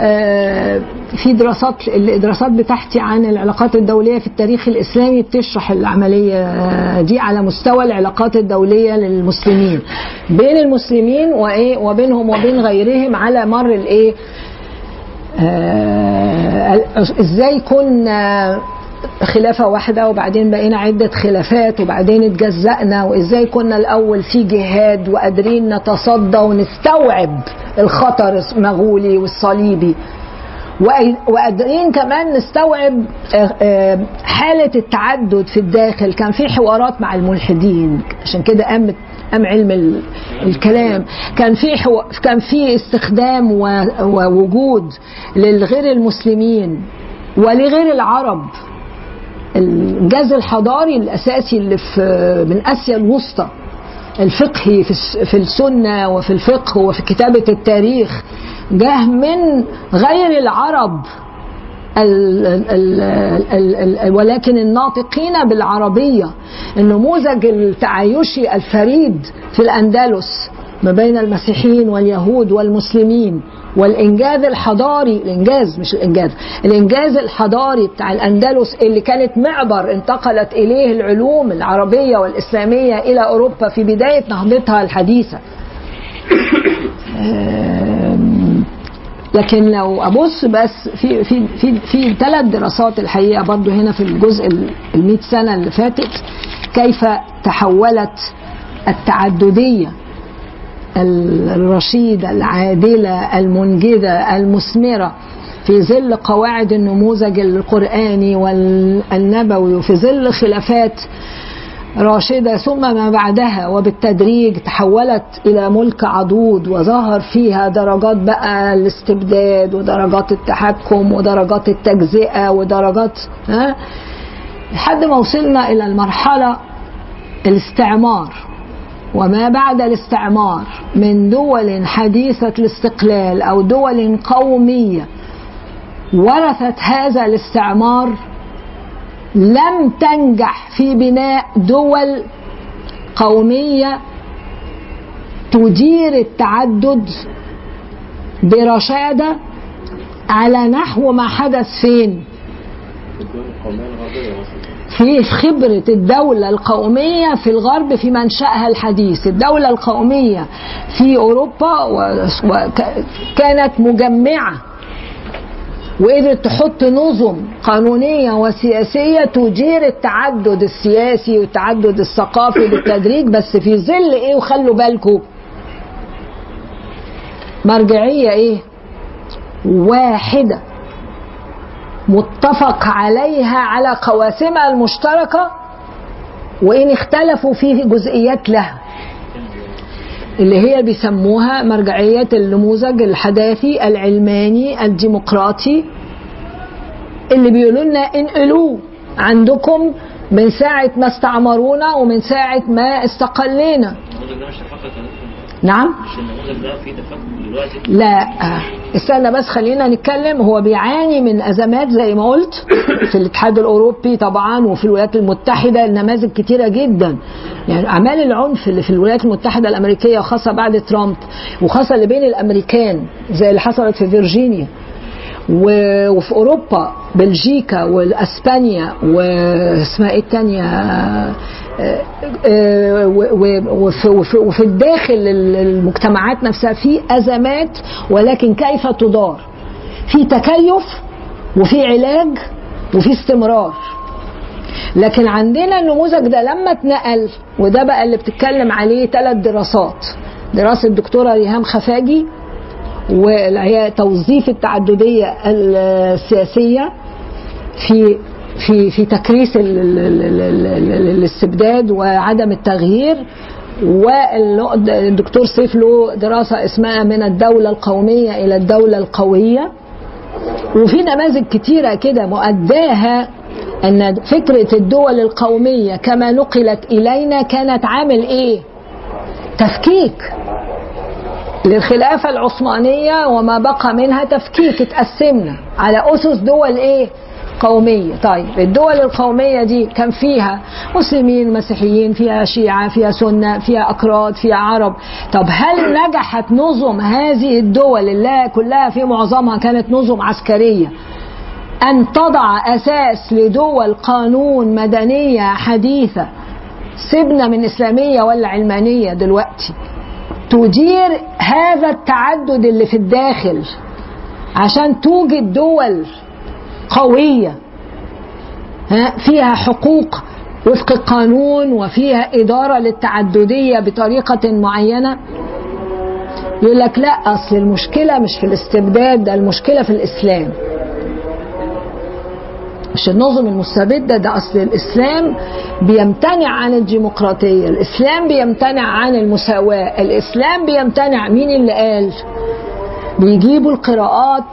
آه، في دراسات الدراسات بتاعتي عن العلاقات الدولية في التاريخ الإسلامي بتشرح العملية دي على مستوى العلاقات الدولية للمسلمين بين المسلمين وإيه وبينهم وبين غيرهم على مر الإيه إزاي كنا خلافة واحدة وبعدين بقينا عدة خلافات وبعدين اتجزأنا وازاي كنا الأول في جهاد وقادرين نتصدى ونستوعب الخطر المغولي والصليبي. وقادرين كمان نستوعب آه، آه، حالة التعدد في الداخل. كان في حوارات مع الملحدين عشان كده قامت قام علم ال- الكلام كان في. كان في استخدام. ووجود للغير المسلمين ولغير العرب الجاز الحضاري الأساسي اللي في من أسيا الوسطى الفقهي في السنة وفي الفقه وفي كتابة التاريخ جاه من غير العرب ولكن الناطقين بالعربية النموذج التعايشي الفريد في الأندلس ما بين المسيحيين واليهود والمسلمين والإنجاز الحضاري الإنجاز مش الإنجاز الإنجاز الحضاري بتاع الأندلس اللي كانت معبر انتقلت إليه العلوم العربية والإسلامية إلى أوروبا في بداية نهضتها الحديثة. لكن لو أبص بس في في في في ثلاث دراسات الحقيقة برضو هنا في الجزء ال 100 سنة اللي فاتت كيف تحولت التعددية الرشيدة العادلة المنجدة المثمرة في ظل قواعد النموذج القرآني والنبوي وفي ظل خلافات راشدة ثم ما بعدها وبالتدريج تحولت إلى ملك عضوض وظهر فيها درجات بقى الاستبداد ودرجات التحكم ودرجات التجزئة ودرجات ها؟ لحد ما وصلنا إلى المرحلة الاستعمار. وما بعد الاستعمار من دول حديثة الاستقلال أو دول قومية ورثت هذا الاستعمار لم تنجح في بناء دول قومية تدير التعدد برشادة على نحو ما حدث فين؟ في خبرة الدولة القومية في الغرب في منشأها الحديث. الدولة القومية في أوروبا وكانت مجمعة وقدرت تحط نظم قانونية وسياسية تدير التعدد السياسي والتعدد الثقافي بالتدريج بس في ظل إيه وخلوا بالكم مرجعية إيه؟ واحدة متفق عليها على قواسمها المشتركة وإن اختلفوا في جزئيات لها. اللي هي بيسموها مرجعية النموذج الحداثي العلماني الديمقراطي اللي بيقولوا لنا انقلوه عندكم من ساعة ما استعمرونا ومن ساعة ما استقلينا. نعم. لا استنى بس خلينا نتكلم. هو بيعاني من أزمات زي ما قلت في الاتحاد الأوروبي طبعا وفي الولايات المتحدة نماذج كتيرة جدا. يعني أعمال العنف اللي في الولايات المتحدة الأمريكية وخاصة بعد ترامب وخاصة اللي بين الأمريكان زي اللي حصلت في فيرجينيا وفي أوروبا بلجيكا واسبانيا واسمها إيه الثانية وفي, الداخل ال- المجتمعات نفسها في أزمات ولكن كيف تدار؟ في تكيف وفي علاج وفي استمرار. لكن عندنا النموذج ده لما اتنقل وده بقى اللي بتتكلم عليه ثلاث دراسات. دراسة الدكتورة ريهام خفاجي وتوظيف التعددية السياسية في في في تكريس ال- ال- ال- ال- ال- ال- الاستبداد وعدم التغيير والدكتور سيف له دراسة اسمها من الدولة القومية إلى الدولة القوية وفي نماذج كتيرة كده مؤداها إن فكرة الدول القومية كما نقلت إلينا كانت عامل إيه؟ تفكيك للخلافة العثمانية وما بقى منها تفكيك اتقسمنا على أسس دول إيه؟ قومية. طيب الدول القومية دي كان فيها مسلمين مسيحيين فيها شيعة فيها سنة فيها أكراد فيها عرب. طب هل نجحت نظم هذه الدول اللي كلها في معظمها كانت نظم عسكرية؟ أن تضع أساس لدول قانون مدنية حديثة سيبنا من إسلامية ولا علمانية دلوقتي تدير هذا التعدد اللي في الداخل عشان توجد دول قوية. ها فيها حقوق وفق القانون وفيها إدارة للتعددية بطريقة معينة. يقول لك لا أصل المشكلة مش في الاستبداد ده المشكلة في الإسلام. مش النظم المستبدة ده أصل الإسلام بيمتنع عن الديمقراطية الإسلام بيمتنع عن المساواة الإسلام بيمتنع مين اللي قال؟ بيجيبوا القراءات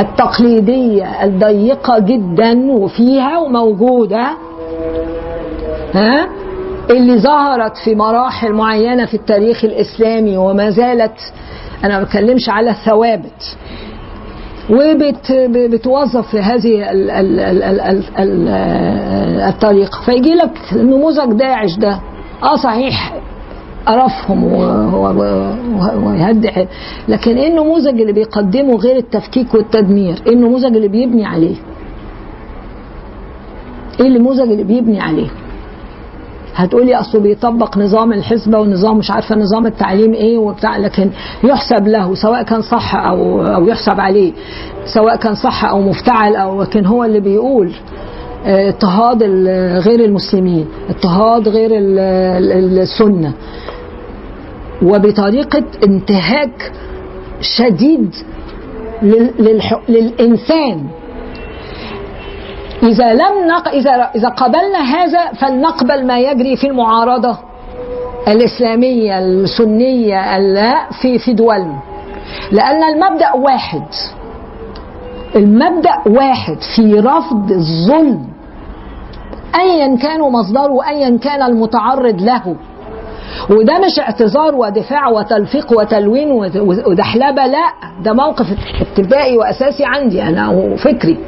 التقليدية الضيقة جدا وفيها وموجودة ها؟ اللي ظهرت في مراحل معينة في التاريخ الإسلامي وما زالت أنا ما بتكلمش على الثوابت. وبتوظف في هذه ال ال ال ال ال ال الطريقة فيجي لك نموذج داعش ده. آه صحيح. قرفهم ويهدي حيل. لكن إيه النموذج اللي بيقدمه غير التفكيك والتدمير؟ إيه النموذج اللي بيبني عليه؟ إيه النموذج اللي بيبني عليه؟ هتقولي أصله بيطبق نظام الحسبة ونظام مش عارفة نظام التعليم إيه وبتاع لكن يحسب له سواء كان صح أو أو يحسب عليه سواء كان صح أو مفتعل أو لكن هو اللي بيقول آه، اضطهاد غير المسلمين اضطهاد غير ال- ال- السنة. وبطريقة انتهاك شديد للإنسان. إذا لم نق... إذا إذا قبلنا هذا فلنقبل ما يجري في المعارضة الإسلامية السنية ال- في في دولنا. لأن المبدأ واحد المبدأ واحد في رفض الظلم أيا كان مصدره أيا كان المتعرض له وده مش اعتذار ودفاع وتلفيق وتلوين ودحلبة لا ده موقف ابتدائي وأساسي عندي أنا وفكري.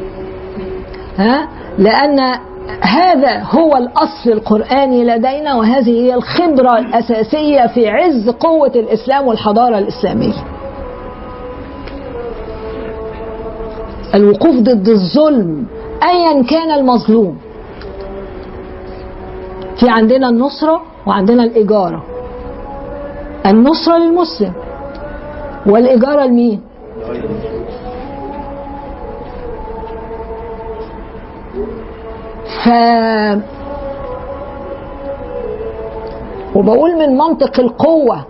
ها؟ لأن هذا هو الأصل القرآني لدينا وهذه هي الخبرة الأساسية في عز قوة الإسلام والحضارة الإسلامية. الوقوف ضد الظلم أيا كان المظلوم. في عندنا النصرة وعندنا الإجارة. النصرة للمسلم. والإجارة لمين؟ ف وبقول من منطق القوة.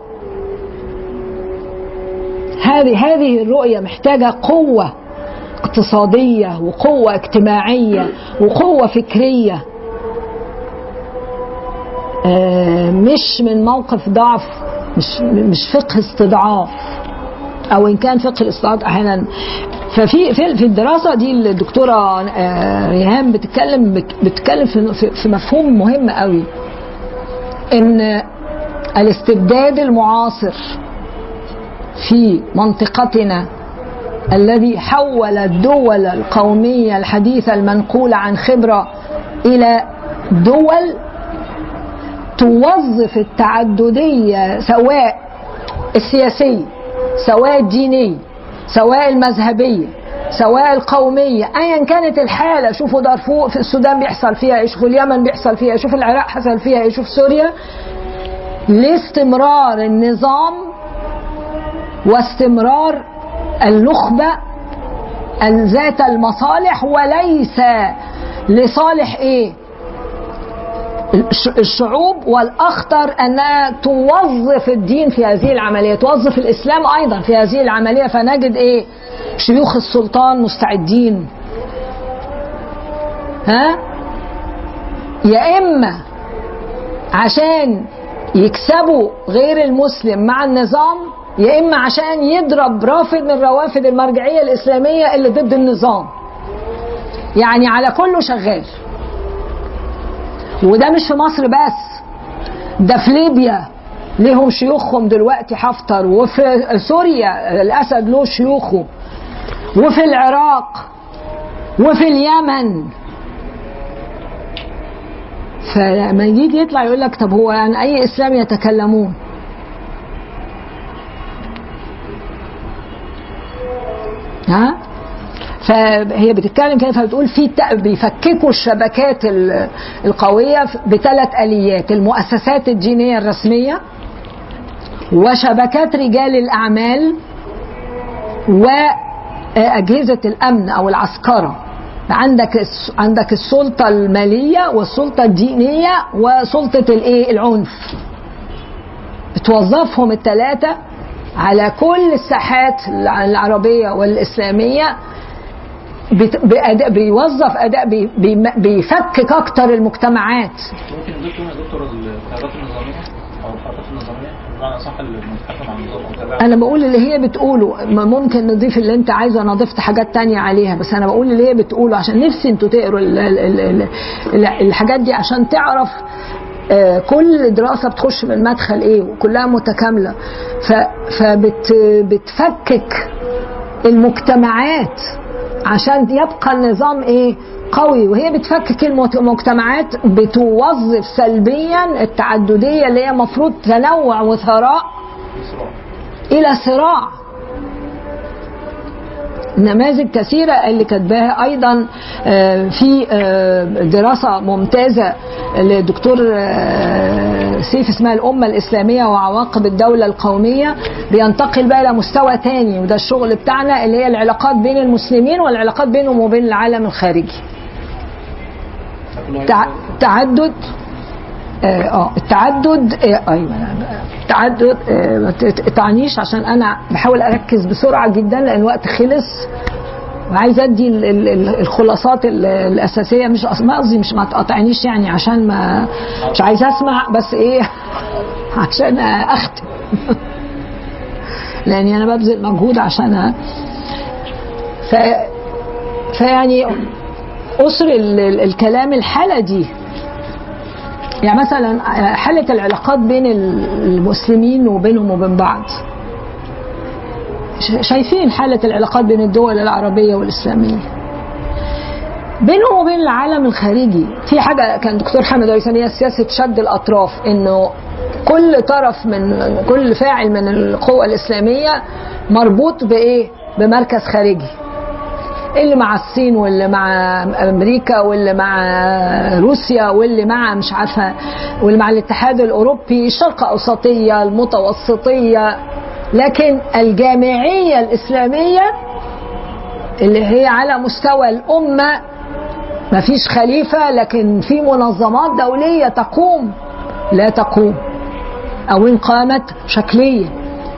هذه هذه الرؤية محتاجة قوة اقتصادية وقوة اجتماعية وقوة فكرية. مش من موقف ضعف مش مش فقه استضعاف. أو إن كان فقه الاستضعاف أحيانا. ففي في في الدراسة دي الدكتورة آه، ريهام بتتكلم بت- بتتكلم في مفهوم مهم قوي. إن الاستبداد المعاصر في منطقتنا الذي حول الدول القومية الحديثة المنقولة عن خبرة إلى دول توظف التعددية سواء السياسية سواء الدينية سواء المذهبية سواء القومية أيا كانت الحالة. شوفوا دارفور في السودان بيحصل فيها إيه شوفوا اليمن بيحصل فيها إيه شوفوا العراق حصل فيها إيه شوف سوريا. لاستمرار النظام واستمرار النخبة ذات المصالح وليس لصالح الش- الشعوب والأخطر انها توظف الدين في هذه العملية توظف الإسلام أيضا في هذه العملية فنجد إيه؟ شيوخ السلطان مستعدين. ها؟ يا إما عشان يكسبوا غير المسلم مع النظام يا إما عشان يضرب رافد من روافد المرجعية الإسلامية اللي ضد النظام. يعني على كله شغال. وده مش في مصر بس ده في ليبيا. ليهم شيوخهم دلوقتي حفتر وفي سوريا الاسد له شيوخه. وفي العراق وفي اليمن. فلما يجي يطلع يقول لك طب هو عن أي إسلام يتكلمون؟ ها؟ فهي بتتكلم كده فبتقول في بيفككوا الشبكات ال- القوية بثلاث آليات المؤسسات الدينية الرسمية وشبكات رجال الأعمال واجهزه الأمن أو العسكرة. عندك عندك السلطة المالية والسلطة الدينية وسلطة الإيه؟ العنف. بتوظفهم الثلاثه على كل الساحات الع- العربية والإسلامية بأداء بيوظف اداء بي- بي- بيفكك أكتر المجتمعات. ممكن يا دكتور القيادات النظامية أو الحركات النظامية بمعنى على النظام أنا بقول اللي هي بتقوله ممكن نضيف اللي أنت عايزه أنا ضفت حاجات تانية عليها بس أنا بقول اللي هي بتقوله عشان نفسي أنتوا تقروا ال- ال- ال- ال- ال- الحاجات دي عشان تعرف آه، كل دراسة بتخش من مدخل إيه وكلها متكاملة. فبتفكك المجتمعات. عشان يبقى النظام إيه؟ قوي. وهي بتفكك المجتمعات بتوظف سلبيا التعددية اللي هي مفروض تنوع وثراء إلى صراع. نماذج كثيرة اللي كاتباها أيضا آه، في آه، دراسة ممتازة للدكتور آه، سيف اسمها الأمة الإسلامية وعواقب الدولة القومية. بينتقل بقى إلى مستوى تاني وده الشغل بتاعنا اللي هي العلاقات بين المسلمين والعلاقات بينهم وبين العالم الخارجي. تع- تعدد آه آه، التعدد آه، أيوه التعدد آه، ما تقطعنيش عشان أنا بحاول أركز بسرعة جدا لأن الوقت خلص. وعايز أدي ال- ال- ال- الخلاصات ال- الأساسية مش ما قصدي مش ما تقاطعنيش يعني عشان ما مش عايز أسمع بس إيه؟ عشان أختم. لأني أنا ببذل مجهود عشان ف فيعني أسر ال- ال- الكلام الحالة دي. يعني مثلا حالة العلاقات بين المسلمين وبينهم وبين بعض. شايفين حالة العلاقات بين الدول العربية والإسلامية؟ بينهم وبين العالم الخارجي. في حاجة كان دكتور حامد يسميها سياسة شد الأطراف إنه كل طرف من كل فاعل من القوى الإسلامية مربوط بإيه؟ بمركز خارجي. اللي مع الصين واللي مع أمريكا واللي مع روسيا واللي مع مش عارفة واللي مع الاتحاد الأوروبي الشرق أوسطية المتوسطية. لكن الجامعية الإسلامية اللي هي على مستوى الأمة ما فيش خليفة لكن في منظمات دولية تقوم. لا تقوم. أو إن قامت شكليه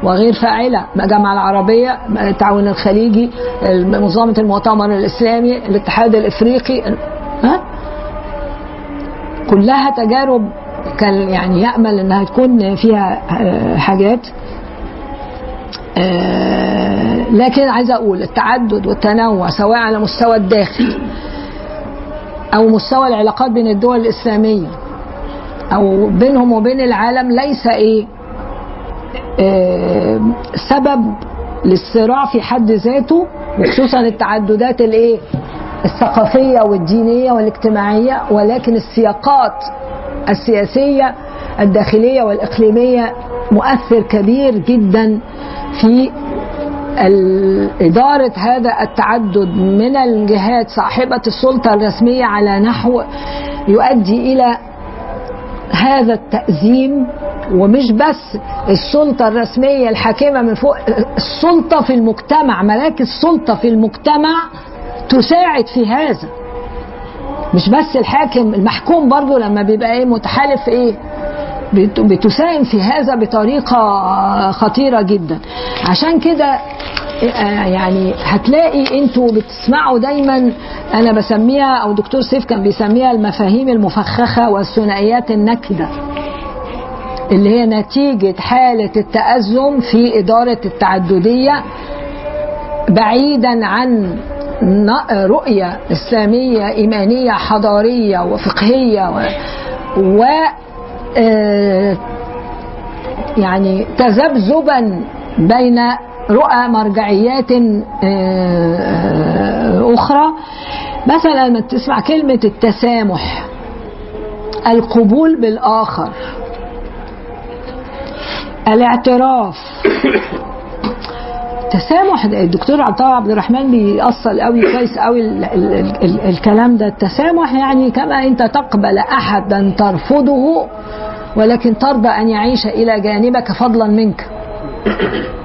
وغير فاعلة. الجامعة العربية التعاون الخليجي منظمة المؤتمر الإسلامي الاتحاد الإفريقي ها؟ كلها تجارب كان يعني يأمل أنها تكون فيها آه، حاجات. آه، لكن عايزة أقول التعدد والتنوع سواء على مستوى الداخل أو مستوى العلاقات بين الدول الإسلامية أو بينهم وبين العالم ليس إيه؟ سبب للصراع في حد ذاته وخصوصا التعددات الإيه؟ الثقافية والدينية والاجتماعية ولكن السياقات السياسية الداخلية والإقليمية مؤثر كبير جدا في إدارة هذا التعدد من الجهات. صاحبة السلطة الرسمية على نحو يؤدي إلى هذا التأزيم ومش بس السلطة الرسمية الحاكمة من فوق السلطة في المجتمع مراكز السلطة في المجتمع تساعد في هذا. مش بس الحاكم المحكوم برضه لما بيبقى إيه متحالف إيه بت- بتساهم في هذا بطريقة خطيرة جدا. عشان كده آه، يعني هتلاقي أنتوا بتسمعوا دايما أنا بسميها أو دكتور سيف كان بيسميها المفاهيم المفخخة والثنائيات النكدة. اللي هي نتيجة حالة التأزم في إدارة التعددية بعيدا عن رؤية إسلامية إيمانية حضارية وفقهية و, و آه، يعني تذبذبا بين رؤى مرجعيات آه، أخرى. مثلا لما تسمع كلمة التسامح القبول بالآخر. الاعتراف. تسامح الدكتور عبد الله عبد الرحمن بيأصل قوي كويس قوي ال ال ال ال الكلام ده. التسامح يعني كما انت تقبل أحدا ترفضه ولكن ترضى أن يعيش إلى جانبك فضلا منك.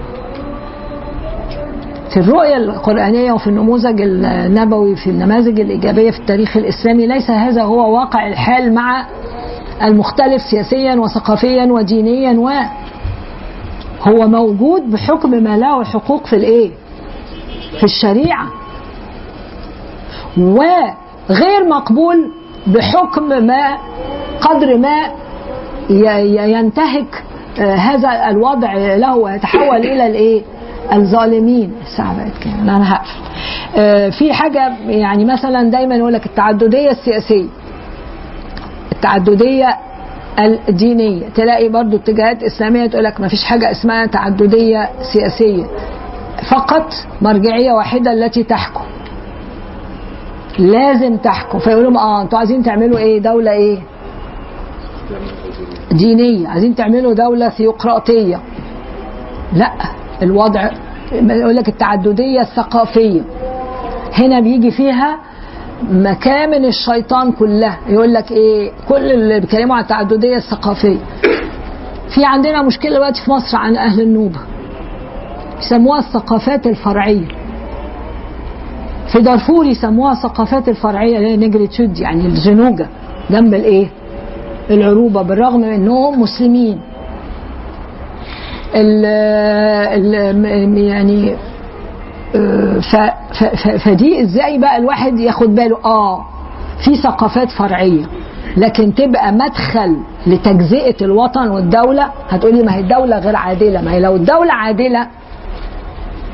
في الرؤية القرآنية وفي النموذج النبوي في النماذج الإيجابية في التاريخ الإسلامي ليس هذا هو واقع الحال مع المختلف سياسيا وثقافيا ودينيا و هو موجود بحكم ما له حقوق في الإيه؟ في الشريعة. وغير مقبول بحكم ما قدر ما ينتهك آه، هذا الوضع له ويتحول إلى الإيه؟ الظالمين. الساعة بقت أنا هقفل. آه، في حاجة يعني مثلا دايما يقول لك التعددية السياسية. التعددية الدينية. تلاقي برضو اتجاهات إسلامية تقول لك ما فيش حاجة اسمها تعددية سياسية. فقط مرجعية واحدة التي تحكم. لازم تحكم. فيقولوا آه أنتوا عايزين تعملوا إيه؟ دولة إيه؟ دينية. عايزين تعملوا دولة ثيوقراطية. لا الوضع يقول لك التعددية الثقافية. هنا بيجي فيها مكامن الشيطان كلها يقول لك إيه؟ كل اللي بيتكلموا عن التعددية الثقافية. في عندنا مشكلة دلوقتي في مصر عن أهل النوبة. يسموها الثقافات الفرعية. في دارفور يسموها الثقافات الفرعية اللي هي نجريتشود يعني الزنوجه جنب الإيه؟ العروبة بالرغم من إنهم مسلمين. ال يعني ف فدي إزاي بقى الواحد ياخد باله؟ آه في ثقافات فرعية. لكن تبقى مدخل لتجزئة الوطن والدولة هتقولي ما هي الدولة غير عادلة. ما هي لو الدولة عادلة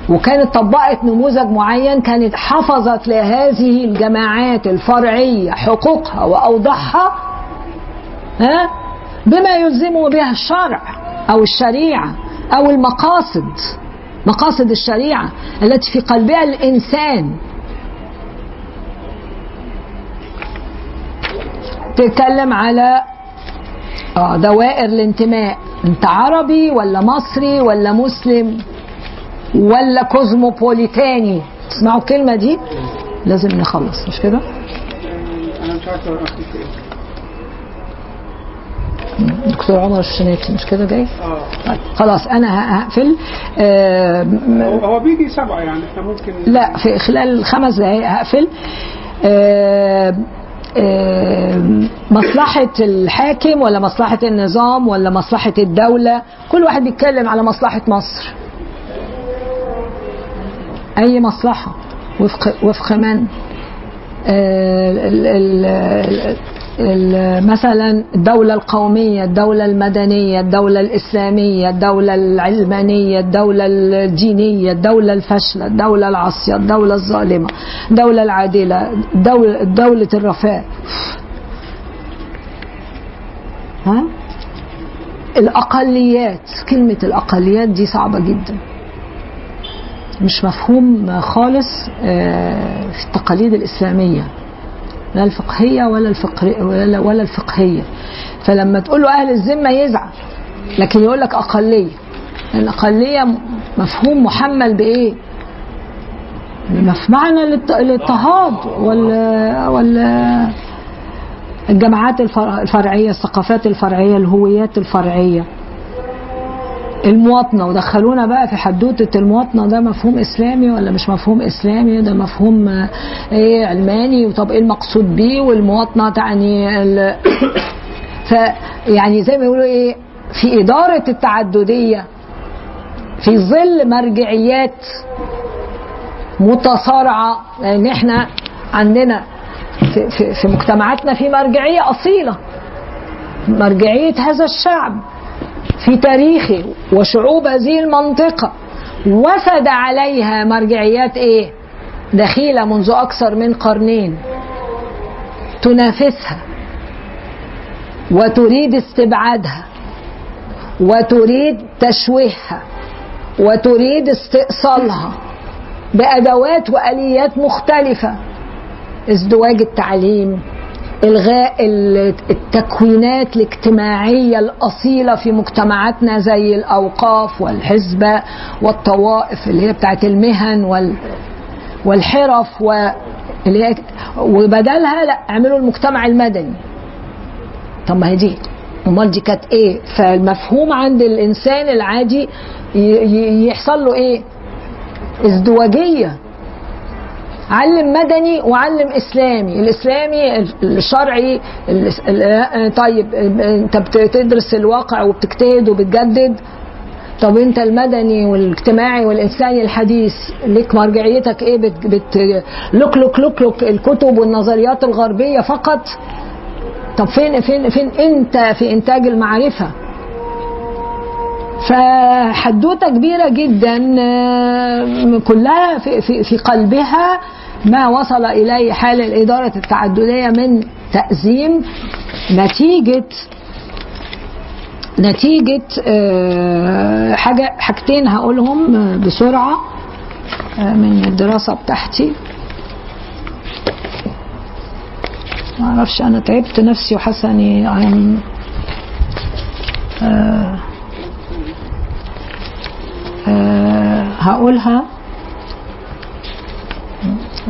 وكانت طبقت نموذج معين كانت حفظت لهذه الجماعات الفرعية حقوقها واوضحها ها بما يلزمه بها الشرع أو الشريعة أو المقاصد. مقاصد الشريعة التي في قلبها الإنسان. تتكلم على آه دوائر الانتماء. أنت عربي ولا مصري ولا مسلم ولا كوزموبوليتاني؟ تسمعوا الكلمة دي؟ لازم نخلص مش كده؟ أنا مش دكتور عمر الشناتي مش كده جاي؟ آه. خلاص أنا هقفل. آه هو بيجي سبعة يعني إحنا ممكن لا في خلال خمس دقايق هقفل. آه آه، مصلحة الحاكم ولا مصلحة النظام ولا مصلحة الدولة؟ كل واحد بيتكلم على مصلحة مصر. أي مصلحة؟ وفق, وفق من؟ مثلا الدولة القومية الدولة المدنية الدولة الإسلامية الدولة العلمانية الدولة الدينية الدولة الفاشلة الدولة العاصية الدولة الظالمة الدولة العادلة دولة, دولة الرفاه. ها؟ الأقليات كلمة الأقليات دي صعبة جدا. مش مفهوم خالص آه، في التقاليد الإسلامية. لا الفقهية ولا الفقه ولا, ولا الفقهية. فلما تقول له أهل الذمة يزعل لكن يقول لك أقلية. الأقلية مفهوم محمل بإيه؟ في معنى الاضط- الاضطهاد وال وال الجماعات الفر- الفرعية الثقافات الفرعية الهويات الفرعية. المواطنة ودخلونا بقى في حدوتة المواطنة ده مفهوم إسلامي ولا مش مفهوم إسلامي؟ ده مفهوم آه، إيه علماني. وطب إيه المقصود بيه؟ والمواطنة تعني ال... فيعني زي ما يقولوا إيه في إدارة التعددية في ظل مرجعيات متصارعة. لأن إحنا عندنا في, في, في مجتمعاتنا في مرجعية أصيلة مرجعية هذا الشعب. في تاريخه وشعوب هذه المنطقة وفد عليها مرجعيات إيه؟ دخيلة منذ أكثر من قرنين تنافسها وتريد استبعادها وتريد تشويهها وتريد استئصالها بأدوات وآليات مختلفة ازدواج التعليم إلغاء ال- التكوينات الاجتماعية الأصيلة في مجتمعاتنا زي الأوقاف والحزبه والطوائف اللي هي بتاعت المهن وال والحرف و اللي هي وبدلها لا اعملوا المجتمع المدني. طب ما هي دي. امال دي كانت إيه؟ فالمفهوم عند الإنسان العادي يحصل له إيه؟ ازدواجية. علم مدني وعلم إسلامي. الإسلامي الشرعي ال- ال- طيب انت بتدرس الواقع وبتجتهد وبتجدد. طب انت المدني والاجتماعي والإنساني الحديث ليك مرجعيتك إيه؟ بت, بت لك لك لك لك الكتب والنظريات الغربية فقط؟ طب فين فين فين انت في إنتاج المعرفة؟ فحدوتة كبيرة جدا آه، كلها في, في, في قلبها ما وصل إليه حال الإدارة التعددية من تأزيم نتيجه نتيجة آه، حاجة حاجتين هقولهم بسرعة آه، من الدراسة بتاعتي. ما أعرفش أنا تعبت نفسي I'm- آه آه هقولها.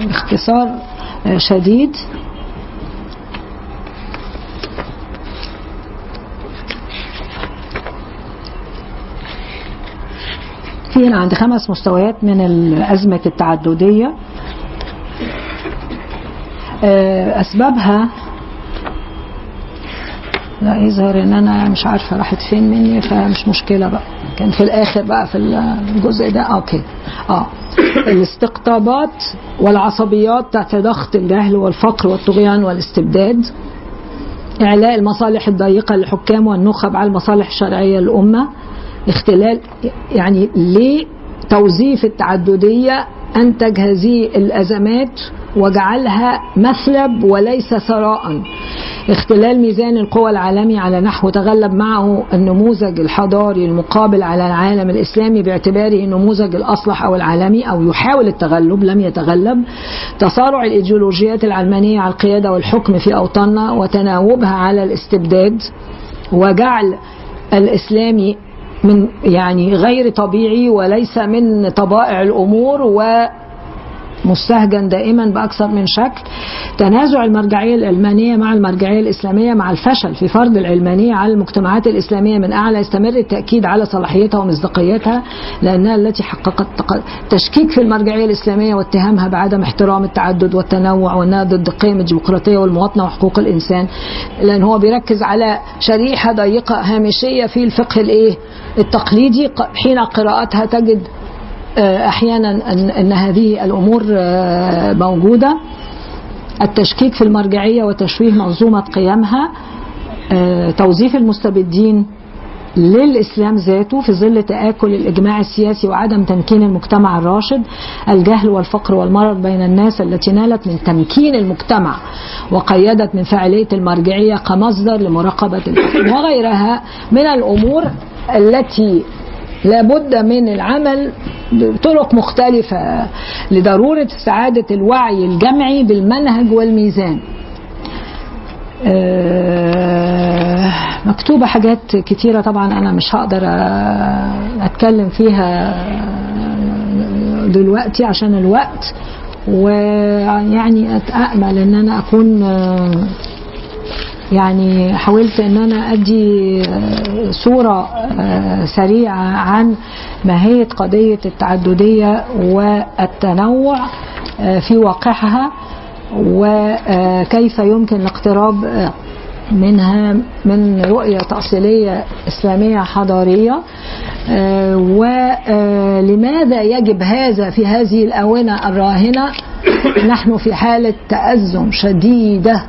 باختصار آه، شديد. في هنا عند خمس مستويات من الأزمة التعددية. آه، أسبابها لا يظهر إن أنا مش عارفة راحت فين مني فمش مشكلة بقى. كان في الآخر بقى في الجزء ده. أوكي. آه. الاستقطابات والعصبيات تحت ضغط الجهل والفقر والطغيان والاستبداد. إعلاء المصالح الضيقة للحكام والنخب على المصالح الشرعية للأمة. اختلال يعني ليه توظيف التعددية أنتج هذه الأزمات وجعلها مثلب وليس ثراء. اختلال ميزان القوى العالمي على نحو تغلب معه النموذج الحضاري المقابل على العالم الإسلامي باعتباره النموذج الأصلح أو العالمي أو يحاول التغلب لم يتغلب. تصارع الإيديولوجيات العلمانية على القيادة والحكم في أوطاننا وتناوبها على الاستبداد وجعل الإسلامي من يعني غير طبيعي وليس من طبائع الأمور و مستهجن دائما بأكثر من شكل. تنازع المرجعية العلمانيه مع المرجعية الإسلامية مع الفشل في فرض العلمانيه على المجتمعات الإسلامية من أعلى يستمر التأكيد على صلاحيتها ومصداقيتها لأنها التي حققت تشكيك في المرجعية الإسلامية واتهامها بعدم احترام التعدد والتنوع وأنها ضد قيم الديمقراطية والمواطنة وحقوق الإنسان. لأن هو بيركز على شريحة ضيقة هامشية في الفقه الإيه؟ التقليدي حين قراءتها تجد أحيانا ان هذه الأمور آه، موجودة. التشكيك في المرجعية وتشويه منظومة قيمها آه، توظيف المستبدين للإسلام ذاته في ظل تآكل الإجماع السياسي وعدم تمكين المجتمع الراشد الجهل والفقر والمرض بين الناس التي نالت من تمكين المجتمع وقيدت من فاعلية المرجعية كمصدر لمراقبة وغيرها من الأمور التي لابد من العمل بطرق مختلفة لضرورة سعادة الوعي الجمعي بالمنهج والميزان. آه، مكتوبة حاجات كتيرة طبعا أنا مش هقدر آه، أتكلم فيها دلوقتي عشان الوقت ويعني أتأمل إن أنا أكون آه، يعني حاولت إن أنا أدي آه، صورة آه، سريعة عن ماهية قضية التعددية والتنوع آه، في واقعها وكيف يمكن الاقتراب منها من رؤية تأصيلية إسلامية حضارية ولماذا يجب هذا في هذه الآونة الراهنة؟ نحن في حالة تأزم شديدة.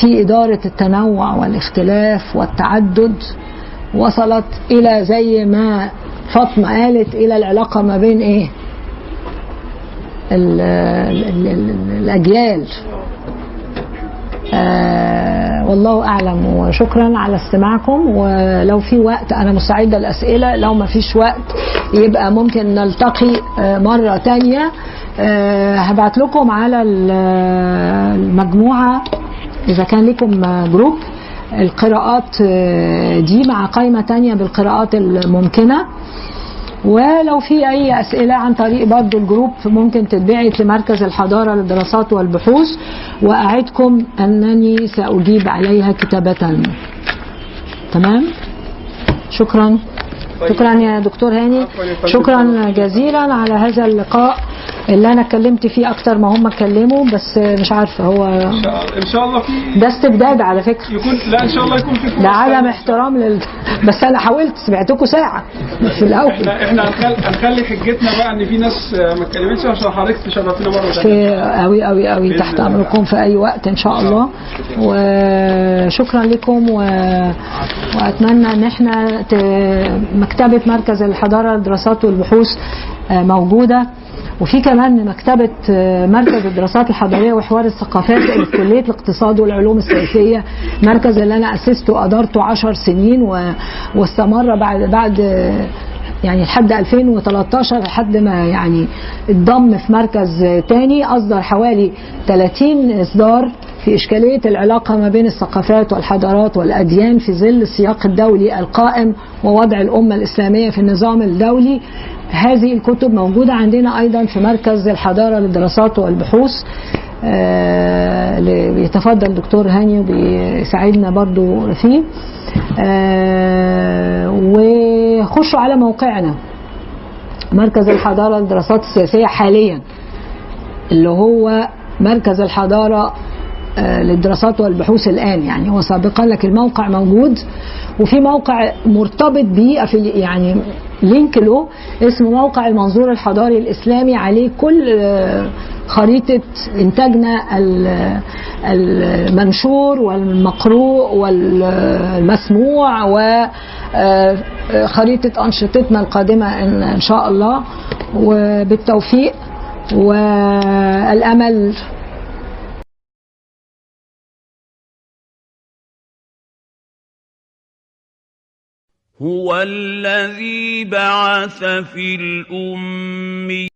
في إدارة التنوع والاختلاف والتعدد وصلت إلى زي ما فاطمة قالت إلى العلاقة ما بين إيه؟ ال ال ال الأجيال. آه والله أعلم وشكرا على استماعكم ولو في وقت أنا مستعدة للأسئلة لو ما فيش وقت يبقى ممكن نلتقي آه مرة تانية. آه هبعت لكم على ال- المجموعة إذا كان لكم جروب القراءات آه، دي مع قائمة تانية بالقراءات الممكنة. ولو في أي أسئلة عن طريق برضو الجروب ممكن تتبعت لمركز الحضارة للدراسات والبحوث. وأعدكم أنني سأجيب عليها كتابة. تمام؟ شكرا. شكرا يا دكتور هاني. شكرا جزيلا على هذا اللقاء. اللي أنا اتكلمت فيه أكتر ما هم اتكلموا بس مش عارفة هو إن شاء الله في ده استبداد على فكرة. يكون لا إن شاء الله يكون في ده عدم احترام لل... بس أنا حاولت سمعتكم ساعة في الأول. إحنا إحنا هنخلي, هنخلي حجتنا بقى إن في ناس ما اتكلمتش عشان حضرتك تشرفينا مرة ثانية قوي قوي قوي تحت أمركم في أي وقت إن شاء الله. وشكرا لكم و... وأتمنى إن إحنا ت... مكتبة مركز الحضارة للدراسات والبحوث آه، موجودة. وفي كمان مكتبة آه، مركز الدراسات الحضارية وحوار الثقافات في كلية الاقتصاد والعلوم السياسية مركز اللي أنا أسسته أدارته عشر سنين و... واستمر بعد بعد يعني لحد 2013 لحد ما يعني اتضم في مركز تاني. أصدر حوالي 30 إصدار في إشكالية العلاقة ما بين الثقافات والحضارات والأديان في ظل السياق الدولي القائم ووضع الأمة الإسلامية في النظام الدولي. هذه الكتب موجودة عندنا أيضا في مركز الحضارة للدراسات والبحوث. آه، بيتفضل الدكتور هاني وبيساعدنا برضو فيه. آه، وخشوا على موقعنا مركز الحضارة للدراسات السياسية حاليا اللي هو مركز الحضارة آه، للدراسات والبحوث الآن. يعني هو سابقا لكن الموقع موجود وفي موقع مرتبط بيه يعني لينك له اسمه موقع المنظور الحضاري الإسلامي عليه كل آه، خريطة إنتاجنا ال- المنشور والمقروء والمسموع وخريطة أنشطتنا القادمة إن إن شاء الله. وبالتوفيق. والأمل هو الذي بعث في الأمي